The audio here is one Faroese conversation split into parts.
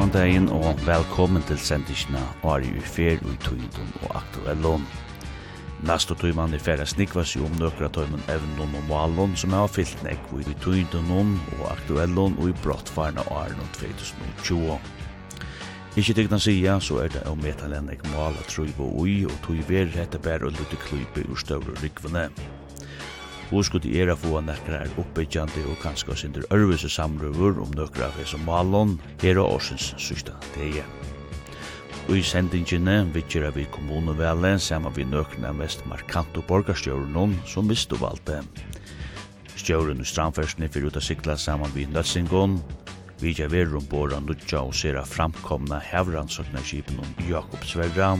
Góðan dagen og velkommen til sendisjene Ari Ufer og Tøyndon og Aktuellon. Næstu tøymann er færa snikva seg om nøkra tøymon evnon og malon som er fyllt nekvo i Tøyndon og Aktuellon og i brottfarna Arno 2020. Ikki tegna sia, så er det om metalennek mal at trøyvo ui og tøy ver hette bær og lutte kluype ur støvru rikvane. Musik Hvor skulle era få nekra er oppbyggjande og kanskje sindur ørvise samrøver om nøkra av hese malon her og årsens sørsta teie. Og i sendingene vittjera vi kommunevelen saman vi nøkna mest markante og borgarstjøren som mistu valgte. Stjøren i strandfersene fyrir ut av sikla saman vi nøtsingon, Vi gjør verum båra nutja og sera framkomna hevransokna kipen om Jakob Sverra,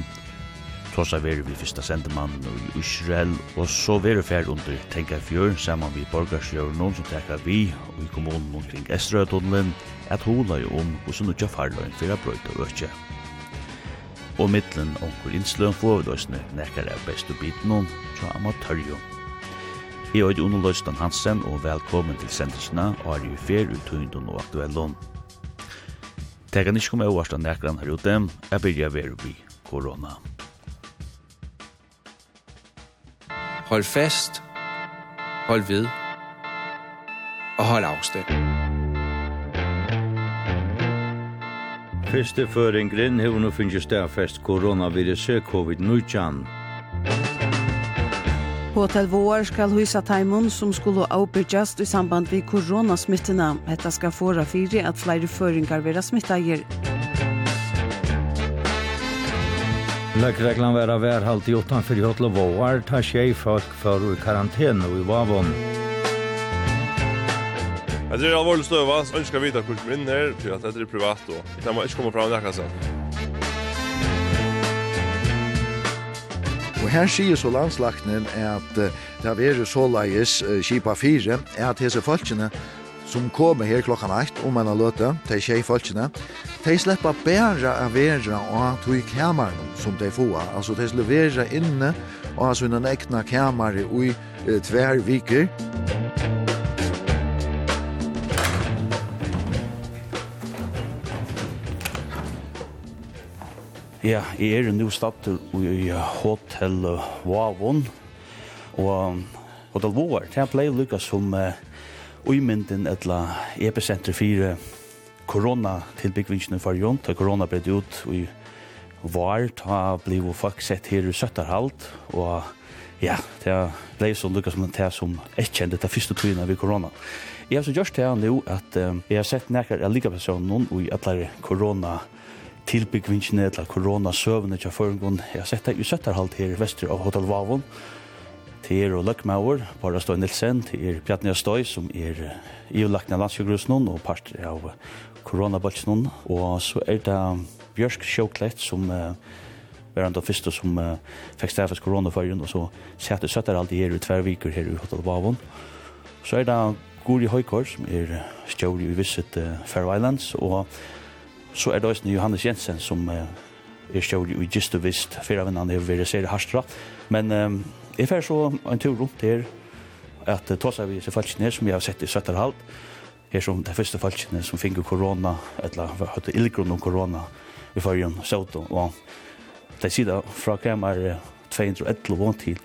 tosa veru vi fyrsta sendemann i Israel, og så veru fer under Tenka Fjør, saman vi borgarsjøvnån som teka vi, og i kommunen omkring Estrøyatunnelen, at hula jo om og så nukja farløyen fyrir a brøyta økje. Og middelen onkur innsløn få vi døysne nekkar av bestu bitnån, tja amatørjo. Jeg er Uno Løystan Hansen, og velkommen til sendelsina, og er jo fer ut og aktuellon. Tegan ikke kom overst av nekkran her ute, jeg byrja veru vi korona. Hold fast, hold ved og hold afstand. Fyrste føringren har nu finnes stærfest koronaviruset covid-19. Hotel Vår skal hysa taimun som skulle avbyrgjast i samband vi koronasmittina. Hetta skal fåra fyri at flere føringar vera smittagir. Løkreglan vera værhalt i åttan fyrir hotla våar, ta tjej folk for i karantene og i vavon. Jeg tror alvorlig støva, så ønsker jeg vite hvor som inn her, for at dette er privat, og jeg må ikke komme fram nekka seg. Og her sier så landslagten at uh, det har vært så leies uh, kipa fire, at disse folkene som kommer her klokkan 8 om en av løte, de tjej folkene, de slipper bare å være og to i kameran som de får. Altså, de slipper være inne og ha sånne ekne kamer i uh, tver viker. Ja, jeg er nå stater i Hotel Vavon, og Hotel Vavon, det er pleier lukka som uh, uimynden etla epicenter 4 korona-tilbyggvinsjene for Jon, da korona ble det ut i var, da ble jo folk sett her i Søtterhalt, og ja, det ble så lukket som det som jeg kjente det første togene ved korona. Jeg har så gjort det nå at um, jeg har sett nærkere av likepersonen og i alle korona-tilbyggvinsjene, eller korona søvende til forhånden. Jeg har sett det i Søtterhalt her vester av Hotel Vavon, til er og Løkmauer, Bara Støy Nilsen, til er Pjatnia Støy, som er i ulagna landsjøgrusnån og part av koronabolsen, og så er det Bjørsk Sjåklett som uh, var den første som uh, fikk stafes koronaførgen, og så sette søtter alt her i tverrviker her i Hotel Bavon. Så er det Guri Høykår som er stjåri i Visit uh, Faroe Islands, og så er det også Johannes Jensen som uh, er stjåri i Gistu Vist, fyra vinnene er veriserer Harstra, men um, jeg fer så en tur rundt her, at uh, tåsa vi seg falskene som jeg har sett i Søtterhalt, og her som de første falskene som finner korona, eller høyte ildgrunn om korona i fargen, sjøto, og de sier fra kremer 211 vant til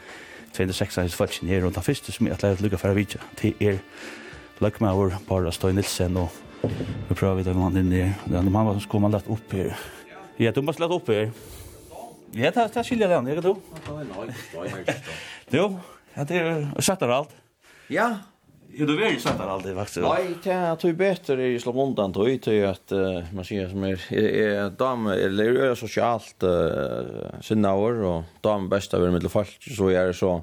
206 falskene her, og de første som jeg har lykket for å vite, det er løkmaur, Bara Støy Nilsen, og vi prøver det man inn i, den mamma som kommer lett opp her. Ja, du må slett opp her. Ja, det er skilja den, ikke du? Ja, det er skiljer den, ikke du? Jo, det er skjøtter alt. Ja, Jo, du vill sätta alltid faktiskt. Nej, det är ju bättre i slå undan då ju att man ser som är är dam eller är socialt sina år och dam bästa väl mitt folk så är det så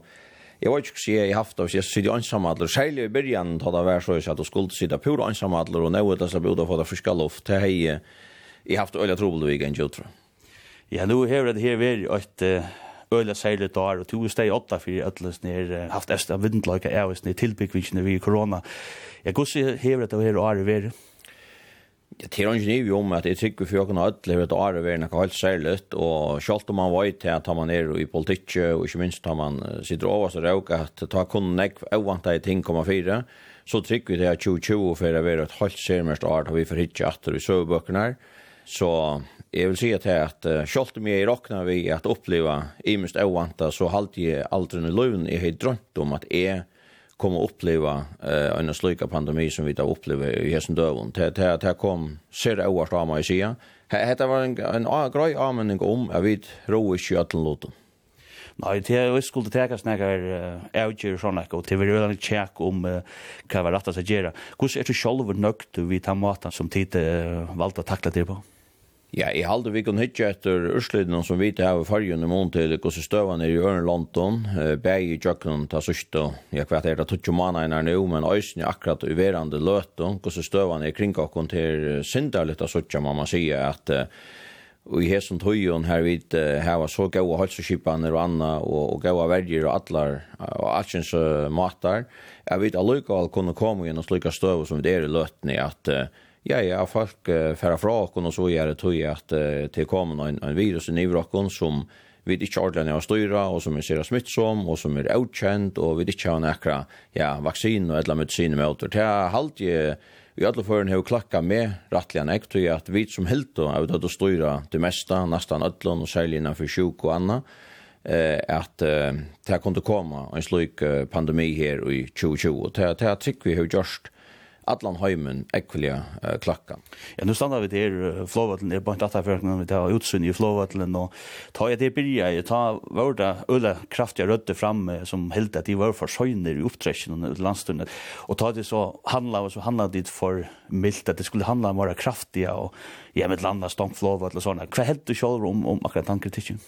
Jag vet inte hur jag haft av sig sitt ensamadler. Särskilt i början då det var så att du skulle sitta pur ensamadler och nu är det så att du får friska luft. Det har jag haft öliga trobel i veckan, jag tror. Ja, nu har det här varit ett øyla særlig dagar, og tog steg åtta fyrir ætlis nir haft esta vindløyka evis nir tilbyggvinsjene vi korona. Jeg gussi hever at det her året veri? Jeg tar ikke niv om at jeg tykker for kan at det är året veri nekka helt særlig, og sjalt om man var til at man er i politikk, og ikke minst at man sitter over så råka at ta kun nek avvanta i ting komma fyra, så tykker vi det at 2020 fyrir å være et helt særlig mest har vi forhittja atter i søvbøkene her, så Jag vill säga till att uh, kjolt mig i rockna vi at oppleva i mest ovanta så halte jeg aldri nu lön jeg har drømt om at jeg kommer å oppleva uh, en sluka pandemi som vi da opplever i hessen dövon. Det det kom ser ovart av meg i sida. Det var en en, en grej användning om at vi ro i sköteln låten. Nei, det er jo skulle teka snakkar avgjur sånn ekko, og det er jo en tjekk om hva var rett å gjøre. Hvordan er du sjolver nøgt vi tar maten som tid valgte å takle det på? Ja, i halde vi kan hitje etter Ørsliden som vi til her fargen i mån til gos støvene er i Ørn London, bæg i ta til sørste, jeg vet er det tutsje mannen er nu, men øysen er akkurat verande løte, gos støvane er kring okkon til synda litt av sørste, må man sige at og i hesson tøyon her vidt her så gode halseskippene og anna og, og gode verger og atlar og atsjens matar, jeg vet allukal kunne komme gjennom slike støv som det er i løtni at uh, Ja, ja, folk uh, færa fra okken, og så gjør det tog at uh, til kommer en, en virus i nivrokken som vi ikke ordentlig har styra, og som vi ser smittsom, og som er utkjent, og vi ikke har nekra ja, vaksin og et eller annet medicin med åter. Det er halvt jeg, i alle føren har klakka med rettelig enn jeg, tog at vi som helt og er ute å styra det meste, nesten ødlån, og særlig innenfor sjuk og anna, eh at uh, det kunde komme en slik uh, pandemi her i 2020 det er trikk vi har gjort Atlan Heimen ekvelia uh, klakka. Ja, nu stannar vi der flåvatlen, er bare data for vi tar utsyn i flåvatlen, og ta jeg det byrja, jeg ta vårda øla kraftiga rødde fram som held at de var for søgner i opptrekken og landstunnet, og ta det så handla, og så handla dit for mildt, at det skulle handla om å være kraftiga, og ja, med landa stånd flåvatlen og sånne. Hva held du sjálf om, om akkurat den kritikken?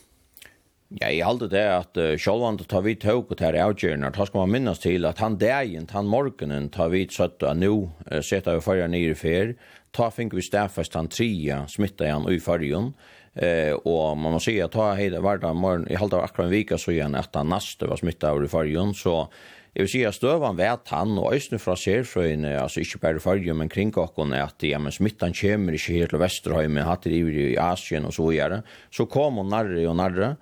Ja, jeg halte det at uh, sjålvan tar vi tåg og tar avgjørende, da skal man minnes til at han dagen, han morgenen, tar vi søtt og nå uh, setter vi farger nye i fer, ta fink vi stedfest han tria, smittet igjen i fargen, eh, og man må si at ta heide hverdag morgen, jeg halte akkurat en vika så igjen at han naste var smittet av i fargen, så jeg vil si at støvan vet han, og øyne fra serfrøyene, altså ikke bare i fargen, men kring okken, at ja, men smittan kommer ikke helt til Vesterhøy, men hatt det i Asien og så gjerne, så kom hun nærre og nærre,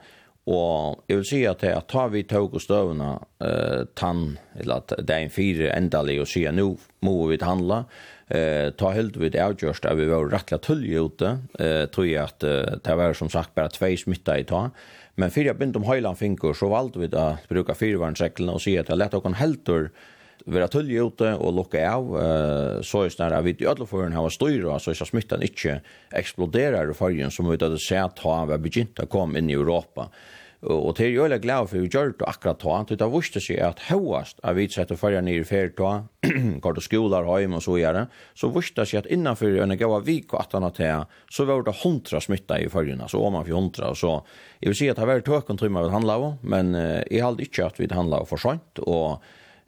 Og jeg vil si at jeg tar vi tog og støvende uh, tann, eller at det er en fire endelig å si at nå må vi handla, uh, ta helt vid avgjørst at vi var rettelig tullige ute, uh, tror jeg at uh, det var som sagt bare tvei smitta i ta, men fire jeg begynte om høyland finker, så valgte vi da bruke fyrvarnsreglene og si at jeg lette okken helter vera tullig ute og lukka av, uh, så er snar at vi i alle forhånd hava styra, så er smittan ikkje eksploderar i forhånd, som vi hadde sett ha var begynt å komme inn i Europa. Og til jeg er glad for vi gjør det akkurat ta, til det viste seg at høyast av vi setter forhånd nere i ferie ta, går til skolar, heim og så gjerne, så viste seg at innanfor en gav vik og atan av ta, så var det hundra smitta i forhånd, så om man for hundra, så, jeg vil si at det var tøkken tøyma vi handla av, men jeg halde ikke at vi handla av for sånt, og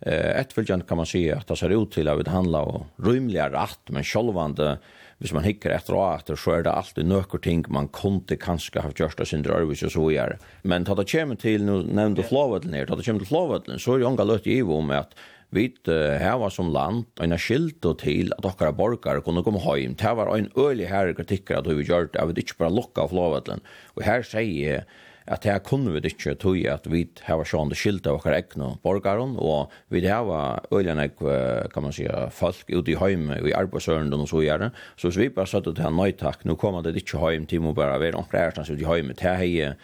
Ett kan man säga att det ser ut till att det handlar om rymliga rätt, men självande, hvis man hickar etter og etter, så er det alltid nöker ting man kunde kanske ha gjort det sin drøyvis så så gör Men ta det kommer till nu nevnte flowet ner ta det kommer till flowet så är det unga løtt i om att vi heva som land en skilt och till att okkara borgare kunde komma hem Det var en ölig herre kritikker att vi gjør det, inte bara locka bare och här säger at her kunne vi ikke tog at vi har sånn det skilt av okkar egna borgeren, og vi har øylen ek, kan man si, folk ute i heime, i arbeidsørenden og så gjerne, så hvis vi bare satt ut her nøytak, nå kommer det ikke heim, til må bare være omkring ærstans ute i heime, til er.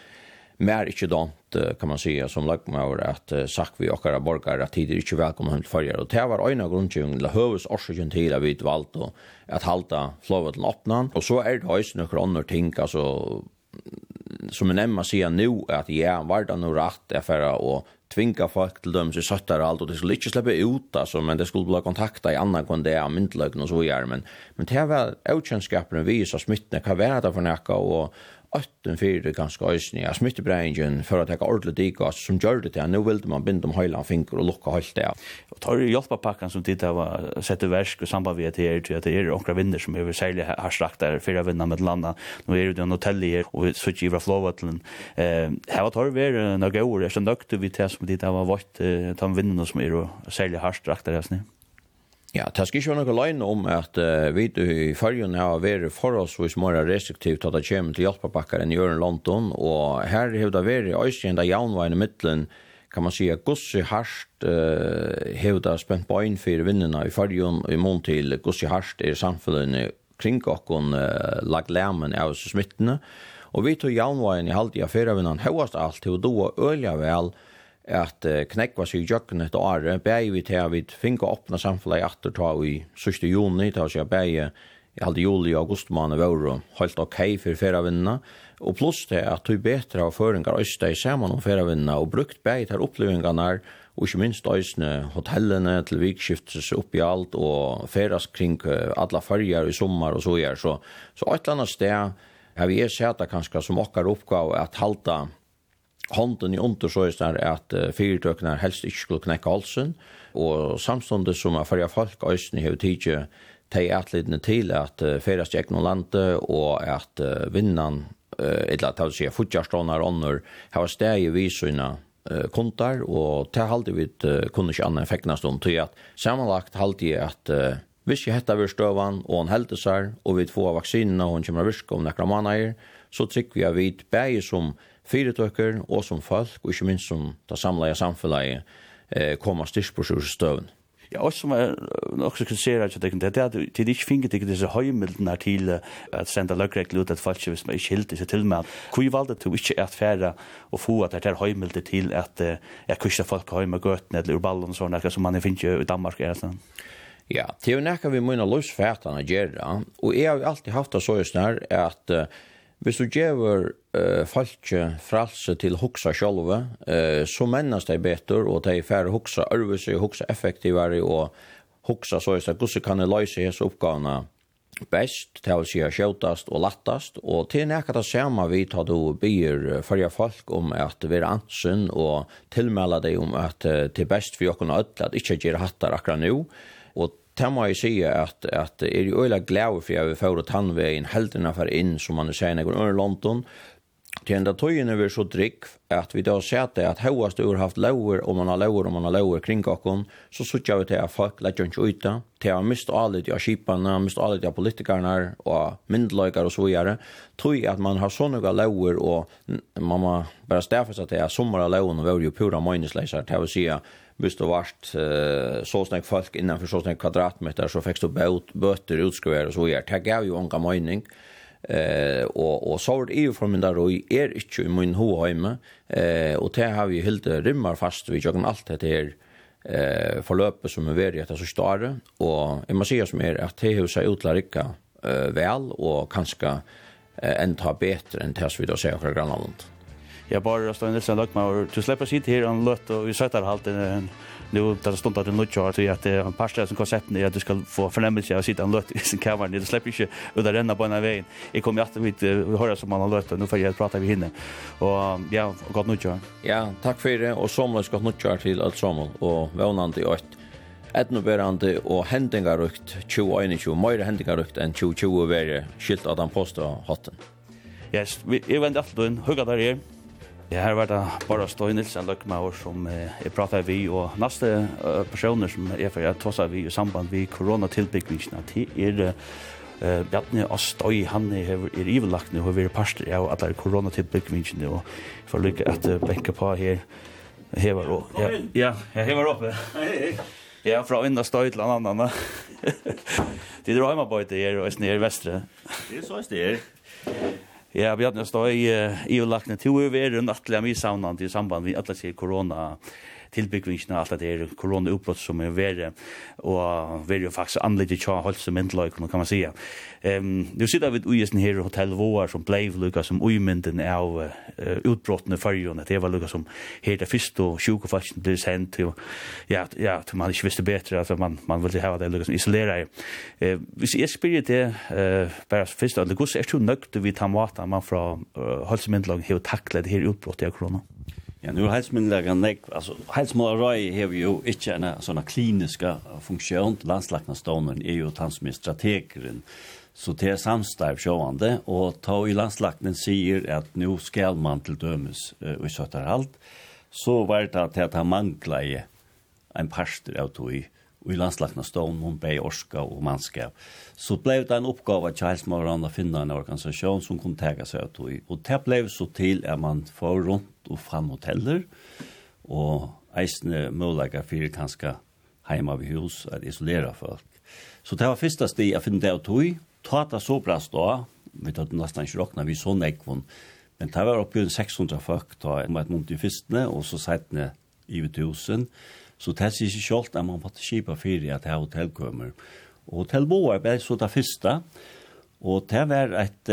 Mer ikke dant, kan man si, som lagt meg over at uh, sagt vi okkar borgare at tider ikke velkommen hjem til farger. Og det var øyne grunnkjøring, eller høves årsøkjen til at vi valgte at halte flåvet til åpne, Og så er det også noen andre ting, altså, som en emma sier nu, at ja, var det noe rett for å tvinga folk til dem som søtter alt, og de skulle ikke slippe ut, altså, men de skulle bli kontakta i annan kund det av myndeløkene og så gjør, men, men det var avkjennskapene vi, som smittene, hva var det for nekka, og, åtten fyrir ganske øysni, ja, smittebreingen for å teka ordelig dikas som gjør det til, nu vilde man binde om høyla fingur og lukka høylt det. Og tar hjelpapakkan som tid var sett i versk og samband vi at det er til at det er okra vinner som er særlig har strakt der fyrir vinner med landa, nu er det en hotell her og vi sutt ivra flåvatlen. Her tar vi er nøgge år, er så nøgte vi til som dit var vårt, tam vinner som er særlig har strakt der her snitt. Ja, det skal ikke være noe løgn om at uh, vi i fargen har vært forholdsvis mer restriktivt at det kommer til hjelpebakker enn gjør i London, og her har det vært øyskjent av jaunveien i midtelen, kan man si at Gussi Harst uh, har det spent på en för vinnene i farjon i mån til Gussi Harst är samfunnet kring och uh, eh, lag lärmen av smittene og vi tog jaunveien i halvt i affärer vinnan allt och då ölja väl at knekva seg i jøkken et åre, bæg vi til at vi finner åpne samfunnet etter ta i 1. juni, ta seg bæg i halde juli og august måned og holdt ok for ferievinnene, og pluss til at vi betre av føringer øste i sammen om ferievinnene, og brukt bæg til opplevingene og ikke minst øsne hotellene til vikskiftes opp i alt, og feras kring alle farger i sommer og så gjør. Så, så et eller annet sted har vi sett det kanskje som okkar oppgave at halda hånden i undersøkelsen er at uh, fyrtøkene helst ikke skulle knekke halsen, og samståndet som er fyrir folk øyne har tidsi teg atlidene til at fyrast jeg noen landet, og at uh, vinnan, uh, eller at jeg vil si, futjarståndar ånder, har steg i visøyna kontar, og til halde vi uh, kunne ikke anna effektnast stund, til at sammenlagt halde jeg at uh, Hvis jeg hettar vir støvan, og han helder seg, og vi får vaksinene, og han kommer virke om nekra manager, så trykker vi av vidt, bæger som fyretøkker og som folk, og ikke minst som det samleie samfunnet eh, kommer styrst styrkbrosjur støvn. Ja, og som er nok så kritiserer at det er at de ikke finner ikke disse høymildene til at senda løgregler ut at folk hvis man ikke hilder seg til med. Hvor valgte du ikke at fære og få at det er høymilder til at jeg kurser folk høyme gøtene eller urballen og sånne, som man finner i Danmark er sånn? Ja, det er jo nekka vi må inn munna løsfætana gjøre, og jeg har alltid haft det så just nær at uh, Hvis du gjør uh, falske fralse til hoksa sjølve, uh, så mennes det bedre, og de færre hoksa ærvise, hoksa effektivare, og hoksa så er det gusse kan løse hese oppgavene best, til å si skjøtast og lattast, og til nekka det samme vi tar du byr førja folk om at vi er ansyn, og tilmelde deg om at uh, til best for jokken og ødel, at ikke gjør hattar akkurat nå, det må jeg si at, at er jo øyla glad for jeg vil få tannveien heltene for inn som man sier når under London. Til enda tøyene vi så drikk at vi da ser det at høyest har haft lauer og man har lauer og man har lauer kring okken så sutja vi til at folk lett jo ikke ute til å miste de av kipene, miste de av politikerne og myndeløyker og så videre tøy at man har sånne lauer og man må bare stedfeste til at sommer av lauer var jo pura møgnesleiser til å si at hvis det vart uh, så snakk folk innanfor så snakk kvadratmeter, så fikk du bøter utskriver og så gjør. Det gav jo unga mening. Eh, og, og så var det från for min der, og er ikke i min hoheime, eh, og det har vi helt rymmer fast, vi gjør alt dette her eh, forløpet som er veri etter så stare, og jeg må si som er at det har seg utlarikka eh, vel, og kanskje eh, enda bedre enn det som vi da ser akkurat grannlandet jag bara står ända sen lagt mig och släppa sitt här och låt och vi sätter halt en nu där stund att det nu kör så att han pastar som konceptet är att du ska få förnämmelse av sitta en låt i sin kammare. Det släpper inte ut där ända på en vägen. Jag kommer att vi höra som man har låt nu får jag prata vi hinner och ja gott nu kör ja tack för det. Och somlas gott nu kör till allt sommar och vånande och etnoberande og hendingarukt 2021, meira hendingarukt enn 2020 veri skilt av den posta hatten. Yes, vi, jeg vender alt inn, hugga der her, Ja, her var det bare Støy Nilsen Løkmaur som eh, jeg pratet vi, og neste uh, personer som er for jeg tosset vi i samband med koronatilbyggingene, det er uh, eh, og Støy, han er, er ivelagt nå, og vi er parster av alle koronatilbyggingene, og jeg får lykke at uh, benke på her, hever og, ja, ja, jeg hever oppe. Hei, hei. Ja, fra enda støy til en annen. Det er jo hjemme på etter her, og i vestre. Det er så i Ja, vi hadde stått i overlagt til å være en atelig mye i samband med atelig corona tilbyggvingene og alt det er korona uppbrott som er vere, og vere jo faktisk annerledes tja holdt som myndeløyken, kan man sige. Um, nu sitter vi i sånne her Hotel Våar som blei lukka som uimynden av uh, utbrottene i fyrjon, det var lukka som her det første og sjukefalsen ble sendt, og ja, ja, man ikke visste bedre, altså man, man ville ha det lukket som isolerer. Uh, hvis jeg spør det, uh, bare først, det går så er du nøgt vi tar maten man fra uh, holdt som myndeløyken har taklet her utbrottet av korona? Ja. Ja, nu hälsmyndigheten nek, alltså hälsmyndigheten har ju inte en sån klinisk funktion. Landslagnarstonen är ju tansmig strategeren. Så det är samstarv sjående, och ta i landslagnen säger att nu ska man till dömes och i sötar allt. Så var det att det här manglar i en parster av tog i i landslagna stån, hon bei orska og mannskap. Så blev det en oppgave til helsemorene å finne en organisasjon som kunne tega seg ut i. Og det blev så til at man får rundt og fram hoteller, og eisne møllaga fyrir kanska heima ved hus at isolera folk. Så det var første sti jeg finne det av tog, ta det så bra stå, vi tatt nesten ikke råkna vi så nekvån, men det var oppi 600 folk, ta med et mot i fyrstene, og så seitne i 1000, så det sier ikke kjolt at man måtte kipa fyrir at det er hotellkommer. Og hotellboer ble så det første, og det var et,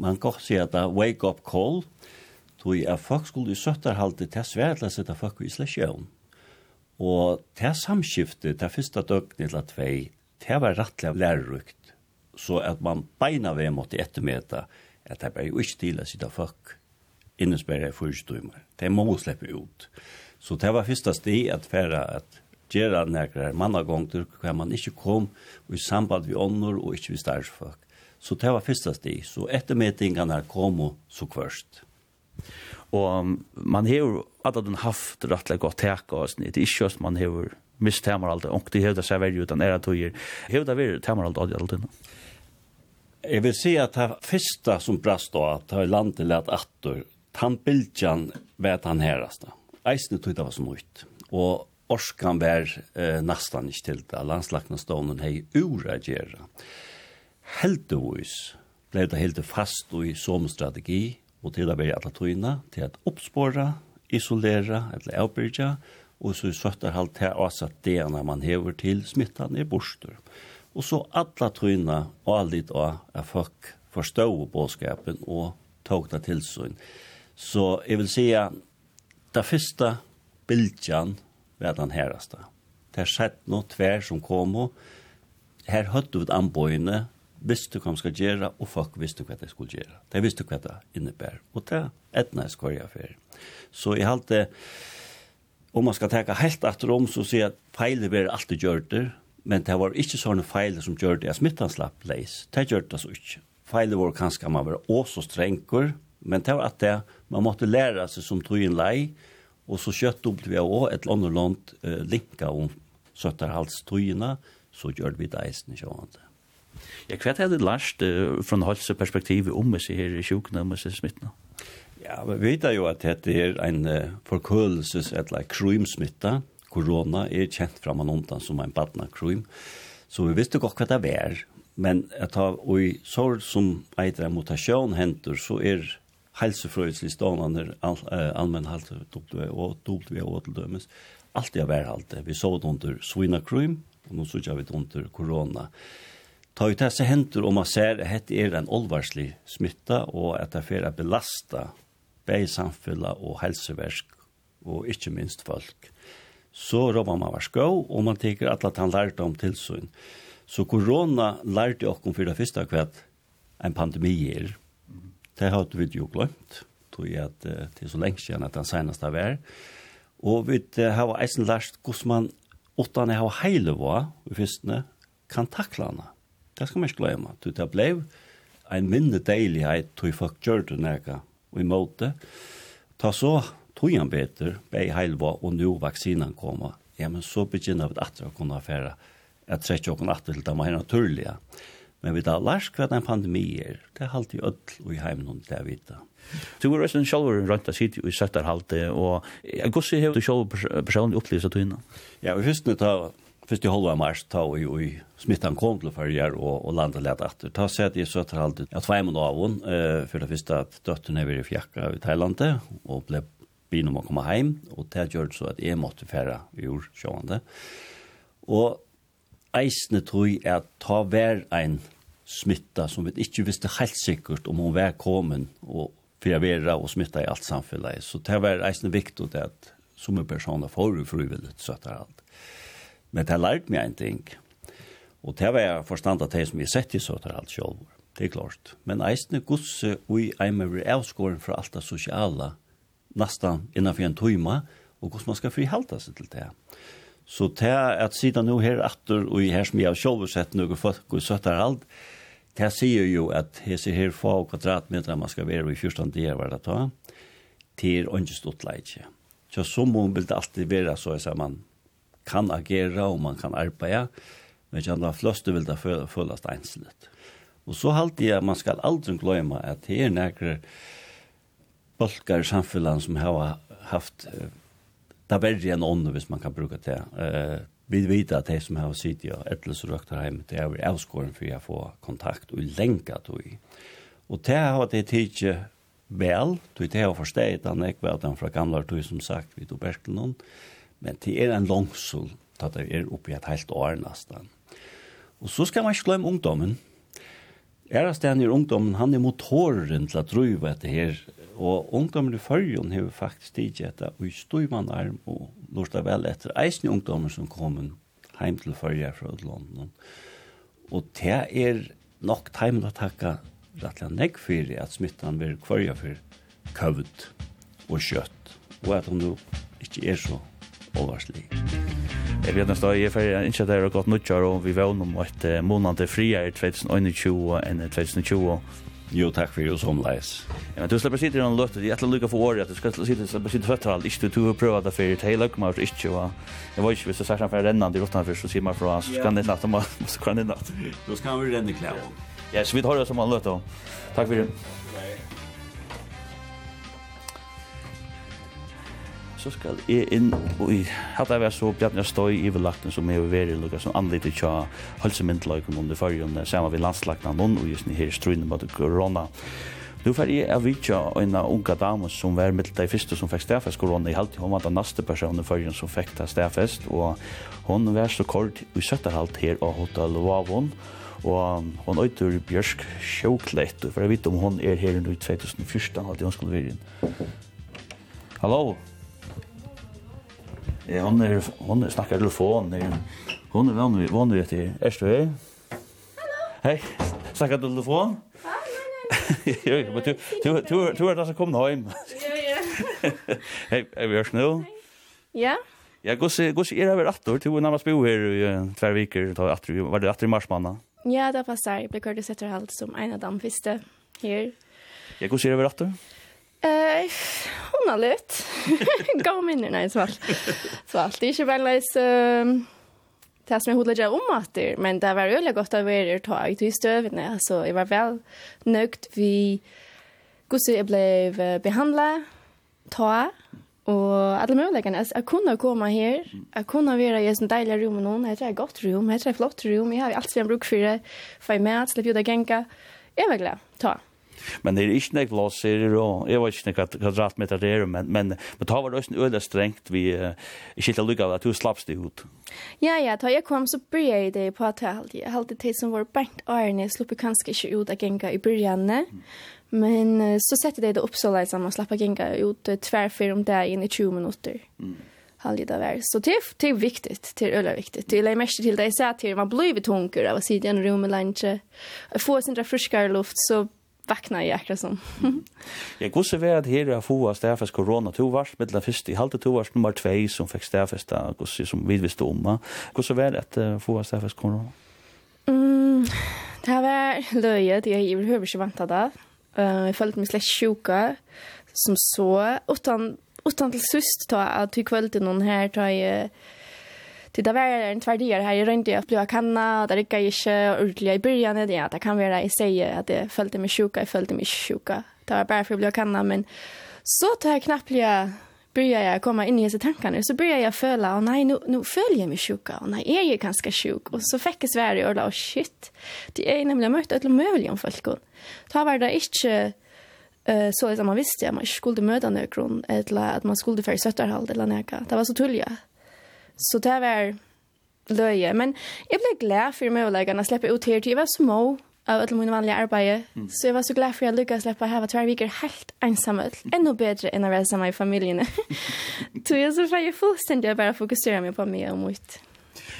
man kan si at det wake-up call, tog jeg folk skulle i søtterhalte til svært å sette folk i slasjon. Og til samskiftet til første døgnet eller tvei, det var rettelig lærerukt. Så at man beina ved måtte ettermeta at det var jo ikke til å sitte folk innesperre i fyrstøymer. Det må slippe ut. Så det var første sted at færre at gjøre nærkere mannagongter hver man ikke kom i samband med ånder og ikke vi større folk. Så det var første sted. Så ettermetingene kom og så kvørst. Og man har alla den haft rettelig godt täcka och snitt. Det är ikke just man har misstämmer alt. Och det har det seg veldig utan era tøyer. Har det vært tämmer alt allt allt. Jag vill säga att det första som brast då att ha landet lät attor. Tampiljan vet han härast. Eisne tog det var som nytt. Och Orskan var eh, nästan inte til det. Landslagna stånden hej uragjera. Heldigvis blev det helt fast och i som strategi og til å være alle togene, til å oppspåre, isolere, eller avbyrge, og så søtter alt til å at det når man hever til smittan i borster. Og så alle togene og alle litt av er folk forstod bådskapen og tog det til sånn. Så jeg vil si at det første bildjan var den herreste. Det er sett noe tver som kom og her høtte vi anbøyene visste hva de skulle gjøre, og folk visste hva de skulle gjøre. De visste hva det innebærer. Og det etna jeg skal gjøre for. Så jeg halte, om man skal tenke helt etter om, så sier jeg at feiler blir alltid gjørt det, men det var ikke sånne feiler som gjør det at smittan slapp leis. Det gjør det så ikke. Feiler var kanskje man var også strenger, men det var at det, man måtte lære seg som tog en lei, og så kjøtt WHO et eller annet land uh, linka om søtterhalstøyene, så gjør vi det eisen i sjående. Jeg kvet er det lærst uh, fra en halseperspektiv om oss her i sjukene, om oss i smittene? Ja, vi vet jo at dette er en uh, forkølelses, eller krymsmitta. Korona er kjent fra man omtann som en badna krym. Så vi visste godt hva det var. Men at ta, og i sår som eitre mutasjon henter, så er helsefrøydslig stående all, uh, allmenn halte WHO, WHO til dømes, Alt er værhalte. Vi så det under svinakrym, og nå så vi det under korona. Ta ut disse hendur om man ser at dette er en olvarslig smitta og at det er å belasta begge samfunnet og helseversk, og ikke minst folk. Så råber man var skå og man tenker at han lærte om tilsyn. Så korona lærte oss for det første kvart en pandemi er. Det har vi jo glemt, tror jeg at det er så lenge siden at den seneste var. Og vi har eisen lært hvordan man åttende har heile var i fyrstene, kan takle henne Det skal man ikke glemme. Du, det ble en minne deilighet til folk gjør det nærke og i måte. Ta så tog han bedre, bei heilva, og nå vaksinen kommer. Ja, men så begynner vi at vi kunne affære at trekke åkken at til det mer naturlige. Men vi da lærs hva den pandemi er. Det er alltid ødel og i heimen det er vita. Du var resten selv rundt av sitt i setterhalte, og hvordan har du selv personlig opplevd seg til innan? Ja, vi husker det Først i halva mars ta og i smittan kom til fyrir og, og landa lett atter. Ta sett i søtter halde tvei måned av hon, uh, for det første at døtten er i fjakka i Thailandet, og ble byen om å komme heim, og det gjør så at jeg måtte færa jord, sjående. Og eisne tror er at ta hver ein smitta som vi ikke visste helt sikkert om hun var kommet og fyrir vera og smitta i alt samfunnet. Så det var eisne viktig at som en person får frivilligt så att allt. Men det har lært meg en ting. Og det var jeg forstand at det som jeg sett i så tar alt selv. Det er klart. Men eisne godse ui eimer avskåren fra alt det sosiale nesten innenfor en tøyma, og hvordan man skal frihalte seg til det. Så det er at sida nå her atter, og i her som jeg har selv sett noe folk og søtter alt, det sier jo at hese her få kvadratmeter man skal være i første del var det ta, til åndestått leitje. Så som hun vil det alltid være så jeg sier man kan agera og man kan arbeida, men jeg la fløste vil det føles enslet. Og så halte jeg at man skal aldri gløyma at det er nærkere bolkar i samfunnet som har haft uh, det verre enn ånd, hvis man kan bruka det. Uh, vi vet at de som har sittet og etters og røkter hjemme, det er vi avskåren for å få kontakt og lenka tog. Og det har det tidsi vel, tog det har forstått han ikke at den fra gamle tog som sagt, vi tog berkelen noen, men det er en langsul, da det er oppi et helt år nesten. Og så skal man ikke glemme ungdommen. Ærastein er ungdommen, han er motoren til å drive etter her, og ungdommen i førjen har faktisk ikke etter, og i støymann arm, og lortet vel etter eisen ungdommen som kommer heim til førjen fra London. Og det er nok timen å takke rettelig nekk for at smittan blir kvarja for køvd og kjøtt, og at hun ikke er så overslig. Jeg vet nesten, jeg er ferdig, ikke at det er godt nødgjør, og vi vet om at måneden er frier 2021 enn 2020, Jo, takk for jo som leis. Ja, men du slipper sitte i noen løtte, jeg ætla lukka for året, at du skal sitte, slipper sitte føtter alt, ikke du har prøvd det for et hele løkker men ikke, og jeg var ikke, hvis du sier for rennende de råttan først, så sier man fra, så skal han natt, så kan han natt. Då skal han vi renne klæv. Ja, så vi tar det som han løtte, takk for det. så skal jeg inn og i hatt jeg vært så Bjarni Støy i velakten som er veri lukka som anlite tja hølsemyndelagen under fyrjun sammen med landslagene noen og just ni her struinen mot korona Nu fer jeg av vidtja en unga dame som var mitt de første som fikk stafest korona i halvtid. Hun var den neste personen i fyrjen som fikk det stafest, og hun var så kort i søtterhalt her av Hotel Vavon, og hon øyter Bjørsk Sjóklett, for jeg vet om hon er her i 2014, at hun skulle være inn. Hallo? Ja, hon er hon er snakkar telefon. Hon er van vid van vid det. Är du här? Hej. Snackar du telefon? Jo, men du du du du är där så kom hem. Ja, ja. Hei, er vi snäll? Ja. Ja, gosse gosse er över åtta till när man spår her i två veker ta åtta var det åtta i mars manna. Ja, det passar. Jeg ble blir og setter halt som en av dem første her. Ja, gosse är över åtta. Eh, hon har lätt. Gå minnena i svart. Svart. Det är ju väl nice ehm Det som jag hodlar jag om att det, men det var väldigt gott att vara ta i till stövna. Alltså, jag var väl nöjd vi hur jag blev behandlad, ta och alla möjligheterna. att kunna komma här, att kunna vara i en dejlig rum med någon. Jag tror ett gott rum, jag tror ett flott rum. Jag har alltid en bruk för det, för mig att släppa ut och gänga Jag var glad, ta. Men det er ikke nek plass her, og jeg vet ikke nek kvadratmeter det er, men, men, men ta var det også en øyne strengt, vi uh, ikke helt av at du slappst det ut. Ja, ja, da jeg kom så bryr jeg det på at jeg halte tid som var bænt årene, jeg sluppet kanskje ikke ut av genga i byrjane, men uh, så sette jeg det opp så leit sammen, slapp av genga ut uh, tverfer om det inn i 20 minutter. Mm halvt av värld. Så det är det er viktig, det er öle viktig. Det er mest til det jeg sa til, man blir tungur av å sitte i en rom i lunch. Få sin friskare luft så vakna i akkurat som. jeg gusse ved at her er få stafest korona to vars, med den første i halte to vars nummer 2 som fikk stafest da, gusse som vi visste om. Gusse ved at uh, få stafest korona? Mm, det har vært løye, det jeg i ikke vant av det. Uh, jeg følte meg slett sjuka, som så, utan, utan til sust ta at vi kveld noen her, ta jeg uh, det var en tvärdier här i runt jag bli kanna där det gick inte ordentligt i början det att kan vara i sig att det följde mig sjuka jag följde mig sjuka. Det var bara för att bli kanna men så tar jag knappt börjar jag komma in i dessa tankar så börjar jag följa och nej nu nu följer jag mig sjuka. Och nej är jag ganska sjuk? Och så fick jag Sverige och då shit. Det är nämligen mött ett möjligt om folk då var det inte eh så som man visste man skulle möta någon eller att man skulle för sötterhåll eller något. Det var så tulligt Så det var løye. Men jeg ble glad for meg å legge når jeg slipper ut her til. Jeg var små av alle mine vanlige arbeid. Mm. Så jeg var så glad for jeg lykkes å slippe her. Tvær viker helt ensamme. Enda bedre enn å være sammen i familien. så jeg så får jeg fullstendig bare fokusere meg på meg og mot.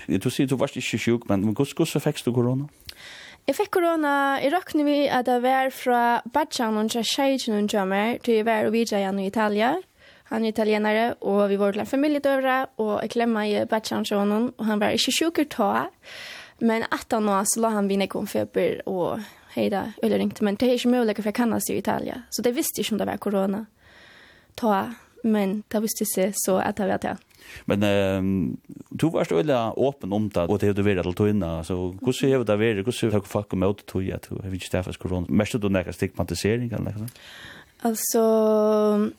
Du sier du var ikke sjuk, men hvordan fikk du korona? Jeg fikk korona, jeg råkne vi at jeg var fra Badjan og Tjejtjen og Tjejtjen og Tjejtjen og Tjejtjen og Tjejtjen og Tjejtjen Han är italienare och vi var til en familjedövra och jeg klemma i bachelorn og och han var inte sjukker ta. Men at han var så la han vinne konfeber och hejda eller inte men det är ikke möjligt för jag kan i Italien. Så det visste ikke om det var corona. Ta men det visste sig så att det var det. Men ehm du var öle öppen om det och det du vill att tunna så hur ser det där hur ser det fuck med att du ja du har inte stäffas corona. Mest du några stigmatisering eller något sånt. Alltså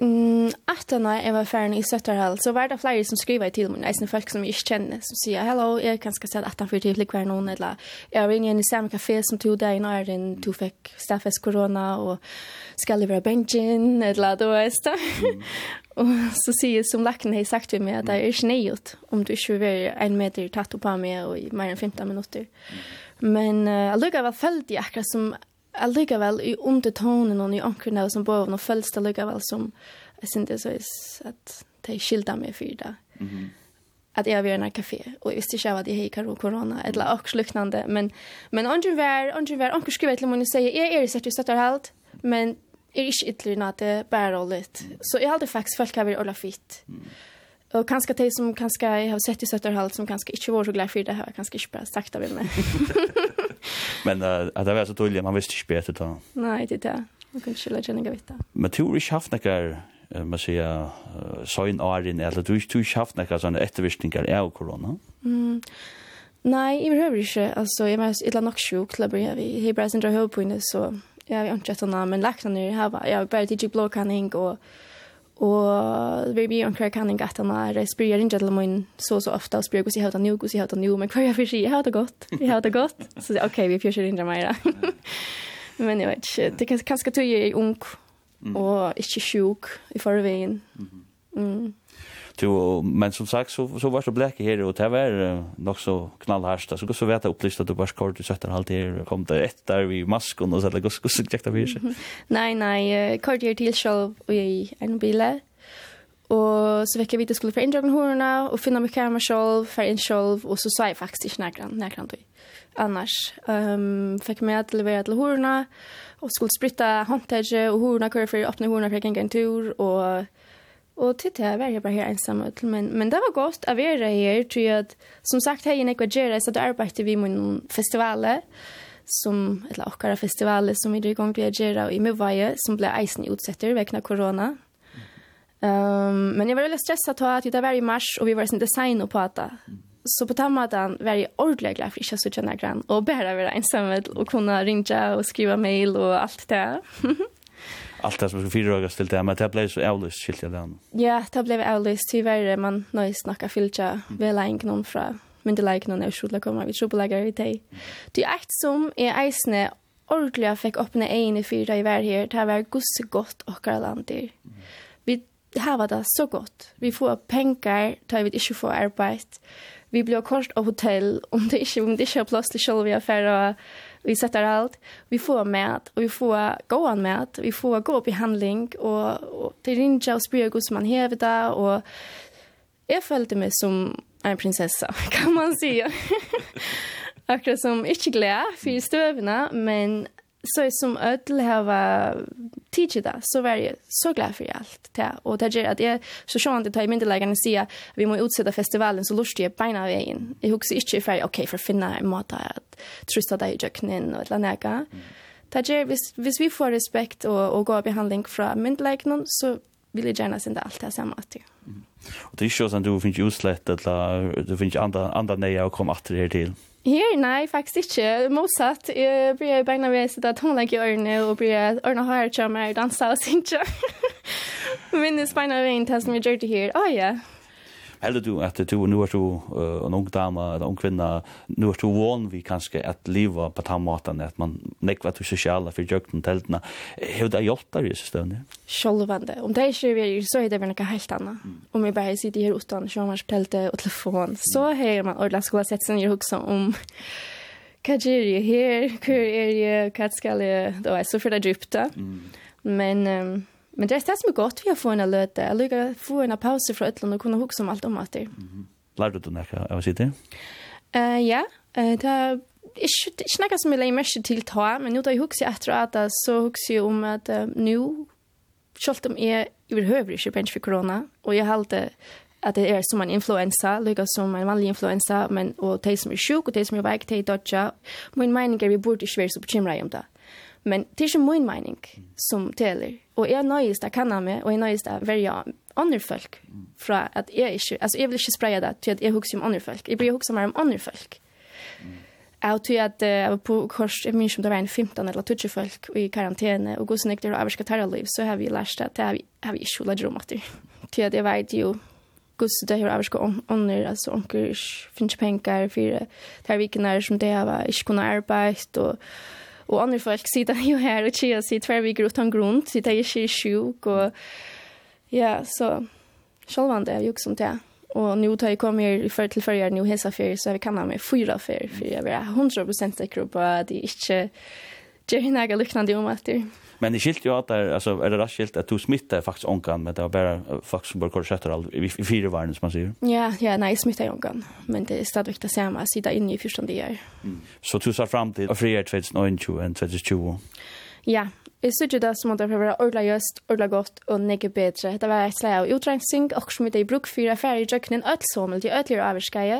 Mm, att när jag var färdig i Sötterhall så var det flera som skrev till mig, nästan folk som jag inte känner, som säger hello, jag kan ska säga att han för till kvar någon eller jag ringde in i samma café som tog dig i när du fick staffes corona och ska leva bensin, eller då är det. Och så säger som lacken har sagt till mig att det är snäjt om du inte är en meter tatt på mig och i mer än 15 minuter. Men uh, jag lukar var följt i akkurat som allikevel i undertonen och i omkring som bor och följs det allikevel som jag syns det så att det är skilda meg för det. Mm Att jag vill var en kafé, och jeg visste ikke at jeg gikk corona korona, eller och sluknande men, men ungefär var, ånden var, ånden skriver til meg og sier, är det i sett du sätter helt, men är inte ytterligare att det bare roligt. Så jag hade faktiskt folk hva vi er ordentlig. Mm. Och kanske det som kanske jag har sett i Söderhalt som kanske inte var så glad för det här kanske inte bara sagt av mig. Men uh, att det var så tydligt man visste inte bättre då. Nej, det är det. Man kan inte lägga några vita. Men du har inte haft några man säger så en årin eller du har inte haft några sådana eftervirkningar av corona? Mm. Nej, i behöver inte. Alltså jag menar illa nog sjuk klubbar jag vi Hebrew syndrome på inne så jag har inte sett några men lagt nu här var jag bara till blå kaning och Og vi blir omkring kan ikke at han er jeg spyr jeg til min så så ofte og spyr hvordan jeg har det nå, hvordan jeg har det nå, men hva jeg fyrir, jeg har det godt, jeg har det godt. Så sier ok, vi fyrir ikke mer. men jeg vet ikke, det er kanskje tog jeg er ung og ikke sjuk i forveien. Mm. Du, men som sagt så så var det blek her, och det var nog så knallhærst. så går så vet jag upplyst att du bara kort i sätter her, og kom det ett där vi masken, og så det går så så jäkta vi. Nej nej, kort här till show i en bil. Och så veckar vi det skulle för inndragen horna och finne mig kamera selv, för inn selv, och så sa jeg faktiskt ikke när nærkant kan du. Annars ehm jeg fick mig att levere till horna och skulle spritta handtaget och horna kör för öppna horna för en tur och Och til det var jag bare här ensam ut men men det var godt att vara här tror jeg at, som sagt här i Nicaragua så det arbetade vi med en festivaler, som eller akkurat festivaler, som vi drar i gang til Nicaragua och i Mumbai som blev utsetter utsatt av corona. Ehm um, men jag var veldig stresset til at det var i mars och vi var sin design och prata. Så på tammadan var jeg ordentlig glad för ikke så såg grann och bara vara ensam och kunna ringa och skriva mail och allt det. allt det som skulle fyrirögas till det, men det blev så avlyst skilt jag den. Ja, det blev avlyst. Tyvärr man nöj snacka filtra väl en någon fra myndelagene og skulle komma vi trobelegger i dig. Det är ett som är er eisene fick öppna en i fyra i värld här, det var gusse och okkar lander. Vi hava det så gott. Vi får pengar, tar vi inte få arbete. Vi blir kort av hotell, om det inte om det ikke er plass til selv vi er vi sätter allt, vi får mat och vi får gå an mat, vi får gå behandling och, och det rinja och spyr god som man hävda och jag följde mig som en prinsessa kan man säga. Akkurat som inte glad för stövna men så som ödel var teacher där så var jag så glad för allt det. Och det gör att jag så skönt att tar i min lägen se vi måste utsätta festivalen så lustig jag beina vägen jag husar inte för okej okay, för finna en mata att trösta dig jöknen och lägga lannäka det gör vis vis vi får respekt och, och gå behandling från myndelägen så vill jag gärna sända allt det här samma till. Och det är ju så att du finns utslätt eller du finns andra, andra neja och kommer att det här till Her, nei, faktisk ikke. Motsatt, jeg blir beina ved å sitte tonlegg i ørene, og blir ørene høyere til meg, dansa og synge. Men det spenner veien til som jeg gjør det her. Å oh, ja, yeah. Heller du at du nu er du uh, en ung dama, en ung kvinna, nu er du van vi kanskje at liva på ta måten at man nekva til sosiala for jøkken teltene. Hva det hjelpt der i disse støvne? Sjolvande. Om det ikke er så er det vel noe helt annet. Om vi bare sitter her uten sjåmarspelte og telefon, så har man ordentlig skulle sett seg ned også om hva gjør jeg her, hva er jeg, hva skal jeg, da er så for det drypte. Men... Um, Men det er det som er godt, vi har fått en løte. Jeg lukker å få en pause fra Øtland og kunne huske om alt om at det. Lærte du noe av att sitta? Uh, ja, uh, det ikke, ikke noe som jeg legger mest til ta, men nå da jeg husker etter at det så husker jeg om at uh, nå, selv om jeg overhøver ikke pengar for korona, og jeg har at det er som en influensa, lika som en vanlig influensa, men og de som er sjuk og de som er väg, de er dodja. Min mening er vi burde ikke være så bekymret om det. Men det er ikke min mening som täller. Og jeg nøyest jeg kan meg, og jeg nøyest jeg verja andre folk fra at jeg ikke, altså jeg vil ikke spreie det til at jeg husker om andre folk. Jeg blir husker mer om andre folk. Jeg tror at jeg var på kors, jeg minns om det var en 15 eller 20 folk i karantene, og god snakket og avvarska terrorliv, så har vi lært det at jeg har ikke lagt rom etter. Til at jeg vet jo, god det har avvarska ånder, altså onker finnes penger for det her vikene som det har ikke kunnet arbeid, og Och andra folk sitter ju här och tjejer sig tvärviker utan grund. Sitter ju tjejer sjuk och ja, så självande är ju också det. Og nu tar jag kommer i för till förra nå hesa för så vi kan ha med fyra för för jag är 100 säker på at att ikke gjør henne några liknande om att det Men det skilt jo at det, altså, er det rett skilt at du smittar faktisk ångan, men det var bare folk som bare korsetter all, i fire verden, som man sier. Ja, ja, nei, jeg smittet ångan, men det er stadig det samme, sida inne i første dier. Mm. Så du sa fram til frier 2021 enn 2020? Ja, Jeg synes det som måtte være ordentlig gjøst, ordentlig godt og nekke bedre. Det var et slag av utrengsing, og som det er bruk for affærer i djøkkenen, ødelsommel til ødeligere avvarskeie.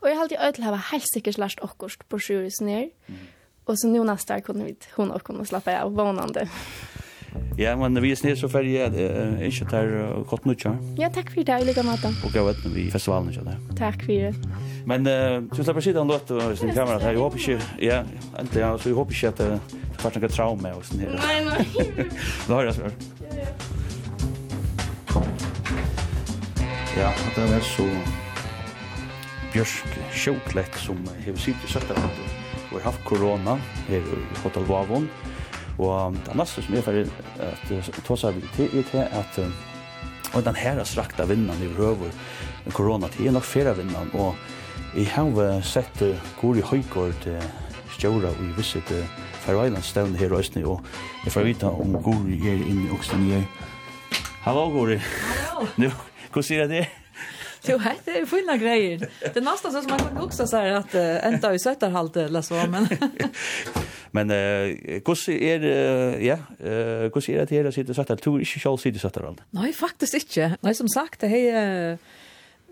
Og jeg halte alltid ødel hava helt sikkert lært okkurst på sjurisen her. Mm. Och så nu nästa år kunde vi hon och kunde slappa av vånande. Ja, men vi är sned så färg inte där gott nu tja. Ja, tack för det, lika maten. Och jag vet vi festivalen tja där. Tack för det. Men eh så släpper sig den låt och sin kamera här. Jag hoppas ju ja, inte jag så jag hoppas att det kanske några trauma och sån här. Nej, nej. Då har jag så. Ja, det var så Björk Sjoklett som har sitt i 17 og har haft korona her i Hotel Vavon. Og det neste som er ferdig at ta seg til er til at og den her er strakta vinnan i røver korona til er nok fyrre vinnan og jeg har sett Gori Høygård stjåra og i visste til Faroe Island stevn her i Østene og jeg får vite om Gori er inne i Okstanier. Hallo Gori! Hallo! Hvordan sier jeg det? Jo, det är fina grejer. Det nästa så som man kan också säga att uh, ända i sötterhalt eller så men Men eh kus er ja, eh kus er at her sitter søttar, to ikkje skal sitte søttar alt. Nei, faktisk ikkje. Nei, som sagt, det er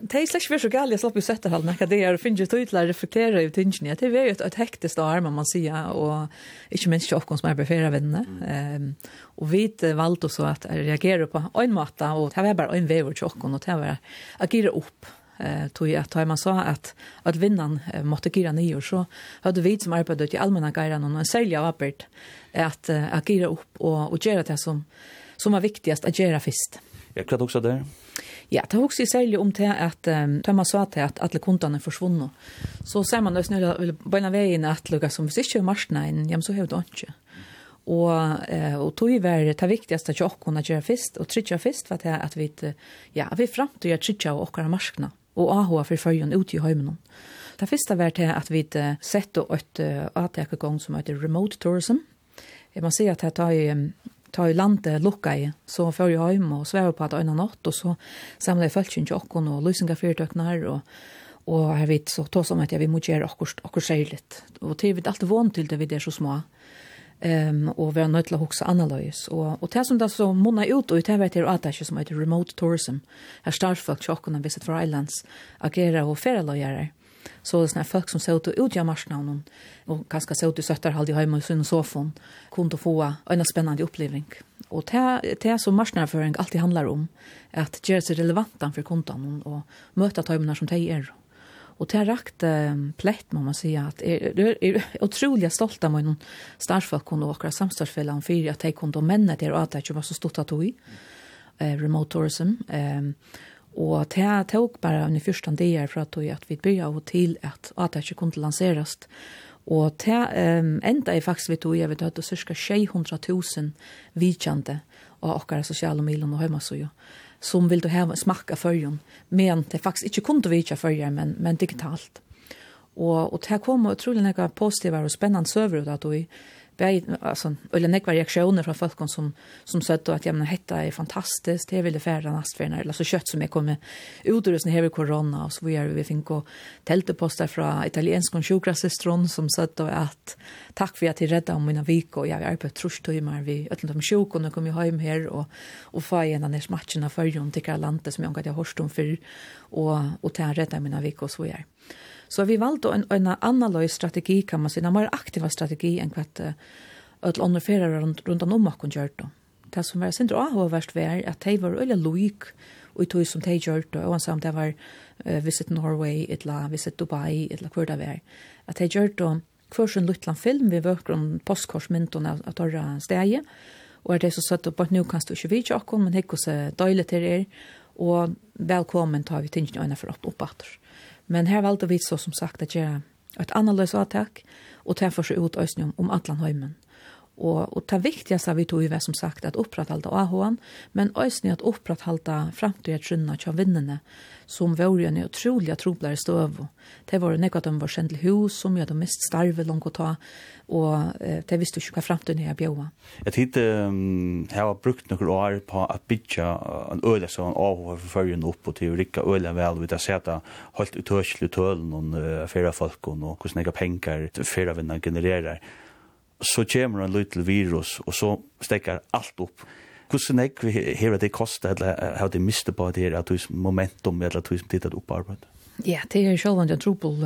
det är slags så gärna jag slapp ju sätta hallen när det är finns ju tydligare reflektera i tingen det är ju ett hektiskt år man säger och inte minst chock som är befära vänner ehm och vi valde så att reagera på en matta och det var bara en väg och chock och det var agera upp eh tog jag att man sa att att vinnan måste gira ner så hade vi som arbetade i allmänna gairan och en sälja av Albert att agera upp och och göra det som som var viktigast att göra först. Jag kan också där. Ja, det har också särskilt om det att um, tömma sa till att alla kontan är försvunna. Så ser man nästan vill bara vägen att lugga som visst inte marsna in, ja så har det inte. Och eh och tog ju väl det viktigaste att jag kunde göra först och trycka först för att att vi ja, vi framåt jag trycka och åka marskna och aha för följen ut i hemmen. Det första var det att vi sett och ett att jag gång som heter remote tourism. Jag måste säga att det tar ju ta i landet lukka i, så før jeg hjem og svev på at øyne natt, og så samlet jeg følgen til åkken og løsninger fyrtøkner, og, og jeg vet så tås om at jeg vil må gjøre åkker særligt. Og til vi er alltid vant til det vi er så små, um, og vi er nødt til å huske annerledes. Og, og det som det så munner ut, og det vet jeg at det er som heter remote tourism, her startfolk til åkken av visit for islands, agerer og ferdeløyere, Så det sånne folk som såg ut i marsnavnen, och kanske såg ut i søtterhald i hemma i sin sofaen, kunne få en spännande upplevelse och det, det som marsnavføring alltid handlar om, att göra sig relevanta för kontan och möta tajmarna som de är Och det har rakt eh, plätt, må man säga, att er, er, er otroligt stolt av min starfolk og åkra samstårsfellan för att de kunde männa det och att det ikke var så stort att de, eh, remote tourism, eh, Og det tok bare en første del for at, at vi begynte til at at det ikke kunne lanseres. Og det um, enda er faktisk vi tog, jeg vet at det er ca. 000 vidkjente av okkara sosiale milen og heimasøy som vil du smakka fyrjon, men det faktisk ikke kunne vidkjente fyrjon, men, men digitalt. Og, og det kom utrolig noen positive og spennende søver ut av det, bæði alltså eller nekva reaktioner från folk som som sett at jamen hetta är fantastiskt det ville färra nastfärna eller så kött som är kommer utrustning här corona och så vi är vi fick och tälteposter från italiensk och som sa då att tack för att ni räddade om mina vik och jag är på trustöjmar vi ötlen de sjuk och nu kom jag hem här och och få igen den matchen för Jon till Karlante som jag har hört om för och och ta rädda mina vik och så är Så vi valde en, en annan strategi kan man säga, en mer aktiv strategi än kvart öll andre ferrar rundt, rundt om okkon gjør det. Det som var sindra avhåverst var at de var veldig loik og i tog som de gjør det, og samt det var uh, Visit Norway, etla Visit Dubai, etla hvor det var. At de gjør det hver sin luttland film, vi vøker om postkorsmyndene av, av torra stegi, og er det så satt opp at nå kan du ikke vite okkon, men hekk hos døylet til er, og velkommen tar vi tingene øyne for opp oppatter. Men her valgte vi så som sagt at gjøre et annerledes avtak, og ta for seg ut øsnum om Atlanheimen. Och och ta viktigaste vi tog ju vad som sagt att upprätthålla AHN, men ösni att upprätthålla framtidsrunna tja vinnarna som var ju en otroliga troblare stöv. Det var något at de var kjent til hus som gjorde mest starve långt å ta och eh, det visste ikke hva framtiden er bjöa. Jeg hit um, jeg har brukt några år på att bygga en öle så en AHN för förrjun upp och till rika öle väl vid att sätta holdt utørselig tölen och uh, fyra folk och hur snäga pengar fyra vinnar genererar så kommer en liten virus, og så stekker alt opp. Hvordan er det her det koster, eller har det mistet på det her, at du momentum, eller at du som tittet opp arbeid? Ja, det er selv om det er trobel,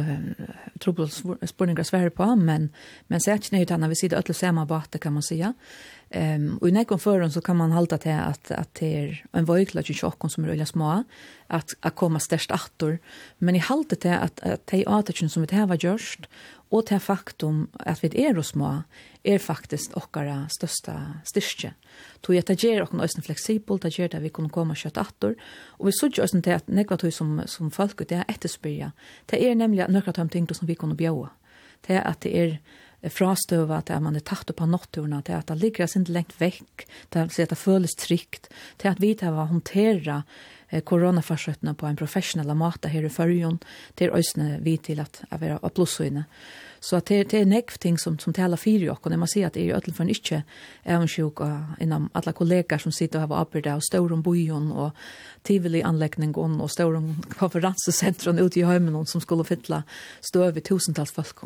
trobel spørninger svære på, men, men så er det ikke nøyt vi sier alle samme bate, kan man si. Um, og i nekken føren så kan man halte til at, at det er en vøykla til tjokken som er veldig små, att att komma störst attor men i haltet det att att de attorna som vi har görst och det faktum att vi är er små är faktiskt våra största styrke. Tog jag att göra och ösen flexibelt att göra det vi kan komma kött attor och vi såg ju till att nekva som som folk det är efterspyrja. Det är nämligen några av ting som vi kan bjuda. Det är att det är frastöva att man är tatt på nattorna till att det ligger sin längt veck till at det føles trygt till att vi tar hantera koronafarsøttene på en professionell måte her i førjen, til øsne vi til at jeg vil ha blåsøyne. Så det, det er nekv ting som, som taler fire og när må si at det er ju ikke för en sjuk innom alle kollegaer som sitter og har arbeidet og står om bojen og tivoli och og står om konferansesentren ute i høymen som skulle fytle stå i tusentals folk.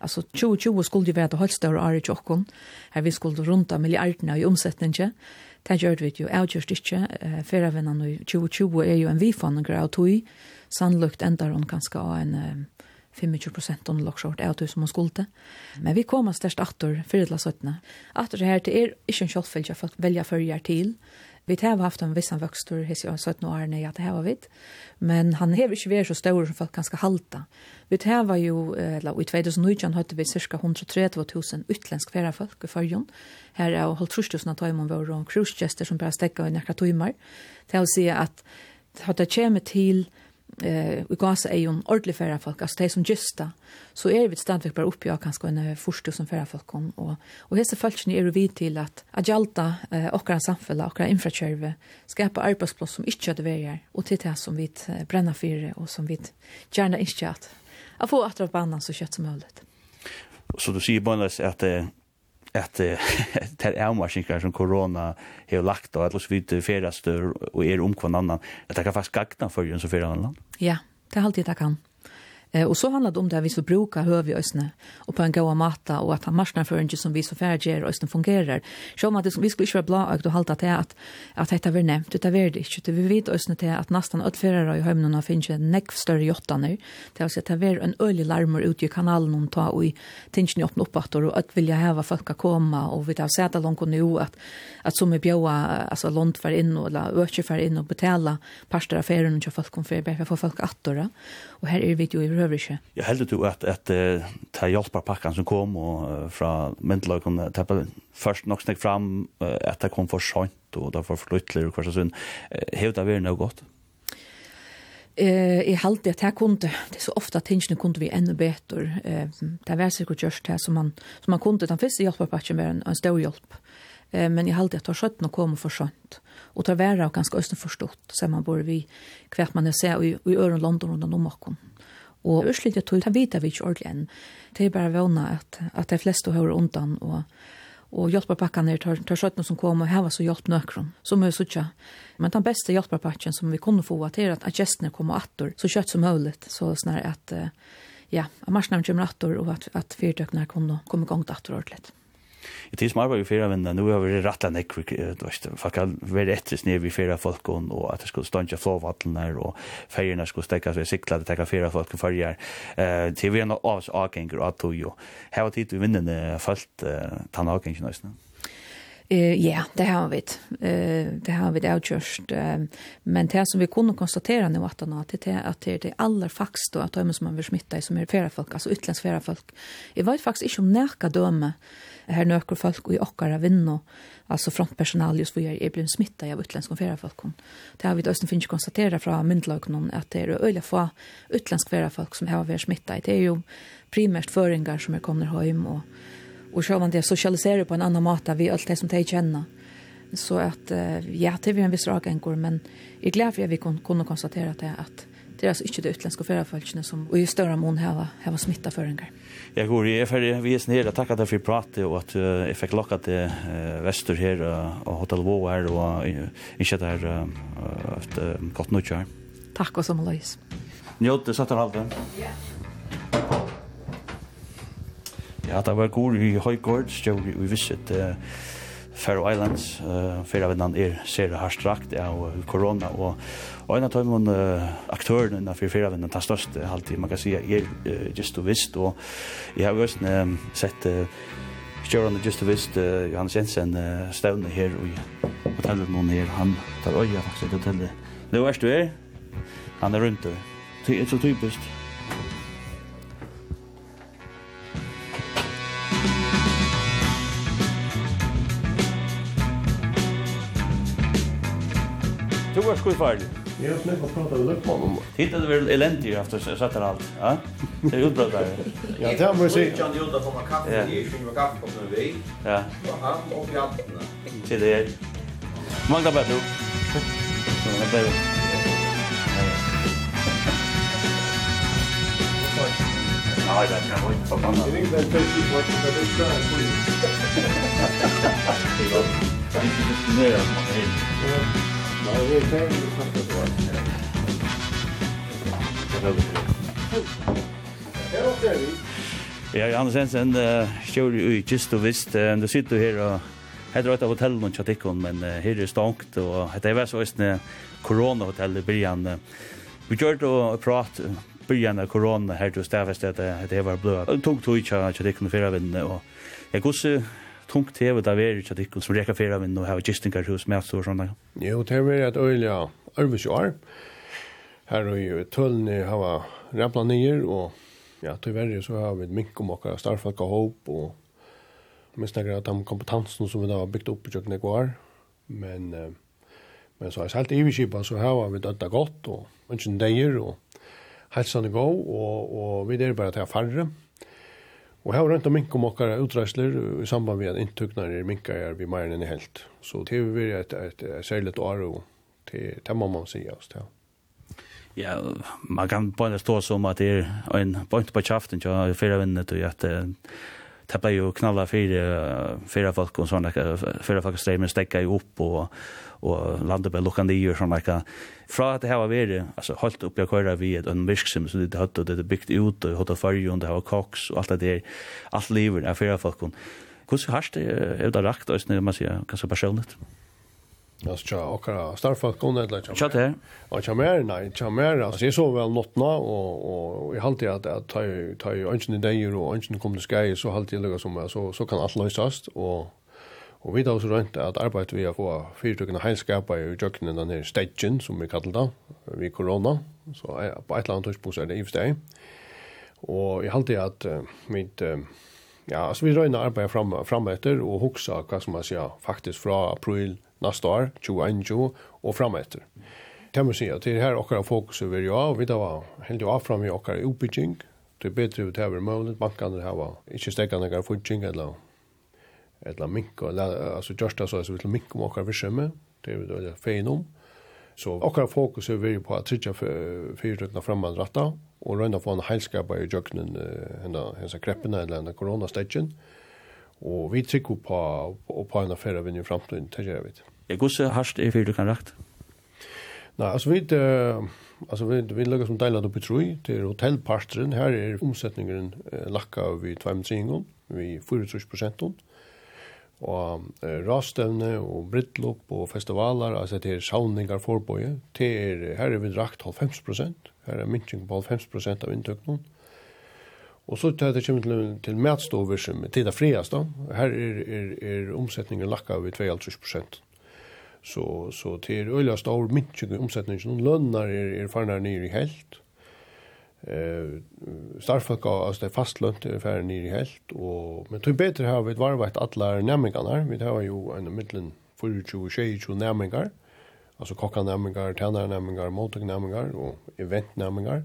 Altså 2020 skulle jo være det høyeste året i tjokken, her vi skulle rundt av milliardene i omsetningen, Det gjør vi jo avgjørst ikke. Feravennan i 2020 er jo en vifanger av tog. Sannløkt enda hun ganske av en 25 prosent om lokskjort er tog som hun skulle. Men vi kommer størst atter, fyrirla søttene. Atter her det er ikke en kjolfell jeg folk velge følger til. Vi har haft en vissan vöxtur hos jag 17 år när jag har varit. Men han har ikke vært så stor som folk ganska halte. Vi har ju, eller i 2019 hade vi cirka 130 000 utländsk färre folk i förrjun. Här är hållt förstusen att vår emot våra som bara stekker i några timmar. Det er å att at det kommit till eh vi går så är ju en ordentlig färra folk alltså det som justa så är vi stadigt bara uppe jag kan ska en första som färra folk kom och och hesa folk ni är vi till att att jalta eh, och kan samfälla och infrastruktur skapa arbetsplats som inte hade är och till det som vi bränna för och som vi gärna inte att att få att dra på annan så kött som möjligt. Så du säger bara att at det er avmarskinkar som korona har lagt og at vi ferastur og er om kvann annan, at det kan faktisk gagna for enn som fyrir annan. Ja, det er alltid det kan. Eh, och så handlar det om det vi så brukar hör vi ösne och på en goda matta och att han marsnar för inte som vi så färger ösnen fungerar. Så om att vi skulle inte vara blå och hålla till att att detta vi nämnt utan det inte vi vet ösne till att nästan att förra i hemmen finns en neck större jotta nu. Det har sett att vi en ölig larmer ut i kanalen och ta och i tingen öppna upp att och att vilja häva folk att komma och vi tar sätta långt nu att att som är bjöa alltså långt för in och la ökje för in och betala parstaraffären och folk kom för för folk att Och här är vi ju behöver ikke? Jeg heldig jo at, at uh, ta hjelperpakken som kom og, uh, fra myndelagene, först først nok snakk fram uh, at det kom for sent og det var forflyttelig og hva slags sånn. Hevet det vært noe godt? Eh, jeg halte at jeg kunde, det er så ofte at tingene kunde vi enda bedre. Eh, det var sikkert gjørst det som man, som man kunde. Den første hjelperpakken var en, en stor hjelp. Eh, men jeg halte at det var skjøtt noe kom for sent och tar värre och ganska östen förstått så man borde vi kvärt man ser så i i öron London och de Nordmarken. Og urslit jeg tog, det vet vi ikke ordentlig enn. Det er bare vana at, at de fleste hører undan, og, og hjelperpakken er tar, tar skjøttene som kom, og her var så hjelp nøkron, som er suttja. Men den beste hjelperpakken som vi kunne få, at er at gestene kommer attor, så kjøtt som mulig, så snar at, ja, at marsnavn kommer atter, og at, at fyrtøkene kunne komme gongt attor ordentlig i tid som arbeid i fyra vinda, nu har vi rett enn ekvik, du veist, folk har vært etter snir vi fyra folk, og at det skulle ståndja flåvattlenar, og ferjerna skulle stekkas ved sikla, det tekka fyra folk fyrir, ferjer, til vi er av avs avgengur og at tog jo, her var tid vi vinnene falt tann avgengur nøysene. Mm. Eh ja, det har vi. Eh det har vi det outjust. Men det som vi kunde konstatera nu att han att det att det är alla fax då att de som man vill smitta som är flera folk, alltså utländska flera folk. Jag vet faktiskt inte om närka döme här nöker folk och i okkara vinno, alltså frontpersonal just för jag är blivit smittad av utländska flera folk. Det har vi då finns konstatera från myndlagen att det är öliga få utländska flera folk som har varit smittade. Det är ju primärt föringar som är kommer hem och och så vant jag socialiserar på en annan måte vi allt det som de känner så att ja det är en viss rak enkor men jag är glad för att vi kunde kunde konstatera det att det är alltså inte det utländska förarföljarna som och i större mån här här var smitta föringar. Jag går i för vi är snälla tacka dig för pratet och att jag fick locka till väster här och hotell Wow här och inte där efter gott nu Tack och som Louise. Njut, det satt här allt. Ja. Ja, det var god i Høygård, stjør vi visset uh, Faroe Islands, uh, fyrir av innan er ser harstrakt av uh, korona, og, og en av tøymon uh, aktørene innan fyrir fyrir av innan tar størst uh, halvtid, man kan si er uh, just og visst, og jeg har jo også um, sett uh, stjørene just og visst, uh, Johannes Jensen uh, støvne her, i hotellet noen her, han tar øya faktisk hotellet. Det er du er, han er rundt det er så typisk. Du var skoj färdig. Jag har snäppat prata med Lökman om det. Titta, väl eländig efter så satt det allt. Ja? Det är utbrott där. Ja, det har man ju sett. Jag gjorde att man kaffe, det är ju kaffe på med vi. Ja. Och han och vi hade. Till det. Många bättre. Många bättre. Nej, det kan vara inte förbannat. Det är inte en färdig på det är så här skit. Det är gott. Det är inte diskriminerat man är. Nej, det är fem. Det är Ja, Johannes Jensen, kjør i Kist og Vist, du sitter her og Hetta er eitt av hotellene og tjatikon, men uh, her er stankt, og hetta er vært sånn koronahotell i byrjan. Vi gjør det og prat byrjan av korona her til Stavest, at det var blød. Tungt tog tjatikon i og vinn, og jeg gos tungt hev det er ikke at ikke som reker fyrir av og har gistingar hos med og sånne. Jo, det er et øyelig ærvis år. Her og tølene har rappla nyer, og ja, tyverre så har vi mink om okkar starfalka håp, og minst nekker at de kompetansen som vi da har byggt opp i kjøkkenet går, men, men så har jeg selv i iverskipa, så har vi dødda godt, og ønsken deier, og helsen er god, og, og vi er bare til å færre, Og her rundt om mink om okkar utreisler i samband med at inntuknare minkar er vi meir enn i helt. Så det vil være et, et, et særligt år og det, det må man sige oss til. Ja, man kan bare stå som at det er en point på kjaften til fire vinnet og at det ble jo knalla fire, fire folk og sånne, fire folk stremer stekka jo opp og og landet ble lukket nye og sånn like. Fra at det her var veri, altså holdt oppi å køyre vi et en virksom, så det hadde det bygd ut, og hadde fargen, det var koks og alt det der, alt livet er fyrir folk. Hvordan harst det er det rakt, og man sier, ganske personligt? Ja, så tja, okkara starfalt kom det, eller tja mer? Ja, tja mer, nei, tja mer, altså jeg så vel nottna, og, og jeg halte at ta ta jo ønsken i deir, og ønsken kom til skei, så halte jeg lukka som, så, så kan alt løsast, og Og vi da også rønt at arbeidet vi har få fyrtøkende heilskapet i jøkkenen denne stedgen, som vi kallet det, ved korona. Så på et eller annet tidspunkt er det i steg. Og jeg halte at uh, mitt, uh, ja, altså vi røyner arbeidet fram, fram etter og hoksa, hva som man sier, faktisk fra april neste år, 2021, og fram etter. Det må si at det her okkar fokus er ja, av, vi da var heldig av fram i okkar utbygging, det er bedre ut over mulig, bankene har ikke stekkende gar futsing eller eller mink, altså gjørst det så er det mink om akkurat virksomhet, det er vi da fein om. Så akkurat fokus er vi på at tridja fyrtøkna framman ratta, og røyna få en heilskapa i jøkkenen hennes kreppene eller henne koronastegjen. Og vi trykker på, på, på en affære vinn i framtiden, det gjør vi. Jeg går så hardt i fyrtøkna rakt. Nei, altså vi, altså vi, vi lager som deilat oppi troi til hotellparteren. Her er omsetningen lakka vi 2-3 vi 4-3 prosenten og rastevne og brittlopp og festivaler, altså det er sauningar forbøye, det er, her er vi rakt 90%, her er minking på 90% av inntøkningen, og så tar det kommer til, til matstover som er tida friast da, her er, er, er omsetningen lakka over 22%. Så, så det er øyla stor minking i omsetningen, og lønner er, er farnar nere i helt, eh starfolk av det fastlönt er ferdig nere i helt og men tog bedre har vi varvat alle nämningarna vi har jo en mitten 24 22 nämningar altså kockarna nämningar tjänare nämningar mottag nämningar och event nämningar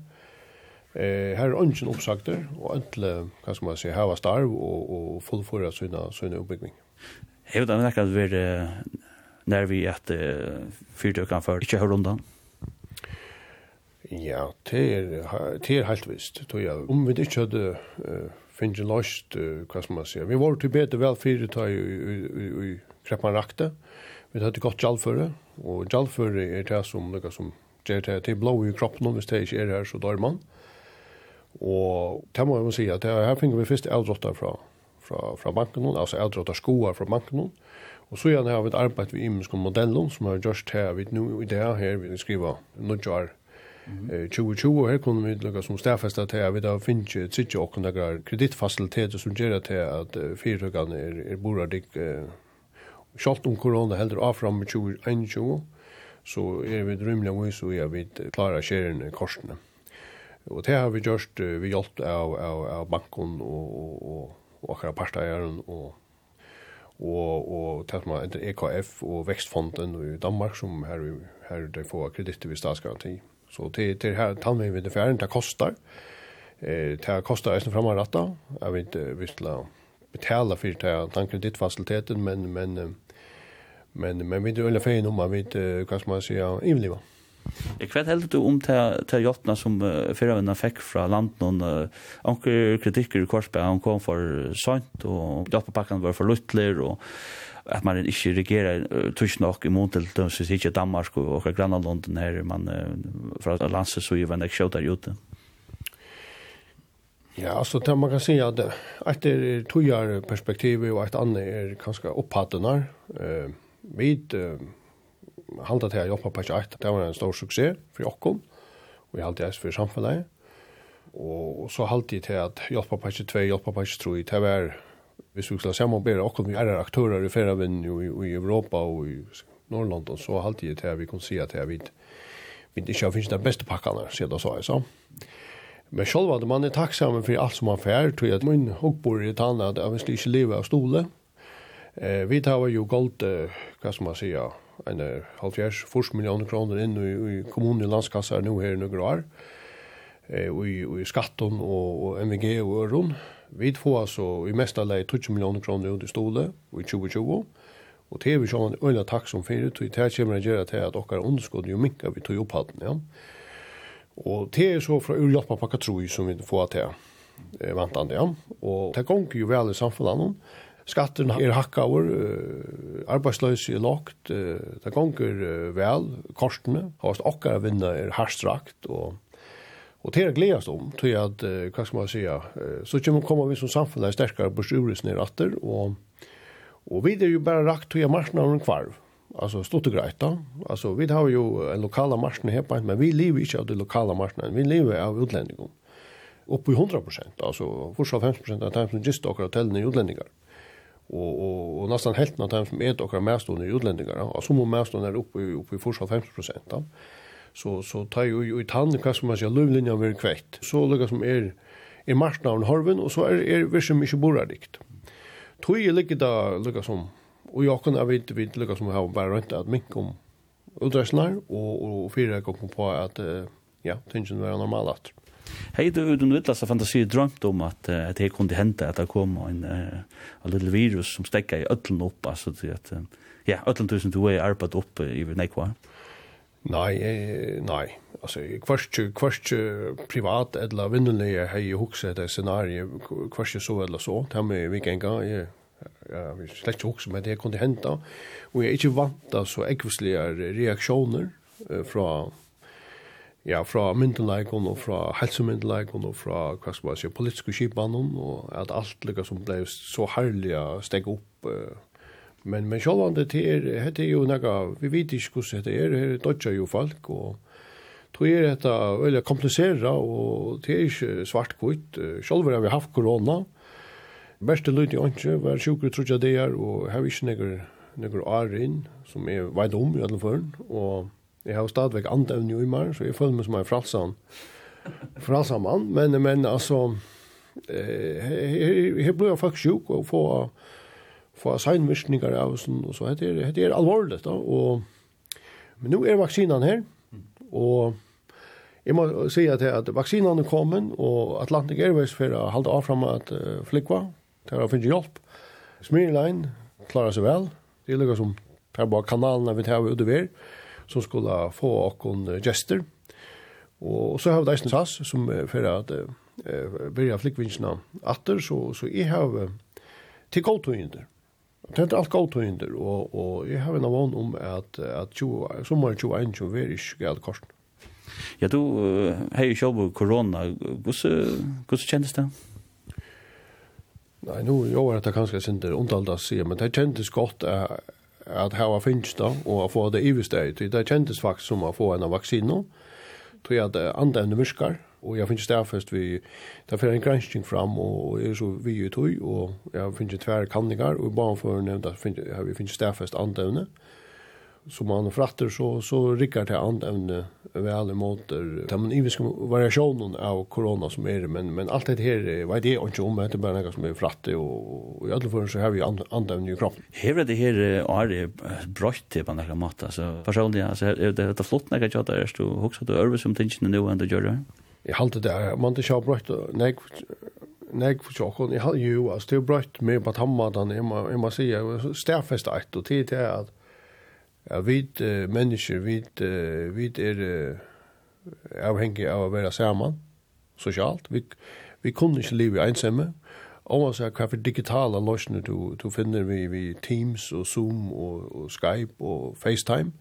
eh här är ungen uppsagter och öll kan man si här var starv og og fullföra sina sina uppbyggning Hevur det nekka at vi när vi at fyrtökan för ikkje hör undan? Ja, det er, det er helt visst. Om vi ikke hadde uh, finnet løst, uh, hva skal man si, vi var til bedre vel fire i, i, i, i kreppmann rakte. Vi hadde gått jalføre, og jalføre er det som, noe som gjør det til blå i kroppen, hvis det ikke er her, så dør man. Og det må jeg må si at det, her finner vi først eldrotter fra, fra, fra banken, altså eldrotter skoer fra banken, Og så gjerne har vi et arbeid ved imenske modellen som har gjort her, vi nå i det her, vi skriver noen år 2020 her kunne vi lukka som stafesta til at vi da finnes ikke åkken der kredittfasiliteter som gjør til at fyrtøkene er, er boradik Sjalt om korona heldur avfram med 2021, så er vi drømmelig av så er vi klara klare korsene. Og det har vi gjort vi hjelp av, av, av banken og, og, og akkurat parteieren og og og tætt man EKF og Vekstfonden i Danmark som her her dei får kreditt vi statsgaranti. Så til till här vi vid det det kostar. Eh det kostar ju framåt ratta. Jag vet inte skal betala för det den kreditfaciliteten men men men men vi det eller fel nummer vet vad ska man säga evliva. Jeg vet helt du om til, til hjelpene som uh, fyravennene fikk fra landen. Uh, anker kritikker i Korsberg, han kom for sant, og hjelpepakkene var for luttler, og att man inte reagerar tusch nog i mån till de så sitter Danmark och och grannar London man uh, att landet så ju vem det skjuter ute. Ja, altså det man kan si at et er togjere perspektivet og et annet er kanskje ganska Uh, Eh uh, halda til å jobbe på et, Det var en stor suksess for okkom, og jeg halda det for samfunnet. Og så halda jeg til at jobbe på kjart 2, jobbe på et, 3, det var hvis vi skal samarbeide akkurat vi er aktører i ferien i, i Europa og i Norrland, så så halvtid til vi kan si at vi inte inte finns den bästa sier det så så. Men själva var det man är tacksam för allt som man får tror jag min hockbor i tanna att jag skulle inte leva av stole. Eh vi tar ju gold eh, vad ska man säga en halvfjärs fors miljoner kronor in i, i kommunen i landskassan nu här i några år. Eh och i, och i skatten och, och MVG och öron. Vi får altså i mesta leie 20 millioner kroner ut i stole i 2020, og det er vi sjåan øyla takk som fyrir, og det kommer å gjøre til at okkar underskåd jo minka vi tog opphatten, ja. Og det er så fra urhjelpa pakka troi som vi får til eh, vantande, ja. Og det gonger jo vel i samfunnet, Skatten er hakka over, uh, arbeidsløs er lagt, uh, det gonger uh, vel, korsene, og okkar vinner er harstrakt, og Och det er gledast om, tror jag att, uh, hva skal man säga, så kommer komma vi som samfund sterkere på sjurus ner efter. Och, och vi er ju bara rakt till marknaden kvarv. Alltså stort och grejt då. Alltså vi har ju en lokala marknad här på men vi lever inte av det lokala marknaden. Vi lever av utlänningar. Upp i 100%, alltså fortsatt 50% av dem som just åker hotell är utlänningar. Och, och, och nästan hälften av dem som äter åker märstående i utlänningar. Och så må märstående är uppe, uppe i fortsatt 50%. Då så så tar ju i tand kanske man säger lövlinja över kvätt. Så lukar som är i marknaden harven och så är är vissa mycket borradikt. Tror ju lika där lukar som och jag kan av inte vid lukar som har bara runt att mink om utdresslar och och fyra gånger på att ja, tingen var normalt. Hej du utan vittlasa fantasi drömt om att att det kunde hända att det kom en en liten virus som stäcker i öllen upp alltså att ja, öllen tusen du är arbetat upp i nekvar. Nei, eh, nei. Alltså kvarst kvarst privat eller vinnelig har ju huxat det scenariet kvart så eller så. Det har vi kan gå jeg Ja, vi slett också med det kunde hända. Och jag er inte vant av så ekvislige reaktioner eh, från ja, fra myndelagene og fra helsemyndelagene og fra, hva skal man si, politiske skipene og at alt lykka som ble så herlig å stegge opp uh, Men men sjálvande det är hette jo några vi vet ikke hvordan det är det dotcha ju folk och tror är detta eller komplicera och det är inte svartkvitt Själv har vi haft corona. Bästa lyd i anke var sjuka tror det är och har vi snägger några år in som är vid om i alla fall och jag har stadigt andävn i mig så jag följer mig som en fralsan. Fralsan man men men alltså eh här blir jag faktiskt sjuk och få, få seinmyskningar av oss, og så heter det, det er alvorlig da, og men nu er vaksinan her, og jeg må si at, at vaksinan er kommet, og Atlantic Airways for å holde av frem at uh, flikva, til å finne hjelp, Smirlein klarar seg vel, det er liksom, som per bare kanalene vi tar ut over, som skulle få okkon gester, og så har vi Dyson SAS, som for at uh, byrja flikvinsina atter, så, så jeg har uh, til godtøyender, Og det er alt godt hinder, og, og jeg har en avon om at, at 20, sommer 21 vil ikke galt korsen. Ja, du har jo kjøpt korona. Hvordan kjennes det? Nei, nå gjør jeg det kanskje sinder ondalt å si, men det kjennes godt at, at her var finnes da, og å få det i vestøy. Det kjennes faktisk som å få en av vaksinen, tror jeg at andre enn myrker, och jag finns där först vi där för en granskning fram och är så vi i tog och jag finns ju tvär og och bara för nämnda finns jag vi finns stedfest först så man fratter så så rycker det andävne väl emot där man i variationen av corona som är det men men allt det här vad det och om det bara något som är fratte och, i alla fall så har vi andävne i kroppen. Här det här är brott till på något sätt så personligen alltså det är flott när jag tjatar så hooks att över som tingen nu ändå gör det. Jeg halte det, man det ikke har brøtt, nek, nek for tjokken, jeg halte jo, altså, det er brøtt med på tammadan, jeg må, jeg må si, stærfest eit, og tid til at, ja, vi uh, mennesker, vi, uh, vi er uh, avhengig av å være sammen, sosialt, vi, vi kunne ikke leve ensamme, Og man sier hva for digitale løsninger du, du finner vi, vi Teams og Zoom og, og Skype og FaceTime.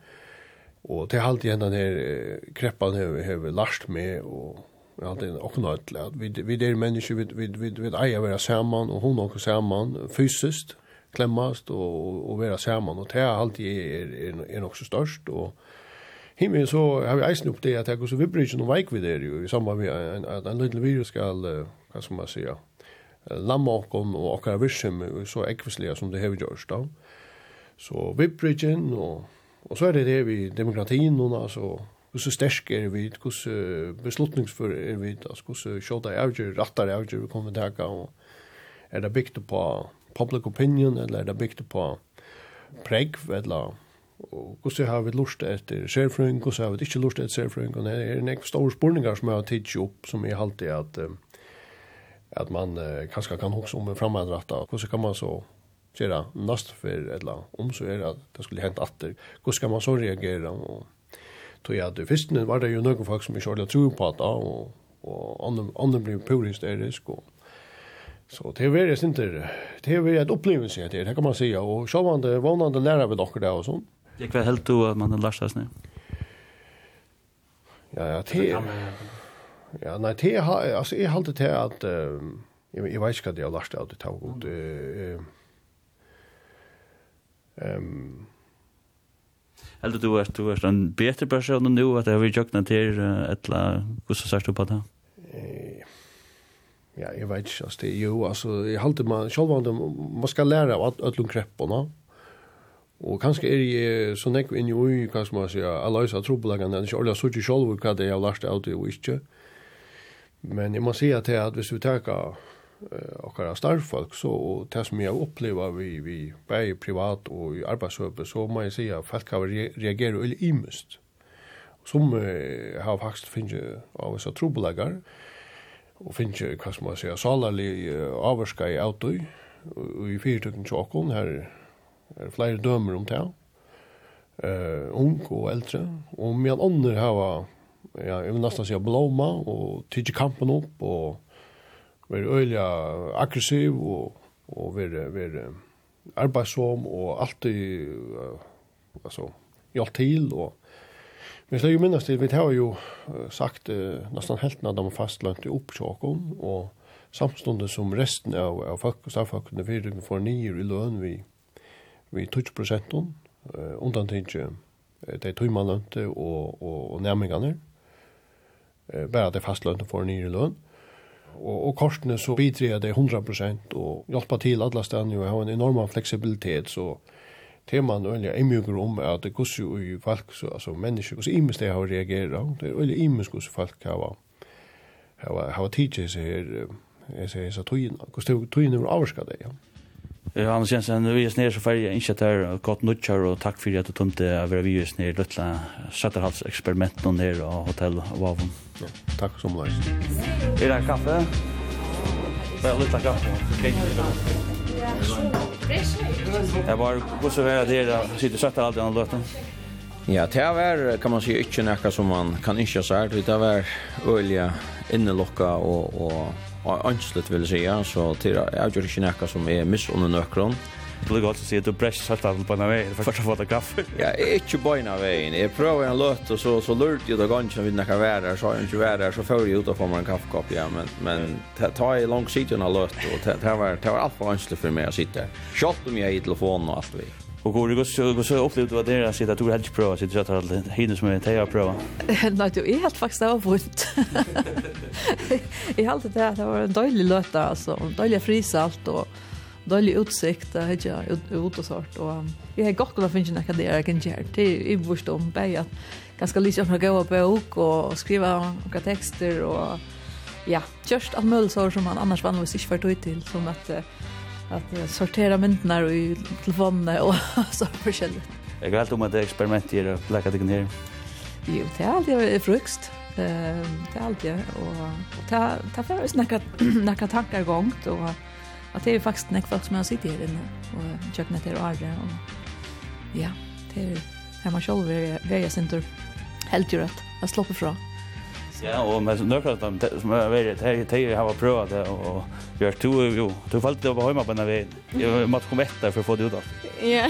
Og til halvt igjen denne kreppen har vi lært med og Ja, det är också något. Vi vi det är människor vi vi vi vi är vara samman och hon också samman fysiskt klemmast och och vara samman och det är alltid är är, är också störst och himmel så har vi eisen upp det att jag går så vi bridge och vik vid det ju i samband med en en, en liten video ska vad ska man säga lammakon och och vision så ekvisliga som det har vi gjort då. Så vi bridgen och och så är det det vi demokratin och alltså hvordan sterk er vi, hvordan beslutningsfør er vi, hvordan sjåda er avgjør, rattar er avgjør vi kommer til og er det bygd på public opinion, eller er det bygd på preg, eller hvordan har vi lust etter serfrøyng, hvordan har vi ikke lust etter serfrøyng, og det er en ekve store spurningar som jeg har tidsi opp, som jeg halte at at man kanskje kan hoksa om en fremadrattar, hvordan kan man så gjøre nast for, eller om så er at det skulle hente atter, hvordan kan man så reagere, og tog jeg at først var det jo noen folk som ikke ordentlig tro på det, og, og andre blir pur hysterisk, og Så det var det inte det var ett upplevelse det det kan man säga och så var det vånande lära vi dockor där och sånt. Det kvar helt då man den lastas nu. Ja ja det Ja nej det har alltså är hållt det att jag jag vet inte vad jag lastar det tog och det ehm Eller du er, du er en bedre person enn du, at jeg vil jøkne til et eller hvordan sier du på det? Ja, jeg vet ikke, altså, det er jo, altså, jeg halte man, selv om man skal lære av ødlund kreppene, og kanskje er jeg så nekk inn i ui, kanskje man sier, alle øyne trobeleggene, jeg er ikke selv hva det er jeg har lært av det og ikke, men jeg må si at det at hvis vi tar okkara starfolk så og det som jeg opplever vi, vi bare privat og i arbeidshøpe, så må jeg si at folk har reagerer veldig imest. Som eh, har faktisk finnet av disse trobeleggere, og finnet, hva skal man si, salerlig avvarska i autoi, og i fyrtøkken tjokken, her er flere dømer om det, eh, ung og eldre, og med andre har, ja, jeg vil nesten si, blåma, og tidsi kampen opp, og være øyelig aggressiv og, og være, være arbeidsom og alltid uh, altså, hjelp til og Men ju minnes det, vi har jo sagt uh, nesten helt når de fastlønte i sjåkon, og samstundet som resten av, av folk og staffolkene vi får nyer i løn vi, vi 20 prosenten, uh, undan til ikke de tøymanlønte og, og, og nærmingene, eh, bare at de fastlønte får nyer i løn. Og, og kortene så bidrar det 100% og hjelper til alle stedene og har en enorm fleksibilitet, så teman og jeg er om at det går jo i folk, så, altså mennesker, hvordan imens det har reageret, det er veldig imens hvordan folk har, har, har tidligere seg her, jeg sier, så tror jag. Kostar tøyen, hvordan tøyen er det. ja. Ja, Anders Jensen, vi er snir så ferdig. ikke at det er godt nødtjør, og takk for at du tomte å være vi er snir løtla Søtterhalseksperimenten her og hotell og vavn. Ja, takk som løs. Er det kaffe? Bare litt av kaffe. Jeg bare, hvordan er det her, sitter Søtterhalsen og løtla? Ja, det var, kan man si, ikke noe som man kan ikke ha sagt. Det var øyelig innelokka og, og anslut vill si, så til, jeg gjør ikke noe som er miss under nökron. Det godt å si at du bräsch satt av på en väg för att få ta kaffe. Ja, ikke på en av veien. Jeg prøver en løt, og så så lurte jeg det ganske om vi ikke näka der, så har jeg ikke inte der, så får jeg ut og få meg en kaffekopp ja men men ta i lang siden av løt, og det var det var alt for anslut for meg å sitte. Kjøtt om jag i telefonen og alt vi. Og går det går så upplevt vad det är att sitta tog helt prova så jag tar allt hinner som jag tar prova. Nej, det är helt faktiskt av vunt. I allt det det var en dålig löta alltså, en dålig frisalt och dålig utsikt där hade jag ut och sort och jag har gått och finna några där jag kan göra det i vårt om bäj att ganska lite att gå på bok och skriva några texter och ja, just allt möjligt så som man annars vanligtvis inte får tid till som att att sortera myndnar i telefonen och så förskälligt. Jag har alltid om att experimentera och lägga dig ner. Jo, det är alltid frukst. Det är alltid. Och det är för snacka tankar gångt. Och att det är faktiskt näck folk som jag sitter här inne. Och köknet är och arre. Och ja, det är här man själv väljer sin tur. Helt ju rätt. Jag slår på från. Ja, og med nøkla de som er veldig, jeg har prøvd det, og gjør to, jo, du falt det var behøyme på denne veien. Jeg måtte komme etter for å få det ut av. Ja,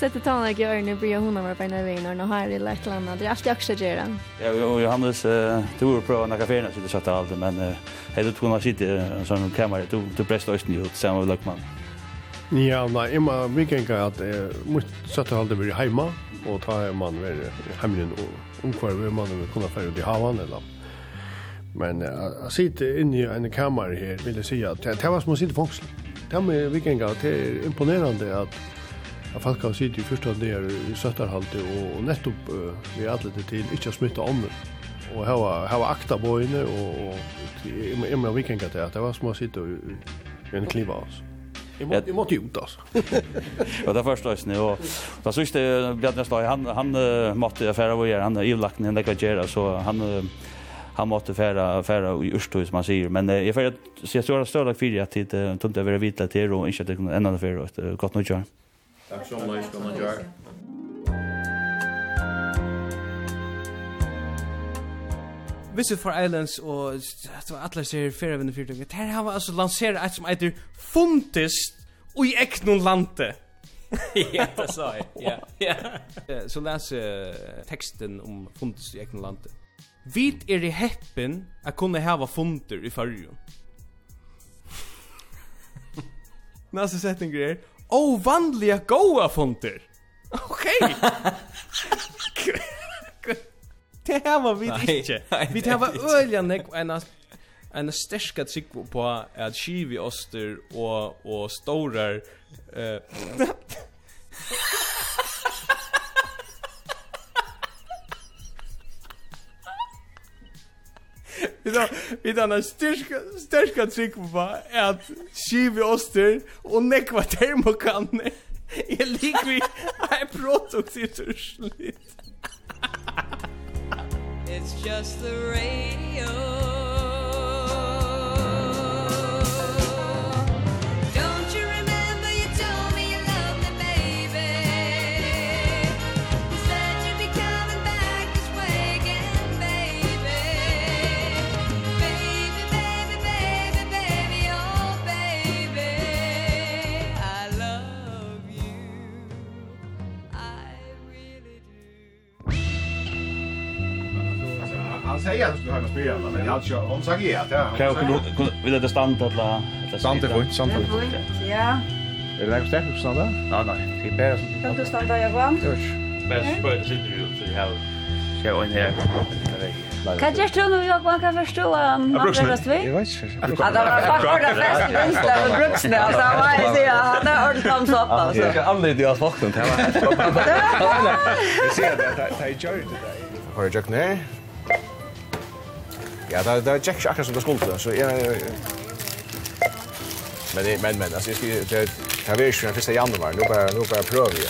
Sätter tala i gör bry blir hon var på den vägen och har jeg lätt landa. Det är alltid akkurat gjør den. Ja, och Johannes eh har på några kaféerna så det satt allt men eh det tror man sitter sånn kammare du du bästa østen ut sammen med Luckman. Ja, nei, jeg må kan at att måtte satt allt blir hemma och ta man väl hemmen och omkvarve man vil kunne føre i havan eller Men å sitte inne i en kammare her, vil jeg si at det var som å sitte fangsel. Det med vikinga, det er imponerande at at folk kan sitte i første del i søtterhalte og nettopp vi er atlet til ikke å smitte om og hava, hava akta på og, og i, må vikinga til at det var som å sitte i en kliva altså. Jag jag måste ut alltså. Och det första snö och vad så är det nästa han han måste affära vad gör han i lacken den där gör så han han måste färra färra i Örstö som man säger men jag för att se stora stora för att det tunt över vita till och inte att det kan ändra för gott nog gör. Tack så mycket, Gunnar. Visit for Islands og atlas ser fyrir vinnu fyrir Det Her har altså lansera et som heter Fontist og i eknon lande. ja, det sa jeg. Ja, ja. Så les teksten om Fontist i eknon lande. Vit er i heppen at kunne hava funter i fyrjun. Næsta setting er Ovanliga goa funter. Okej. Okay. det här var vi inte. Vi det var øyelig nek en en sterska trygg på att skivi oster och och stora eh Vi tar vi tar en styrka styrka trick på at skivi oster og nekva termokanne. Jeg liker vi er produkt i turslit. It's just the radio. han säger att han skulle hemma spela, men han kör om sagt ja. Kan du vill det stanna alla alla stanna fint, stanna fint. Ja. Är det något ställe stanna? Nej, nej. Det är bättre som Kan du stanna jag va? Tusch. Bäst det sitter ju så här. Ska in här. Kan jag stå nu jag kan förstå om Andreas vi? Jag vet inte. Ja, det var bara för det bästa vinsten med Bruxne alltså vad jag säger han har hört om så pappa så. Jag kan aldrig det här. Jag ser det det är ju det. Har jag jag ner? Ja, det det gick akkurat som det skulle så jag Men det men men alltså jag ska det kan vi ju första januari nu bara nu bara prova ju.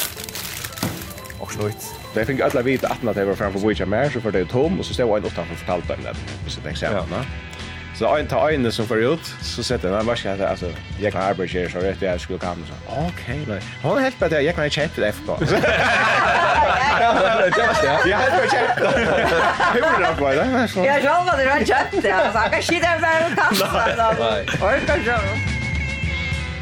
Och snöjt. Det fick alla vita att när det var framför Witcher Mer, så för det tom och så stod en utanför fortalt dem det. Så tänkte jag, va? Så en tar en som får ut så sätter man bara att alltså jag kan arbeta så rätt jag skulle komma så. Okej, nej. Hon helt på det jag kan inte det FK. Jag har inte chatta. Hur är det på det? Jag själv hade inte chatta. Så jag kan skita där och kasta. Nej. Orkar jag.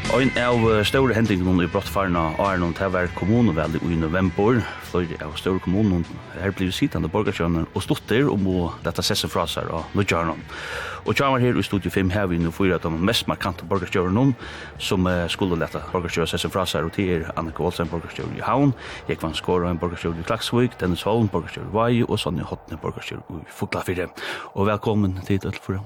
Ein av store hendingene i Brottfarna Arnon til hver kommunevel i november. Flere av store kommunen her blir sittende borgerskjønner og stotter om å dette sesse fra seg av Nødjarnon. Og kjønner her i studio 5 her vi nå fyrer de mest markante borgerskjønner som skulle lette borgerskjønner sesse fra seg og til Annika Olsen borgerskjønner i Havn, Jekvann Skåre, en borgerskjønner i Klaksvik, Dennis Holm borgerskjønner i Vai og Sonja Hotne borgerskjønner i Fuglafire. Og velkommen til Øtlefura.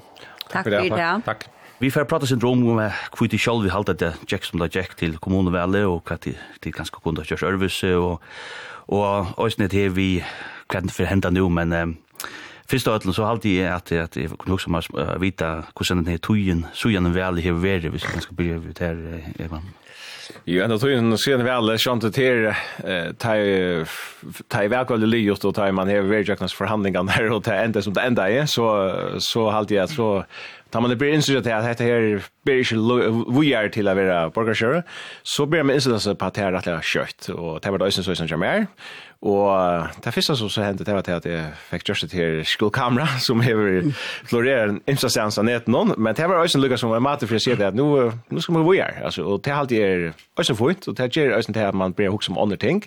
Takk for det. Takk. Takk. Vi får prata sin drom om hva det selv vi halte det Jack som där Jack til kommunen og hva de, de ganske kunne kunde ha gjort service og og også här vi hva det för hända nå men um, Fyrst og öllum så halte jeg at, at jeg kunne hugsa meg uh, vite hvordan denne tøyen, sujan en veli hever veri, hvis man skal begynne ut her, Evan. Jo, enda tøyen sujan en veli, sjant ut her, ta i velkvallig lyot, og ta i man har veri jaknas forhandlingan her, og ta enda som det enda er, så, så haldi jeg at så tar man det blir innsynlig til at dette her blir ikke vujar til å være borgarskjøret, så blir man innsynlig på at det er rettelig kjøtt, og det var det også som kommer her, Og det første som så hendte det var til at jeg fikk just til skolkamera, som hever florerer en imstansans av neten noen, men det var også en lukka som var matet for å si det at nå, nå skal man bo her, altså, og det er alltid er også fint, og det gjør også til at man blir hukk som andre ting,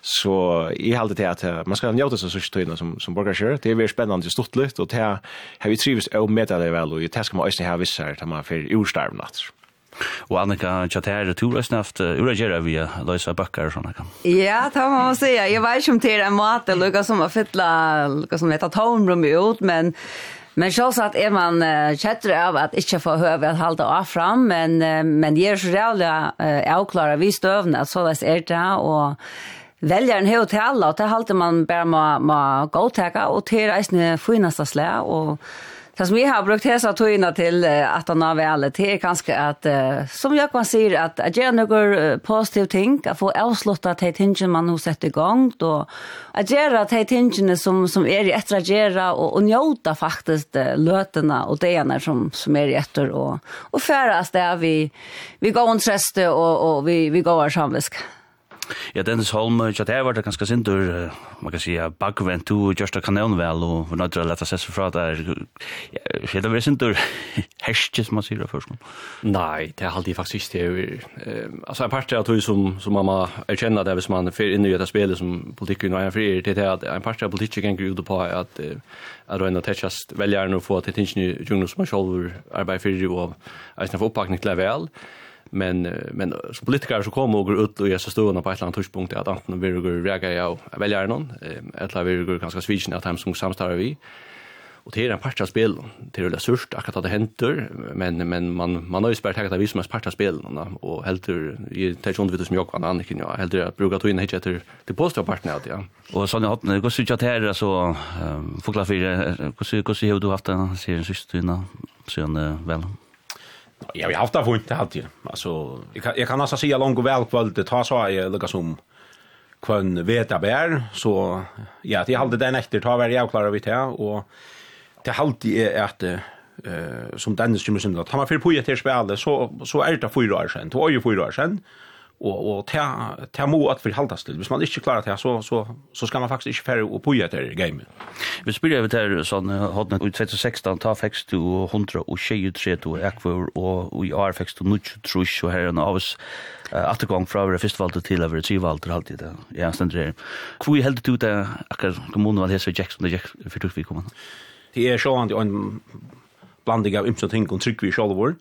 så jeg halte til at man skal njøte seg sørste tøyene som, som borgarskjør, det er veldig spennende og stort litt, og det har vi trives å møte det vel, og det skal man også ha visse her til man får urstarven natt. Och Annika Chatter tur har snäft uragera via Loisa Backar och såna kan. Ja, det må man säga. Jag vet inte om det är en mat eller som har fylla något som heter tomrum ut men Men så att är man chatter av att inte få höra att hålla av fram men men det är så jävla avklara vi stövna så där är det och Väljaren en till och det håller man bara med med godtäcka och till reisne finaste slä och Det som vi har brukt hesa tøyna til at han har vel det er kanskje at, som Jakob sier, at jeg gjør noen positive ting, at få avsluttet de tingene man har sett i gang, og at gjør de tingene som, som er i etter å gjøre, og, og njøte faktisk løtene og degene som, som er i etter, og, og fære det vi, vi går om treste, og, og vi, vi går samvisk. Ja, Dennis Holm, ja, det var det ganske sindur, man kan säga, bakvent, du gjørst av kanalen vel, og vi nødder å lette seg fra der, ja, det var sindur herskje, som man sier det først. Nei, det er alltid faktisk det, er, altså, en part av tog som, som man må erkjenne det, hvis man er inne i dette spelet som politikken är en frier, det er at en part av politikken går ut på at, att røyna tetsjast veljaren å få til tingene i djunglen som man selv arbeider for, og eisne for oppakning til det vel, men men som politiker så kommer och ut och jag så står på ett annat touchpunkt att antingen vill jag reagera jag väljer någon eller vill jag ganska switchen att hem som samstarrar vi. Och det är en parts av spel till det surt att det händer men men man man har ju spelat att vi som är parts av spel och helt i tänkte vet som jag kan annars kan jag helt jag brukar ta in hit efter till posta partner att ja och så när hade det går så att här så förklara för hur hur hur du haft den serien sist innan sen väl Ja, vi har haft det fint alltid. Alltså, jag kan, jag kan alltså säga långt och väl kväll, det tar så här, jag som om vet veta bär, så ja, det halde den efter, ta vär jag klarar vi det, och det alltid är att eh, som Dennis kommer Jimmersen, att han var för på ett här så, så är det fyra år sedan, det var ju fyra år sedan, og og ta ta mo at forhaldast till. Hvis man ikkje klarar det så så så skal man faktisk ikkje ferre og poja der game. Vi spyr við der sånn hadde ut 2016 ta fekst du 123 to ekvor og i er fekst du nuch trush og her og avs at gang fra over festival till over trivalt og alltid det. Ja, stendur der. Kvui heldt du där akkurat kommunen var så Jackson og Jackson for tuk vi komma. Det er sjåan en blanding av ymsa ting og trygg vi sjálvor.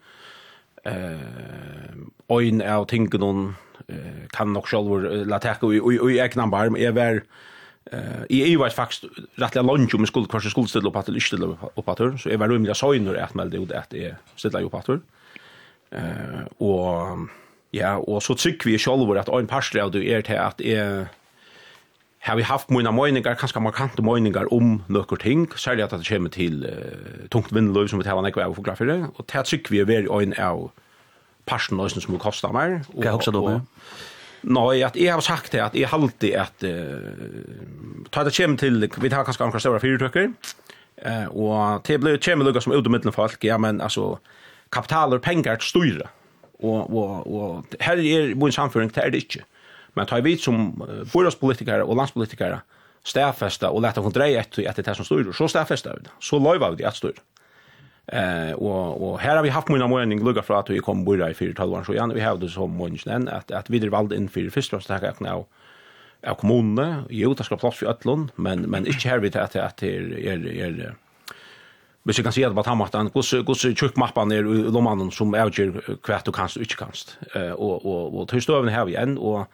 Eh, ein av tingene kan nok sjálvur la teka og i egna barm, jeg var Uh, I EU var faktisk rettelig lunch om jeg skulle kvart skulle stille opp at jeg ikke stille så jeg var rymlig av søgner at meldte ut at jeg stille opp at eh Uh, og, ja, og så tykker vi selv at en parster av det er til at jeg har vi haft mine meningar kanskje markante meningar om noen ting, særlig at det kommer til uh, tungt vindløy som vi tar nekve av og fotografer, og det tykker vi er veldig en av parsen også som kosta meg. Og, Hva hoksa du på? Nei, at jeg har sagt det, at jeg alltid at uh, ta det kjem til, vi tar kanskje anker større fyrtøkker, uh, og det blir kjem lukka som utomiddelen folk, ja, men altså, kapitaler, penger pengar styre, og, og, og her er är samføring, det er det ikke. Men tar vi som uh, forholdspolitikere og landspolitikere, stafesta og leta hon dreie etter etter det som styrer, så stafesta vi det, så loiva vi det at styrer. Eh och och här har vi haft mina mening lugga för att vi kom börja i 4-12 år så igen vi har det som så mången att att vi valde in för första och starka nu av kommunene. Jo, det skal plass for Øtlund, men, men ikke her vidt at det er, er, er Hvis jeg kan si at på tammartan, hvordan tjukkmappan er i lomanen som avgjør hva du kanst og ikke kanst. Uh, og, og, og tilstøvende här vi än og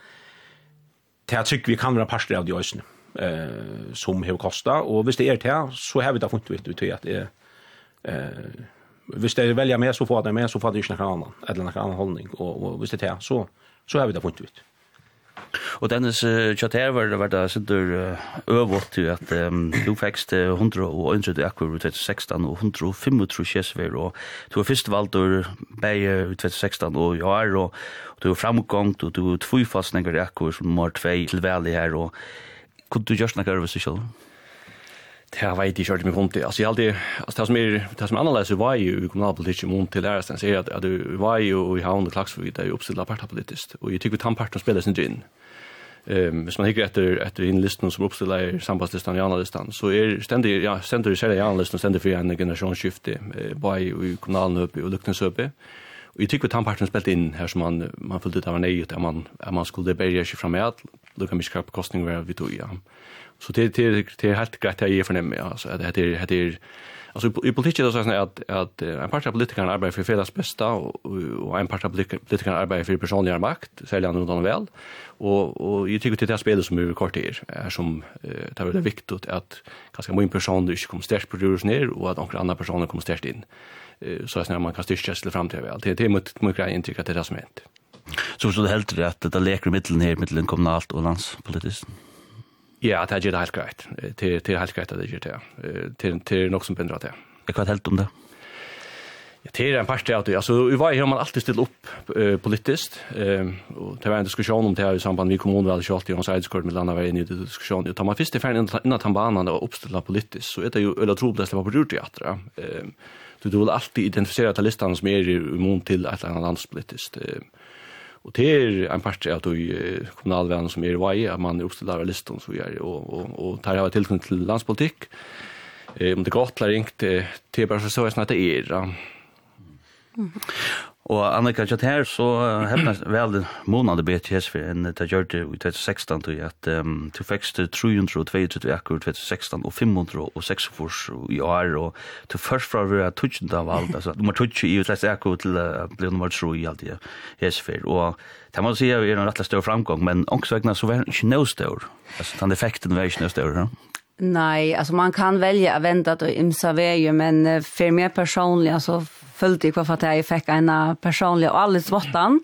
til at vi kan være parster av de øsene uh, som har kostet. Og hvis det er til, så har vi da funnet vidt ut att at det er eh hvis det velger med så får det med så får det ikke noen annen, eller noen annen holdning, og, og hvis det er så, så har vi det funnet ut. Og Dennis, kjøtter var det vært sindur øvått til at du fækst 100 og 100 akkur i 2016 og 135 kjesver, og du var først valgt ur bæg i 2016 og i år, og du var framgångt, og du var tvifastninger i akkur som var tvei til veli her, og kunne du gjørst nakkar hvis du selv? Ja det har varit i kört med runt alltså jag alltid alltså det som är det som annorlunda så var ju kommunalpolitik i mån till lärast sen säger att du var ju i havn och det där ju uppställda partipolitiskt och jag tycker att han parten spelar sin gin. Ehm um, hvis man hickar efter efter in listan som oppstiller sambandslistan i andra listan så är ständigt ja ständigt i själva andra listan ständigt för en generationsskifte eh, by i kommunalen oppe uppe Och jag tycker att han parten spelat in här som man, man följde ut av en eget, at man, att man skulle börja sig frem med at det kan mye kostning være vi tog, ja. Så det det det är helt grejt att ge för dem alltså att det är det är alltså i politiken så att att att en part av politikerna arbetar för fällas bästa och en part av politikerna arbetar för personlig makt sälja någon väl och och jag tycker det är spelet som är kort är är som det är viktigt att ganska många personer inte kommer stärkt på rörelsen ner och att några andra personer kommer stärkt in så att man kan styrka sig fram till väl det är mot mycket intryck tycker att det är som hänt så så det helt rätt att det leker mitten här mitten kommunalt och landspolitiskt Ja, det er helt greit. Det er helt greit at det gjør det. Det er nok som bindrar det. Jeg kan helt om det. Ja, det er en parti av det. Altså, i Vai har man alltid stilt opp uh, politiskt. Uh, og det var en diskusjon om det her i samband med kommunen, vel ikke alltid, og hans eidskort med landet var inne i diskusjonen. Tar man først i ferdig innan tambanene og oppstillet politiskt, så er det jo eller trobladest det var på rurt i atra. Uh, du, du vil alltid identifisere til listene som er i mån til et eller annet landspolitisk. Uh, Og det er en part av de kommunalvennene som er i vei, at man er oppstilt av listen som gjør, og, og, og der har tilknytt til landspolitikk. Om det er godt eller ikke, det er bare så sånn at det er. Og Annika Kjatt her, så hefna vel månade BTS for enn det gjør det i 2016, tog at um, du fikk 322 akkur 2016 og 506 fors i år, og du først fra vi er tutsjent av alt, altså nummer tutsje i utleis akkur til å bli nummer 3 i alt i Hesfer, og det må si at vi er en rettelig større framgång, men ångsvegna så var det ikke noe større, altså den effekten var ikke noe større, ja? Nej, alltså man kan välja att vända då imsa vägen, men för mig personligen så følte jeg hva for at jeg fikk en personlig og alle svartan.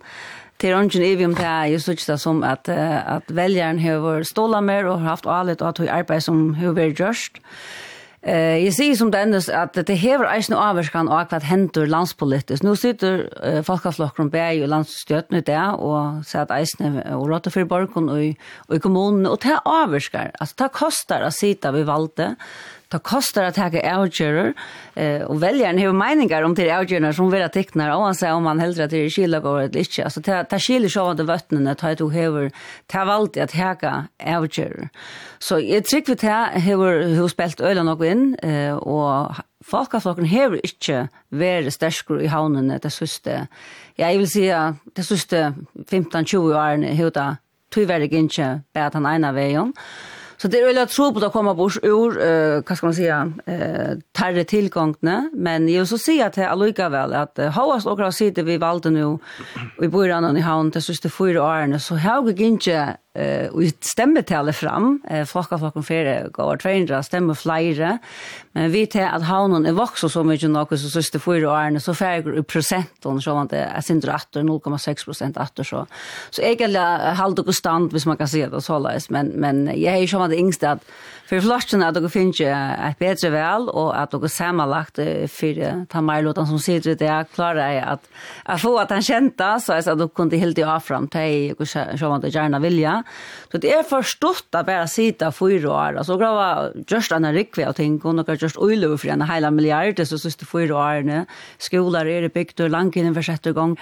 Til ånden er vi om det er just ikke som at, at väljaren har stålet mer og har haft allt og at hun arbeid som hun har gjort. Eh, jeg sier som det endes at det hever eisen og avvarskan og hva hendur landspolitisk. Nå sitter eh, folkeflokken bæg og landsstøtten i det og sier at eisen og råte for borgen og, og i kommunene og det avvarskar. Altså det koster å sitte vid valde. Det kostar att ta avgörer eh, och väljaren har meningar om till avgörerna som vill att teckna och han säger om man hellre att det är skilda går eller inte. Alltså ta ta skiljer så vad det vattnet att ta ett ohäver ta valt att häga avgörer. Så jag tycker vi ta har, hur spelat ölen något in eh, och Folkaflokken hever ikke vært sterskere i havnene det siste, ja, jeg vil si det siste 15-20 årene hur det tyverre ikke bare den ene veien. Så det är väl att tro på att komma bort ur, uh, vad ska man säga, uh, tärre tillgångna. Men jag vill så säga till Aloika väl att uh, Havas och Rasider vi valde nu och i början i havn till sista fyra åren så har vi inte eh uh, och stemmetallet fram eh uh, flocka flockan för går trainra stämmer flyre men vi till att haunen är vuxen så mycket något så sista fyra åren så färger i procent och så vant det är sin rätt 0,6 procent att så så egentligen håller det stand hvis man kan se det så läs men men jag är ju som att ängst att för flaskorna att det finns ett bättre väl och att det sammanlagt för ta mig låtan som sitter det är klara är att att få att han känta så att de kunde helt i fram till och så man det gärna vilja Så det er forstått å bare sitte fyra år, og så kan det være just en rikve og ting, og noe just uiløver for en hele milliard, så synes det fyra årene, skoler er det bygd, og langt innen for sjätte gang.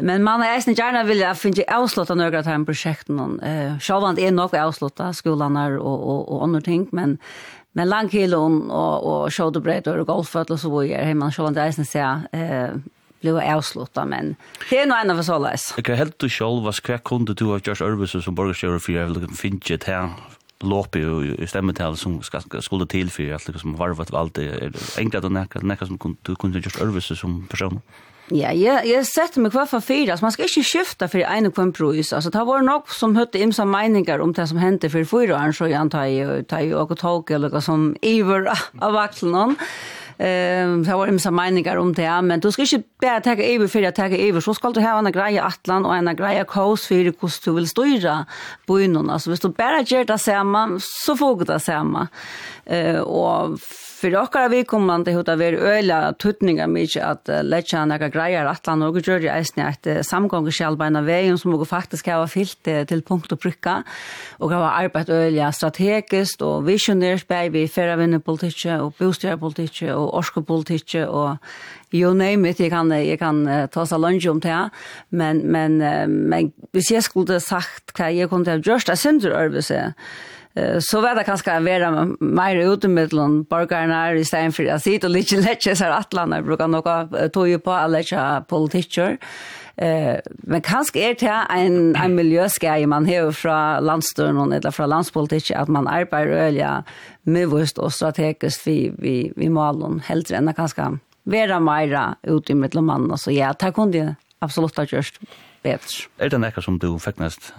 Men man er eisen gjerne vilja finne avslutta några av de prosjektene. Eh, Sjåvand er nog avslutta, skolene og, og, og andre ting, men Men langkilon og, og showdebreit og golfet og så var jeg er hjemme, så var det eisen sier, eh, blev avslutad men det är nog en av så Jag kan helt du vad ska kunde du av just Ørvese som borgarstjärna för jag vill finna et här lopp i, i stemmetal som skulle til for liksom som varvet allt er enkelt att näka näka som du kunde just Ørvese som person? Ja, ja, jag sett mig kvar för fyra man ska inte skifta för en och en pris. Alltså det var nog som høtte imsa meningar om det som hände för fyra år, så jag antar ju tar ju och tog eller som iver av axeln Ehm så var det massa meningar om det, men du ska inte bara ta över för att ta över så ska du ha en greja atlan och en greja kaos för hur du vill styra på innan alltså hvis du bara gör det samma så får du det samma. Eh och för okkara vi kommande hota ver öla tutningar mycket att uh, lägga några grejer att han och gör det är ett samgånge själva en vägen som går faktiskt ha fyllt till punkt och pricka och ha arbetat öla strategiskt och visionärt baby förra vinna politik och bostäder politik och orska politik och you name it jeg kan jag kan ta seg lunge om det men men men hvis jeg skulle sagt hva jag kunde ha gjort det er så var det kanskje å være mer ute mellom borgerne i stedet for å sitte og litt lette seg at landet bruker noe tog på alle ikke politikker. Men kanskje er det en, en miljøskei man har fra landstøren eller fra landspolitikk at man arbeider øye medvist og strategisk vi, vi, vi malen helt enn kanskje være mer ute mellom mannene. Så ja, det kunne jeg absolutt ha gjort bedre. Er det noe som du fikk mest?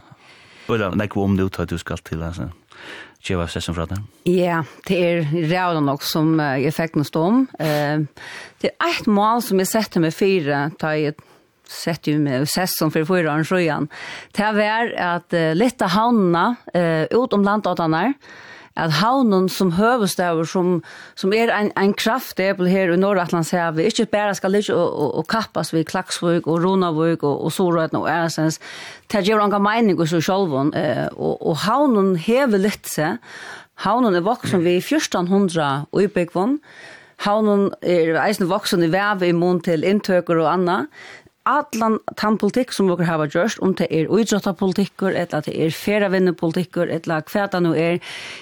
Eller noe om tar du skal til, altså? tjeva stessen fra den? Ja, det er reale nok som uh, jeg fikk noe stå om. Det er et mål som jeg setter med fire, da jeg setter jo med stessen for fire år sjøen. Det er at litt av havnene uh, ut om landåttene, at havnen som høvestavur, som, som er en, en kraftdebel her i Nordatlandshavet, ikke bare skal ligge og, og, og kappes ved Klaksvøk og Ronavøk og, og Sorøyden og Æresens, det gjør noen mening hos sjølven, eh, og, og havnen hever litt seg, havnen er voksen ved 1400 utbyggvån, Havnen er eisen voksen i vev i mån til inntøker og anna allan tann politikk som vi har gjort, om det er uidrotta politikker, eller det er feravinne politikker, eller hva det nå er,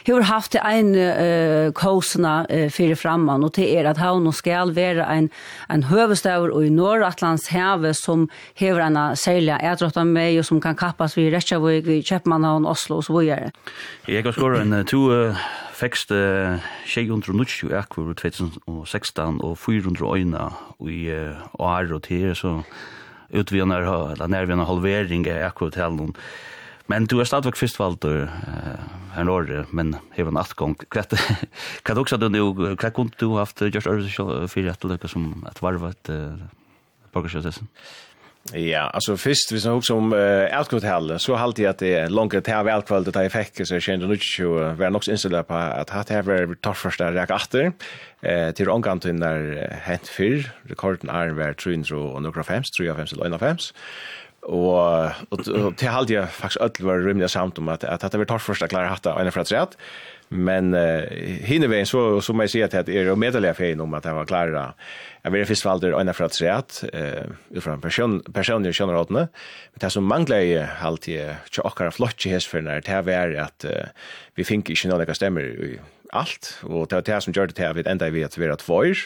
har haft det en uh, kåsene uh, fyrir framman, og det er at han skal være en, en høvestavur og i Norratlands heve som hever en særlig eidrotta med, og som kan kappas vi i Rettjavik, vi i Kjepmanhavn, Oslo og så videre. Jeg har skåret en to uh, fekst uh, 690 akkur i 2016 og 400 øyna i uh, år og til, så utvinner, eller nærvinner halvering av akkur til noen. Men du er stadigvæk valgt uh, her nå, men hever en atgång. Hva er det også du nå, hva kunne du haft gjort øvrig for at du lykket som et varvet uh, borgerskjøtelsen? Ja. Ja, alltså först vi snackar om eh outgått hall så halt jag att det är långt att ha välkvalt att jag fick så kände nu ju vara nog inställd på att ha det var tough första jag åter eh till omgång till när hänt för rekorden är var 300 och några fems 3 av fems eller 1 av fems og och till halt jag faktiskt öll var rymliga samt om att att det var torrt första klara hatta en för att men uh, hinner vi så så jag säger att det är medeliga fel om att det var klara jag vill först valde en för att rätt eh utifrån person personliga generalt men det som manglar ju halt jag tjockare flott i för när det här är att vi fick inte några stämmer allt och det var det som gjorde det här vid ända vi att vi var tvåor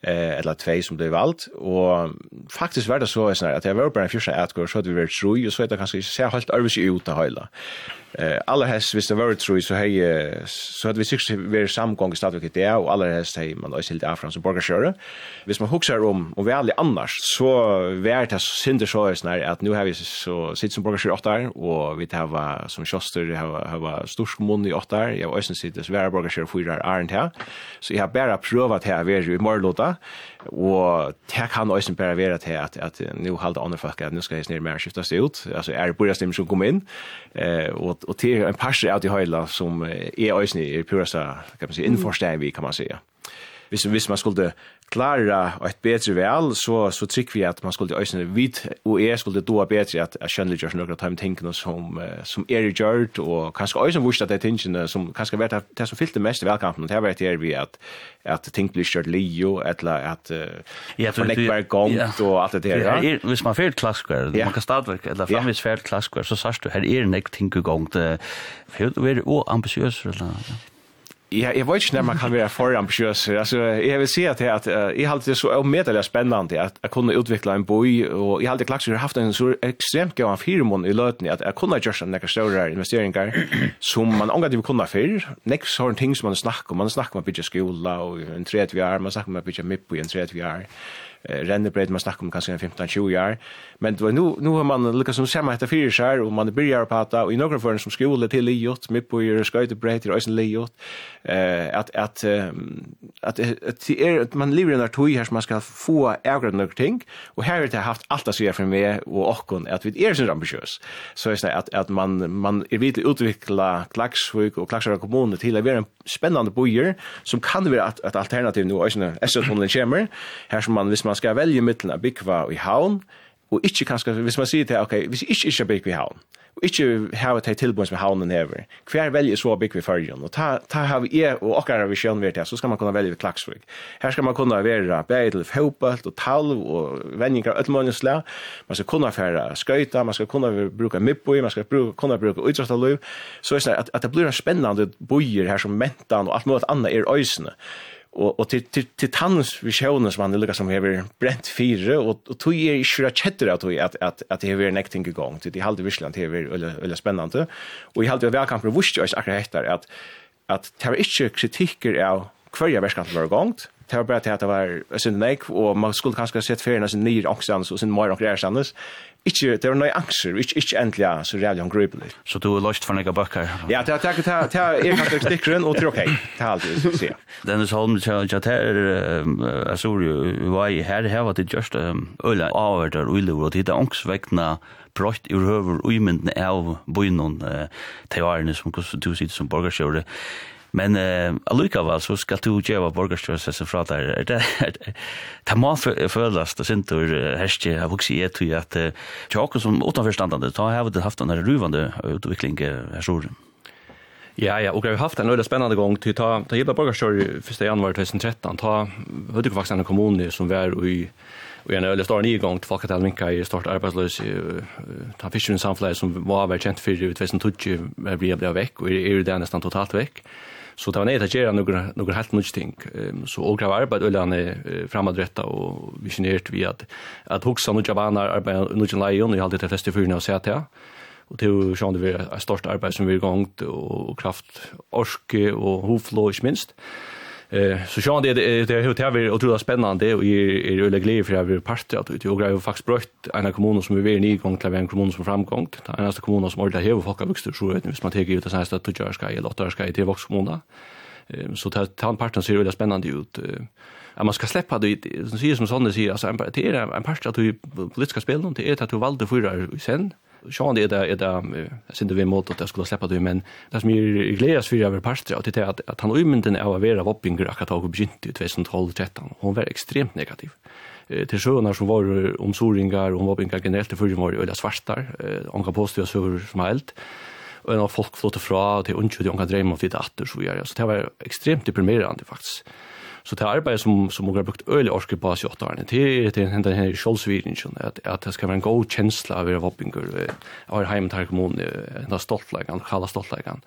eh eller två som blev valt och faktiskt var det så att jag var bara en första att gå så att vi var tro och så att det kanske ser helt över sig ut det hela Eh alla häst visst det var true så hej så hade vi sig vi samgång i stadviket där och alla häst hej man då silt afran så borgar köra. Visst man huxar om och vi aldrig annars så värt det synd det så är när att nu har vi så sitt som borgar köra där och vi det var som köster har har stor storskommun i åt där. jag ösen sitt det så borgar köra fyra är inte här. Så jag har bara provat här vi i morgon Og det kan også bare være til at, at nå halda andre folk at nå skal jeg snir mer skiftes ut. Altså er det bare stemmer som kommer inn. Eh, og, og til en par av de høyla som er også i pura, kan man si, innforsteg vi, kan man si. Hvis, hvis man skulle klara och ett bättre väl så så trykker vi att man skulle ösna vid og jeg skulle då bättre att jag känner just några time tingene som som är gjort och kanske ösna visst att det tingene som vet vart det som fyllte mest i velkampen, det vet jeg vi att att tänk blir kört Leo eller att ja för det var gångt och allt det der. Ja, hvis man färt ja. man kan starta eller framvis färt klassiker så sørst du her är nek ting gångt. För det är ambitiöst eller. Ja, jeg vet ikke når man kan vara för ambitiös. Alltså jag vill säga at att jag har det så medelig spennende at jeg kunne utvikle en boj och jag har det klart har haft en så ekstremt gøy av fire måneder i löten at jeg kunne gjøre sånne større investeringer som man angav det kunne før. Next har ting som man snakker om, man snakker om å bygge skola og en tredje vi är, man snakker om å bygge mipp på en tredje vi är rennebredd man snackar om kanske 15-20 år. Men det var nu nu har man lyckats som samma efter fyra år och man börjar prata och i några förrän som skola till Liot mitt på ju sköte bredd till Ösen Liot eh att att att att man lever i en artoj här som man ska få ägare några ting och här har det haft allt att säga för mig och och att vi är så ambitiös. Så är det att att man man är vill utveckla Klaxvik och Klaxvik kommun till att vara en spännande bojer som kan vara ett, ett alternativ nu, alltså när S-tunneln kommer, här som man, hvis man ska välja mittelna, bygga i havn, og ikkje kanskje, hvis man sier til, ok, hvis jeg ikkje ikke bygg vi havn, og ikkje hava til tilbunds med havnen hever, hver velger så bygg vi fyrjon, og ta, ta har vi er og okkar vi sjøn vi så skal man kunna velge vi klaksvig. Her skal man kunna være bæg til fjópalt og talv og vendingar og öllmøgningsla, man skal kunna færa skøyta, man skal kunna bruka mippoi, man skal bruka, kunna bruka utrastaløy, så er det at, at det blir en spennande bojer her som mentan og alt mulig annet er øysene og og til til til tannus visioner som han lukkar som hever brent fire og og tog er ikkje rett chatter at at at at det hever nekting i gang til det halde Russland hever eller eller spennande og i halde vi verkan for wusst ikkje akkurat hettar at at det var ikkje kritikker av kvarja verskant var gongt det var bare til at det var sin nek, og man skulle kanskje sett ferien av sin nye angstandes og sin mer Ikke, det var noe angster, ikke, ikke endelig, ja, så det er jo angripelig. Så du er løst for noen bøkker? Ja, det er kanskje stikkeren, og det er ok, det er alltid, så sier jeg. Dennis Holm, ja, det er, jeg så jo, hva er her, her var det just øyla, avhørt og uliver, og det er angstvekkende brøtt i røver, uimendene imyndene av bøyene, årene som du sitter som borgarsjøret. Men eh allukava så ska du geva borgarstyrelsen fra där Er det ta må følast sin tur herske har vuxit et til att jag som utanforstandande ta har det haft en ruvande utveckling här så. Ja, ja, och vi har haft en øyla spännande gång till ta, ta Gibla Borgarstjør första januari 2013, ta Hødekvaksene kommune som var i Og en øyelig stor nygang til folket Alminka i stort arbeidsløs i uh, Fischerens som var vært kjent for i 2020 ble vekk, og er jo det nesten totalt vekk. Så det var nöjt att göra några, några helt nødt ting. Um, så åker av arbeid och han framadrätta och og visionert vi att, att huxa nødt av vanar arbeid nødt av leion, og jeg hadde det fleste fyrene å till til. Og til det är ett stort arbete som vi er gongt, och kraft, orske och hovflå, inte minst. Eh så sjön det det har det varit otroligt spännande och är är väldigt glad för att vi part att ut och grejer faktiskt brött en kommun som vi är ny gång till en kommun som framgång. En av kommun som ordentligt här folk vuxit så vet ni man tar ut det så här att göra ska i låtar ska i till vuxna kommuner. Ehm så tar parten ser väldigt spännande ut. att man ska släppa det som säger som sånne säger alltså en det är en part att du politiska spel någonting är att du valde förra sen sjån det är det jag synte vi mot att jag skulle släppa det men det som är glädjas för jag vill parter att det är att, att han umynden är av era voppinger akkurat har begynt i 2012-13 hon var extremt negativ. Till sjöarna som var om soringar och om voppinger generellt för var öliga svartar hon kan påstå så som helt och av folk flottar fra till undskyld hon kan drömma om det åter så gör så det var extremt deprimerande faktiskt. Så det arbeid som, som har brukt øle orske på oss i åtta årene, det er den her kjoldsvirringen, at, at det skal være en god kjensla av å være voppinger, av å være heimet her kommune, den stoltleggen, kalla stoltleggen.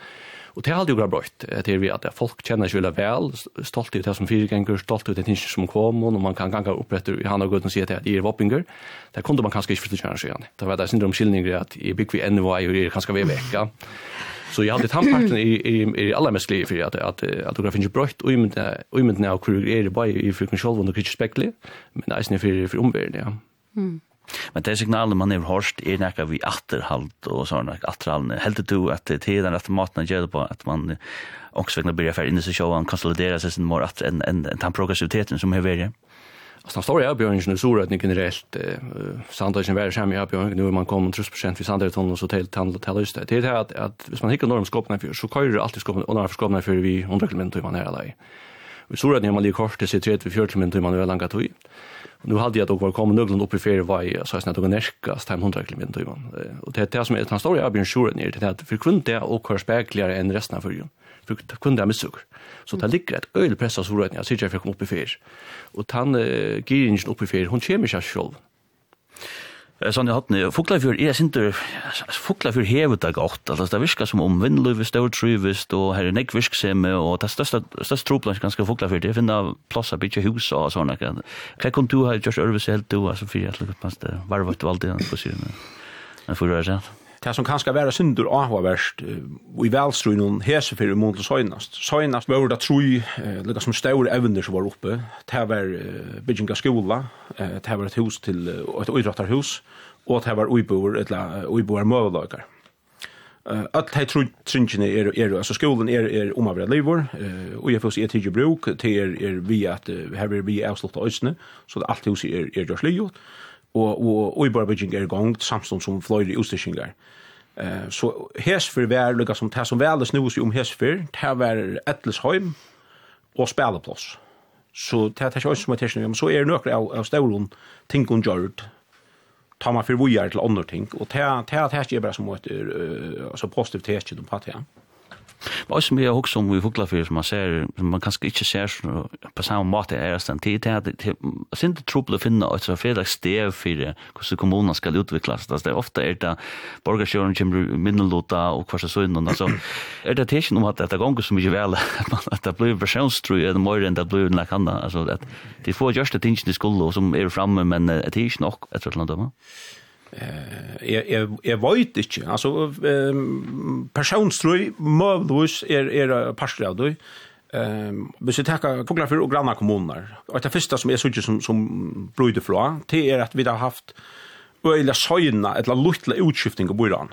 Och det har aldrig gått bra. Det är vi att folk känner sig väl, stolt ut det som fyrgänger, stolt ut det ting som kom och man kan ganga upp efter i hand och gå och säga att det är vappinger. Det kunde man kanske inte förstå känna sig igen. Det var där syndrom skillningar att i bygg vi ännu var ju kanske vi vecka. Så jag hade tandparten i i i alla mest liv för att att att det finns brött och ymnt ymnt när krig är det bara i för kontroll och det spekli, men det är snäfär för omvärlden ja. Mm. Men det signalet man har hørt er nekka vi atterhalt og sånn, atterhalne. Heldig du at det er den rette maten gjør på at man også vil begynne fyrir inn i seg sjåan, konsolidere seg sin mor at enn en, den progressiviteten som er verið. Alltså den stora avbjörningen är stora att ni generellt Sandöjsen värre sämre avbjörning nu är man kommer trus procent vid Sandöjtunneln så till Tallöjst det är det här att, att hvis man hittar norr skåpna för så kör ju alltid skåpna och när för skåpna för vi 100 km i man här alla i stora att när man ligger kort det ser 30-40 km i man är langa tog nu hade jag då var kommit någon upp i fjärde var så att jag tog en 500 km i. Och det är det som är den stora Abin Shure ner till att för kunde det och kör spegligare än resten av förjun. För kunde det missuk. Så det ligger ett öl pressas hur jag sitter för fick upp i fjärde. Och han giringen upp i fjärde hon kemiska själv sånn i hattene, Fuglafjord er sinter, Fuglafjord hever det godt, altså det virker som om vindløyve, størtrøyvest, og her er nekk virksomhet, og det største, største troplans ganske Fuglafjord, det finner plass av bytje hus og sånne. Hva kom du her, Gjørs Ørvese, helt du, altså fyrir, jeg lukker på det var vart valgt på siden, men fyrir er sent det som kanskje være syndur avhåverst i velstrøynen hese for imot til søgnast. Søgnast var det troi, lika som større evner som var oppe. Det var bygging av skola, det var et hus til et uidrattarhus, og det var uiboer, eller uiboer møveløyker. Alt hei tru tringene er, er, altså skolen er, er omavred livor, og jeg fyrir er tidsi bruk, det er, er vi at, her er vi avslutta øysene, så alt huset er, er gjørs livet, og og og i Barbaging er gongt samstund som fløyr i Ostishingar. Eh så Hesfer var lukka som tær som vel snus om Hesfer, tær var Ettlesheim og spæleplass. Så tær tær sjøs som tær men så er nokre av, av stolon tingun jord. Ta man for vojar til andre ting og tær tær tær er bara som ett alltså positivt test om patent. Men også mye hokk som i fuglafyr som man ser, som man kanskje ikke ser på samme måte er det det tid til at det er ikke trubbel å finne et fredags stev for hvordan kommunen skal utvikles. Det er ofte er det borgerskjøren kommer minnelota og hva som sånn, altså er det ikke noe at det er gonger så mye vel at det blir personstrøy eller mer enn det blir enn det altså at de får gjørste tingene i skulde som er framme, men det er ikke nok, et eller annet eh er er veit ikkje altså ehm personstrøy mövlus er er parstri av ehm hvis vi ta fuglar for granna kommunar og det første som er sånn som som brøyde flå det er at vi har haft øyla søgna eller lutla utskifting av boran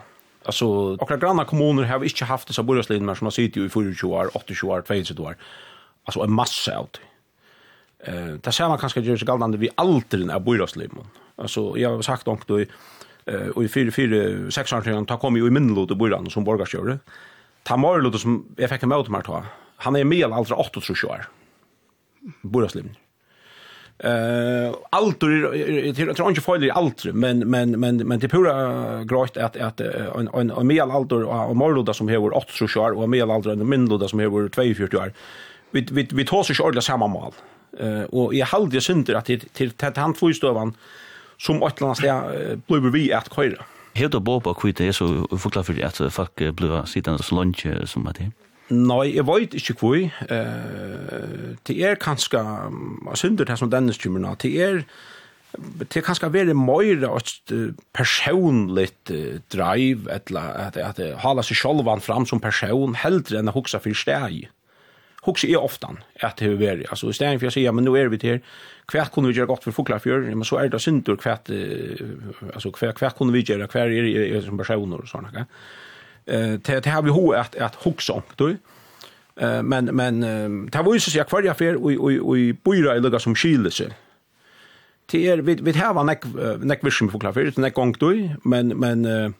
alltså och granna kommuner har inte haft dessa boråslinjer som har suttit i 24 år, 28 år, 22 år. Alltså en massa av det. Eh, det ser man kanske görs galande vi aldrig är boråslinjer. Alltså jag har sagt något då i och i 4 4 6 år sedan ta kom ju i Minnlod och Borgan som borgarskjöre. Ta Marlod som jag fick med mig ta. Han är med alltså 8 tror jag. Borgarslim. Eh altor till tror inte fel i allt men men men men det pura grått att att en en en mel altor och Marlod som har 8 tror jag och mel altor och Minnlod som har 42 år. Vi vi vi tar så ordla samma mål. Eh och jag hade synd att till till han två stövan som ett land där blir vi att köra. Helt och bara kvitt är så förklara för att folk blir sittande så lunch som att det. Nei, jeg vet ikke hvor. Uh, det er kanskje, jeg synes det som denne kommer nå, det er, det er kanskje veldig mer et personlig drive, eller at, at, at hala seg sjølvan fram som person, heldre enn å hukse for steg hugsa är ofta att det är alltså istället för att säga men nu är vi till kvärt kunde vi göra gott för folklafjör men så är det synd och kvärt alltså kvärt kvärt kunde vi göra er det som personer och såna eh det har vi hur att att hugsa om du? eh men men det var ju så jag kvar för och och och boira i lugga som skilelse det är vi vi har näck näck vision för klafjör näck gång då men men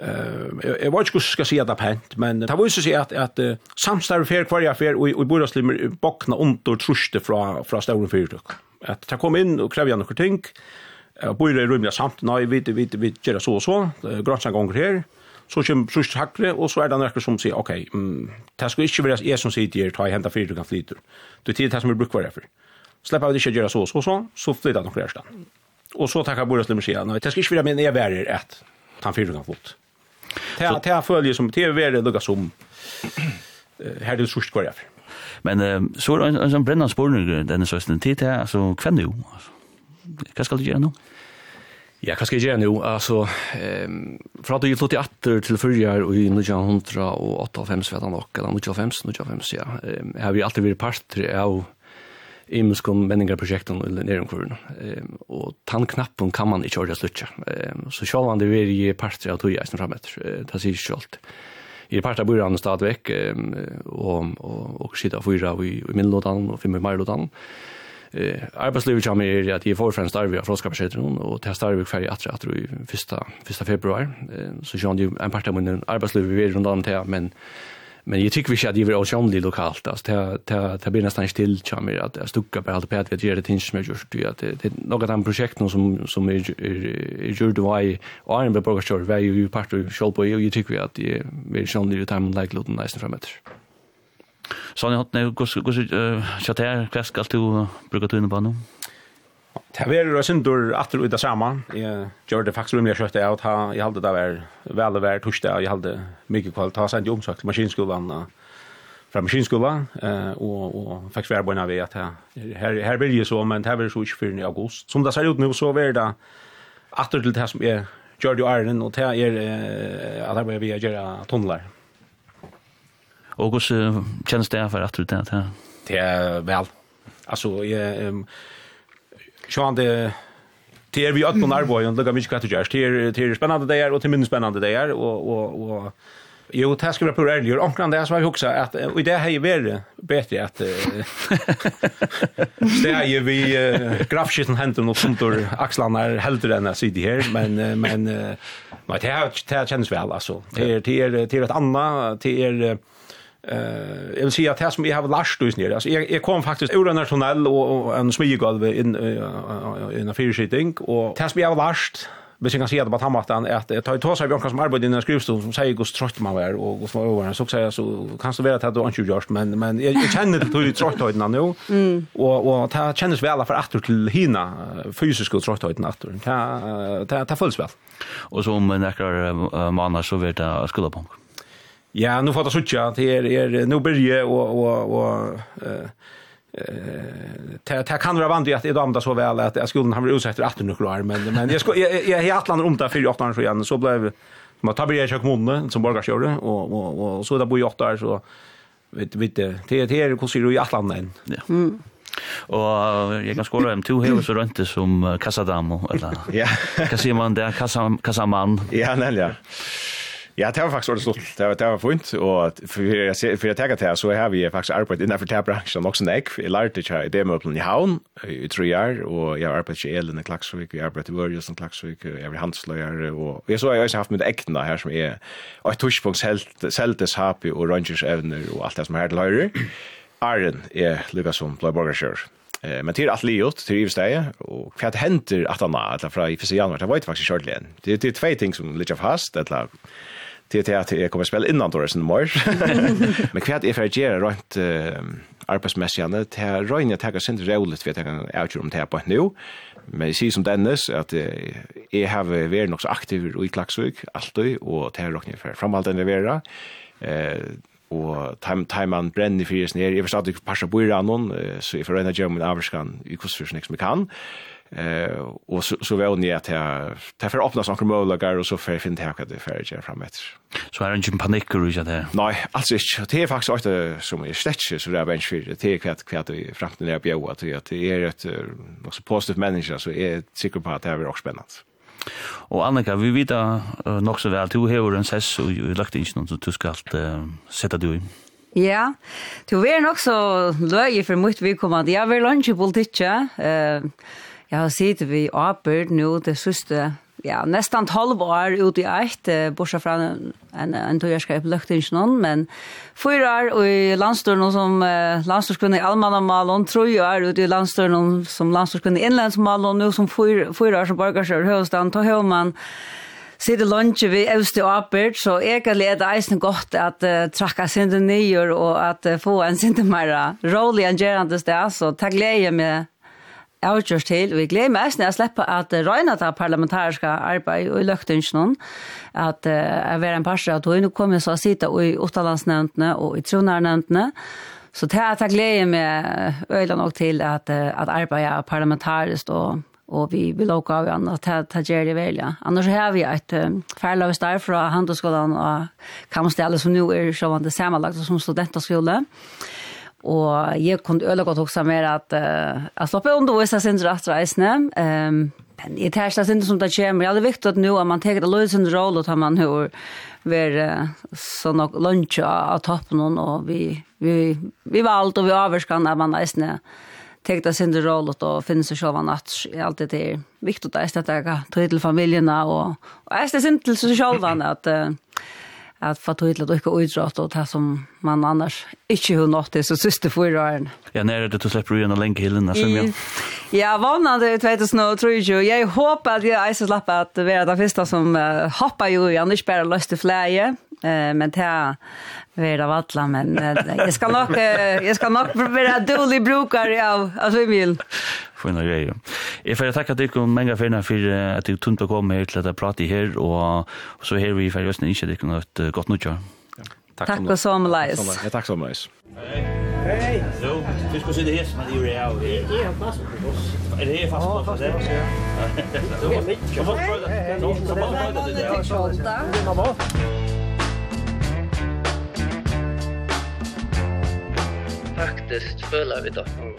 Uh, jag vet inte hur ska säga det pent, men det var ju så att att samstarv för kvar jag för och og i bordagslimer bakna under truste från från stora fyrtøk. Att ta kom in och kräva några ting, og bor i rummet samt, nei, vi, vi, vi gör så och så, grønnsen gånger här. så kommer sust hakre, og så er det noen som sier, Okay, mm, det skal ikke være er som sitter her, ta i hentet fyrtøk han flyter. Det er det som vi bruker hver jeg fer. Slipper vi ikke gjøre så og så, så, så flytter noen her stand. Og så takker bordagslimer sier, nei, det skal ikke være min jeg være her, at han fyrtøk han flyter Det ta är följer som TV är det lugga som här det sjukt jag. Men så en en sån brännande spårning den är så sen tid här så kvän du. Vad ska du göra nu? Ja, hva skal jeg gjøre nå? Altså, um, for at jeg gikk i atter til fyrjar og i 1958, vet han nok, eller 1995, 1995, ja. Um, jeg har alltid vært parter av i muskum menningarprojekten eller nedomkurven. Ehm och tannknappen kan man ikke ordre slutcha. Ehm så selv om det er i parter av tog eisen som framåt. Det ser ju skolt. I parter av han stad veck og, og och skita fyra i i Middelland og fem i Middelland. Eh arbetslivet kommer är att i förfrämst arbetar jag av skapsättaren och testar vi färg att att i första första februari. Så jag ju en parter min arbetslivet vi runt om men Men jag tycker vi ska det är okännligt lokalt alltså det det det blir nästan still charmigt att jag stuckar på allt på att vi gör det tinsch med just det det är något annat projekt som som är gjort då i Iron en Burger Store vi ju part av Shell på jag tycker vi att det är vi känner ju timing like låten nästan framåt. Så ni har något går går så skal du bruka du inne på nu? Det var jo synder atter ut av saman. Jeg gjør det faktisk rimelig kjøttet av. Jeg hadde det var vel og vær torsdag, og jeg hadde mye kvalitet. Jeg sendte omsøk til maskinskolen fra maskinskolen, og, og faktisk var bare ved at her, her vil jeg så, men det var så ikke før i august. Som det ser ut nå, så var det atter til det som er gjør det jo æren, og det er at det var vi gjør tunneler. Og hvordan kjennes det for atter til det? Det er vel. Altså, jeg... Um, Sean det Det är vi åt på Narvoy och lukar mycket kvar till Gerst. Det är spännande dagar och till mindre spännande dagar. Och, och, och, jo, det skal vi prøve ærlig, og Omkring det så har vi også at, og i det här är väl bättre att det er jo vi uh, grafskitten händer och sånt akslene er är enn jeg sier sitta här. Men, men äh, det er, det kjennes vel, altså. Det er, det er, det er et annet, det är Eh, uh, jag vill säga att här som jag har lärt ut nere. Alltså jag, jag kom faktiskt ur en nationell och, en smygolv in i en fyrskitting och här som jag har lärt Hvis jeg kan si at på tannmatten er at jeg tar tås av jonkan som arbeider i denne skrivstolen som sier hvordan trøtt man var og hvordan man var så sier jeg så kan det være at det er ikke gjørst men, men jeg, jeg kjenner til tydelig trøtthøyden nå mm. og, og det kjennes vel for atter til hina fysiske trøtthøyden atter det, det, det føles vel Og så om nekker uh, maner så vet vil det skulderpunkt Ja, nu fattar sucha det er er nu börje och och och eh eh ta kan vara vant att det damda så väl att jag skulle har blivit utsatt att 18 år men men jag ska jag jag helt landar om där för 8 år igen så blev man tar börja kök månaden som borgarskjorde och och och så där bo jag 8 år så vet vet det det är hur ser du i Atlanten. Ja. Mm. Og jeg kan skåre om to hever så rønte som Kassadamo, eller hva sier man der, Kassamann? Ja, nemlig, ja. Ja, det var faktisk ordentlig stort. Det var, det var fint. Och för, för jag tänker till så har vi faktisk arbeidet innenfor den bransjen også nek. Jeg lærte ikke i demöplen i Havn i tre år. og jeg har arbetat i Elen i Klaksvik. jeg har arbeidet i Vörjus i Klaksvik. jeg har handslöjare. og jeg så har jeg også haft med äkterna her som er et tushpunkt Seltes, Hapi og Rangers evner og alt det som er her til høyre. Arren er lyckas som Blöborgarskjör. Eh men till att Leot till Ivstege och kvart händer att han att fra i 1. januari det var ju faktiskt shortligen. Det det är två ting som ligger fast att till att jag kommer spela innan då sen mars. Men kvärt är för att göra runt arbetsmässigt till att röjna tagga sin roligt för att jag kan outgöra om det här på nu. Men jag säger som Dennis att jag har varit nog så aktiv i Klagsvik alltid och det här råkning för framhållt den det. Eh, og time time man brenner fyrir snær. Eg forstod ikki passa boira annan, så eg forreina gjem mun avskan i kussfyrst next me kan. Eh och så så väl ni att här därför öppnas några möjligheter och så för fint här kan det färja fram efter. Så är det ingen panik och så där. Nej, alltså det är faktiskt också som är slätsch så där bench för det är kvätt kvätt i framtiden är på att det är ett också positive manager så är säker på att det är också spännande. Og Annika, vi vet uh, nok så vel, du hever en sess og du lagt inn noen som du skal uh, sette du i. Ja, du er nok så løy for mye vi kommer. Jeg vil ikke politikk. Uh, Jeg har sett vi åpert nå det siste, ja, nesten 12 år ut i eit, bortsett fra en, en, en togjerskap løkte ikke noen, men fyra år i landstøren som eh, landstørskunne i Almanamalen, tre år ute i landstøren som landstørskunne i Innlandsmalen, nå som fyra, fyra år som borgarskjør høyestan, ta høyman, sitter lunch vi og Apert, så jeg kan lede eisen godt at uh, trakka sinde nyer og at uh, få en sinde mer rolig enn gjerende sted, så takk glede med avgjørs til. Vi gleder meg nesten å slippe at røyne det parlamentariske arbeidet og løktingene, at jeg uh, er en parser at hun kommer så å sitte i Ottalandsnevntene og i Tronarnevntene. Så det er jeg gleder meg øyne nok til at, at arbeidet er parlamentarisk og og vi vil låka av igjen at ta gjør det vel, ja. Annars har vi et um, færløs der fra handelsskolen og kamstelle som nå er sånn det samanlagt som studentaskole. Og Og jeg kunne øle godt også med at uh, jeg slipper undervise sin rett reisende. Um, men jeg tar ikke det som det kommer. Ja, det er viktig at nå at man tar det løs sin rolle til man har vært sånn og lunsj av toppen og vi, vi, vi valgte og vi avvarskan at man reisende tar det sin rolle og finner seg selv at det alltid er viktig at jeg skal ta til familiene og, og jeg skal sin til seg selv at uh, att få till att öka utdraget och det som man annars inte har nått det så sista förra åren. Ja, när det du släpper ju en länge hillen som men. Ja, vanande 2023. Jag hoppas att jag är så slapp att vara den första som uh, hoppar ju i annars bara löste fläje. Eh men det är av alla men jag ska nog jag ska nog vara dålig brukare av alltså i Emil. Fina grejer. Jag får tacka dig och många fina för att du tunt kom hit till att prata här och så här vi för just inte dig något gott nytt år. Tack Tack och så mycket. Ja, tack så mycket. Hej. Hej. Jo, du ska sitta här som att du är. Det är fast på oss. Är det här fast på oss? Ja. Det är mycket. Så vad? Så vad? Det är 28. faktiskt føla vi dockor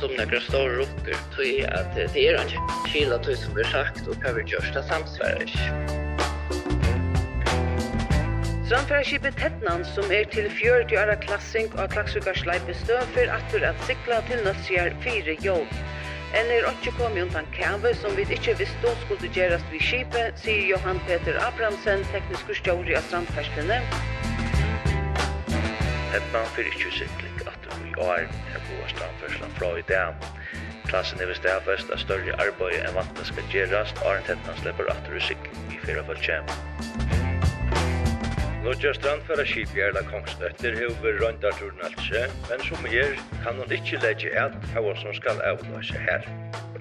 som några stora rocker tror jag att det är en kila tog som vi sagt och kan vi görs görsta samsvärdes. Strandfärgskipet Tettnan, som er til 40 åra klassing av Klaksvikarsleipe støv, for atter at sikla til nødsgjær fire jobb. Enn er ikke kommet undan kave som vi ikke visste skulle gjøres ved skipet, sier Johan Peter Abramsen, teknisk kurstjøri av strandferskene. Tettnan fyrir ikke sikling i år er på strandførselen fra i dag. Klassen er ved stedfest av større arbeid enn vantene skal gjerast, og en tettan slipper atter i sikk i fyra fall kjem. Nodja strandføra Erla Kongsnøtter hever røndar turnalse, men som er kan hun ikkje legge et hva som skal avløse her.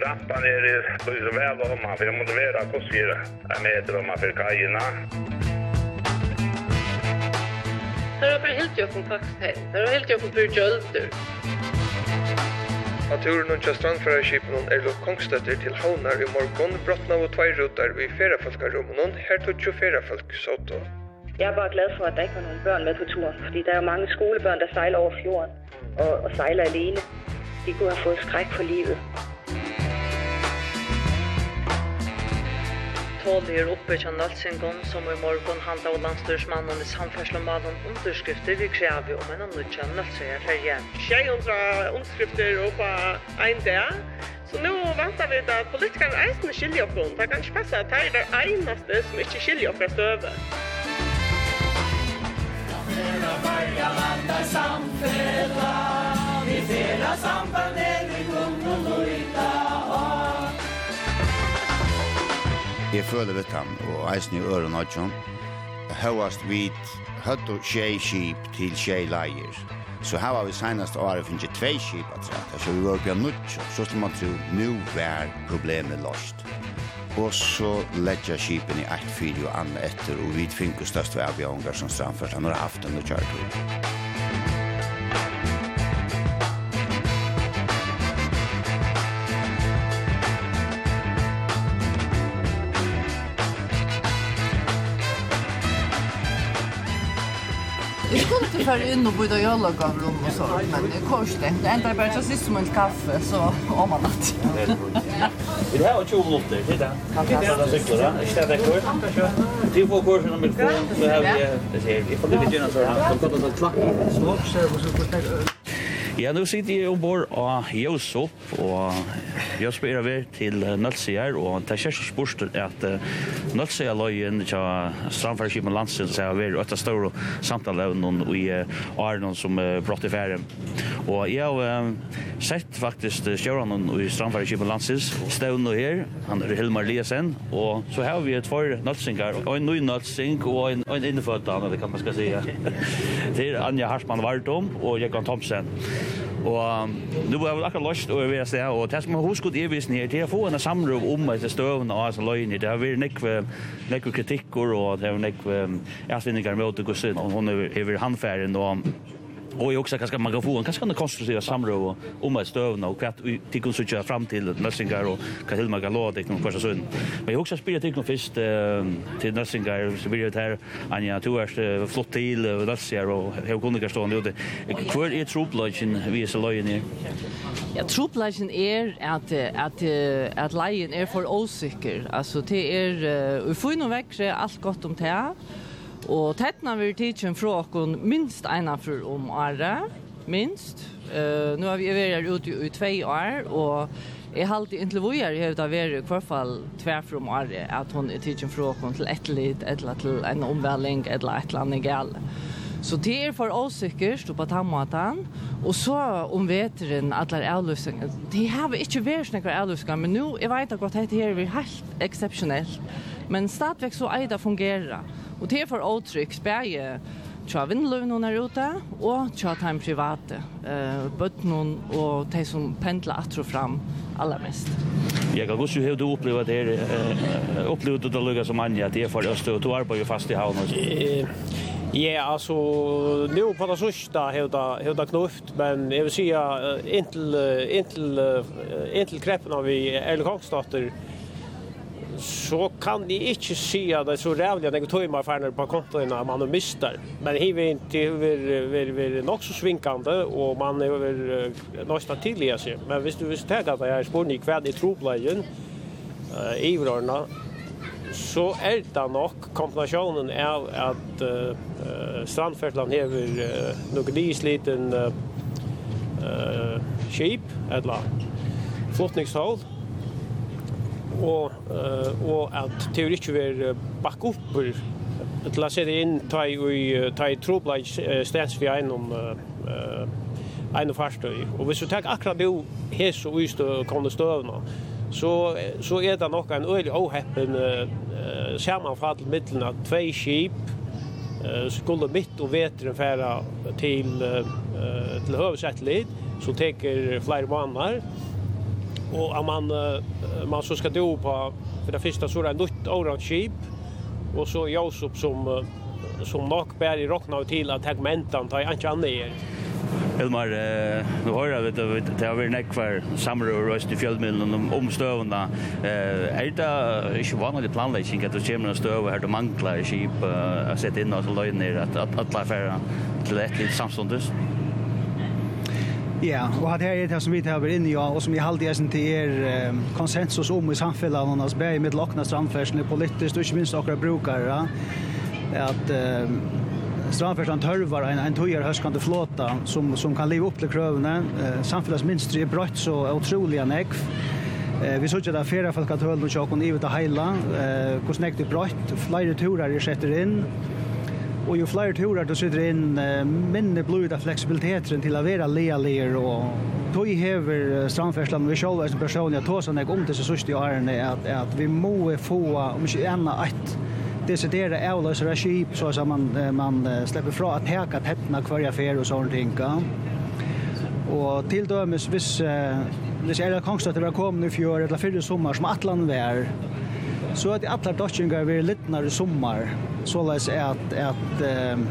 Rampan er i så vel om man, for jeg må være kosir en meter om man for kajina. Där har bara helt jag från faxpengar. Där har helt jag från burgölder. Naturen og strandfærarskipen er lov kongstøtter til havnar i morgon, brottna og tvei rutar vi færafolkarommen, her tog jo færafolk soto. Jeg er bare glad for, at der ikke var nogen børn med på turen, fordi der er mange skolebørn, der sejler over fjorden og, og sejler alene. De kunne have fået skræk for livet. tålig er oppe til Nalsingom, som i morgen handler og landstyrsmannen i samferdslemalen underskrifter vi krever om en nødja Nalsingerferie. Tjej undra underskrifter oppe en dag, Så nu väntar vi att politikerna är inte skiljer på dem. Det kan inte passa att det är det enaste som inte skiljer på oss över. Samfälla varje landa samfälla Vi delar sambandet i gung och lojta Jeg føler vidt ham, og eisen i øren og tjon. Høyast vidt, høtt og tjei skip til tjei leier. Så her var vi senast året finnes tvei skip at rett, så vi var oppe av nutt, så skulle man tro, nu var problemet lost. Og så ledja skipen i eit fyrir og anna etter, og vi finnes størst ved avgjøngar som strandførst han har haft den og kjørt Jag skulle inte föra in och byta jallag av rum och så, men det är korstängt. Det ändrar bara sist som en kaffe, så om man natt. Det här var 20 minuter, kan Titta alla cyklar, va? Inte det kurs. Du får kursen om mitt fond, så har vi... Det ser, vi får det gynna så här. Så kan det ett så här, och så får Ja, nu sitter jeg ombord av Josop, og jeg spør over til Nølsier, og det er kjæreste spørsmål at Nølsier-løyen til Strandfærskipen Landsen så har vært etter større samtalevnen i Arnon som brått i færen. Og jeg har sett faktisk stjørnen i Strandfærskipen Landsen, støvn og her, han er Hilmar Liesen, og så har vi et for Nølsinger, og en ny Nølsing, og en, en innfødt, det kan man skal si. Det er Anja Harsman Vardom og Jekon Thomsen. Og nu var det akkurat løst og ved sted, og det som jeg husker i evisen her, det er å få en samråd om etter støvende og altså løgn. Det har vært nekve, nekve kritikker, og det har vært nekve avsvinninger med å gå og hun er handfæren, og Och jag också kanske man kan få en kanske kan konstruktiva samråd om att stövna och kvart till kunna söka fram till Nössingar och kan hur man kan låta det kanske så. Men jag också spelar till först till Nössingar så blir det här Anja du är flott till Nössingar och hur kunde jag stå nu det kvar är troplagen vi är så lojal Ja, troplagen är att att att lejen är för osäker. Alltså det är vi får nog växa allt gott om det Og tettene vil tidsen fra oss minst ene for om året, minst. Uh, nå har vi vært her ute i tve år, og jeg har alltid inntil hvor jeg har vært i hvert fall tver for om året, at hun er tidsen fra oss til et litt, eller til en omvelling, eller et eller annet galt. Så det er for åsikkert på tannmaten, og så om veteren, at det er avløsninger. Det har vi ikke vært noen avløsninger, men nå, jeg vet at dette her er helt eksepsjonelt. Men stadigvæk så er det fungerer. Og det er for åtrykt bæge tja vindløven hun er ute, og tja time private, eh, bøtten og de som pendler atro fram allermest. Jeg kan også høre du opplever det her, eh, opplever du det lukket som Anja, at det er for Østø, og du arbeider jo fast i havnet. Ja, alltså nu på det sista har det knuft, men jag vill säga intill intill intill kreppen av vi eller Kongstater så kan de ikke si at det er så rævlig at jeg tog meg ferner på kontoen at man mister. Men jeg inte över över över så svinkande och man är nok nästa tidigare sig. Men visst du vil tenke at jeg är spår i kveld i troplejen eh i vrarna så er det nog kombinationen är att uh, Strandfertland hever någon uh, eh skip eller flottningshål och uh, og at teori ikke vil bakke opp til å sette inn ta i, ta i trobla stens vi einom uh, einom farstøy. Og hvis du tenker akkurat det hes og ystø kommer støvna, så, så er det nok en øyelig åheppen uh, sammenfall mittelen av tvei skip uh, skulle mitt og vetren færa til, uh, til høvesettelid, så teker flere måneder, och om man uh, man så ska då på för det första så är det nytt orange sheep och så Josef som uh, som nok bär i rockna till att tegmentan tar inte an det. Elmar, eh, nu har jag vet det har varit näck för samrör och i fjällmillen om omstövna. Eh är det inte vanligt planläggning att det kommer att stöva här de manglar skip att sätta in oss och löjner att att alla färra till ett litet samstundes. Ja, og at her er det som vi tar inn i, og som vi halde jeg til er konsensus om i samfunnet, og hans bæg i middelåkna strandfersene, politisk, og ikke minst akkurat brukere, at um, strandfersene tørvar en, en tøyer høskande flåta som, som kan leve opp til krøvene. Uh, Samfunnsminstri er brøtt så utrolig nekv. Eh vi såg ju där flera folk att höll och jag och i det hela. Eh hur snägt det bröt, flera turer är sätter in. Och ju fler turer du sitter in minne blöda flexibiliteten till att vara lea leer och tog hever strandfärslan vi själva som personliga tog sådana om det så sista jag är att, vi må få om inte ena ett decidera avlösare skip så att man, man släpper fra att häka täppna kvarja fär och sånt ting. Och till dömes hvis, viss är det konstigt att vi i fjör eller fyrre sommar som Atlan var Så att alla dotchingar vi littnar i sommar så läs är att att ehm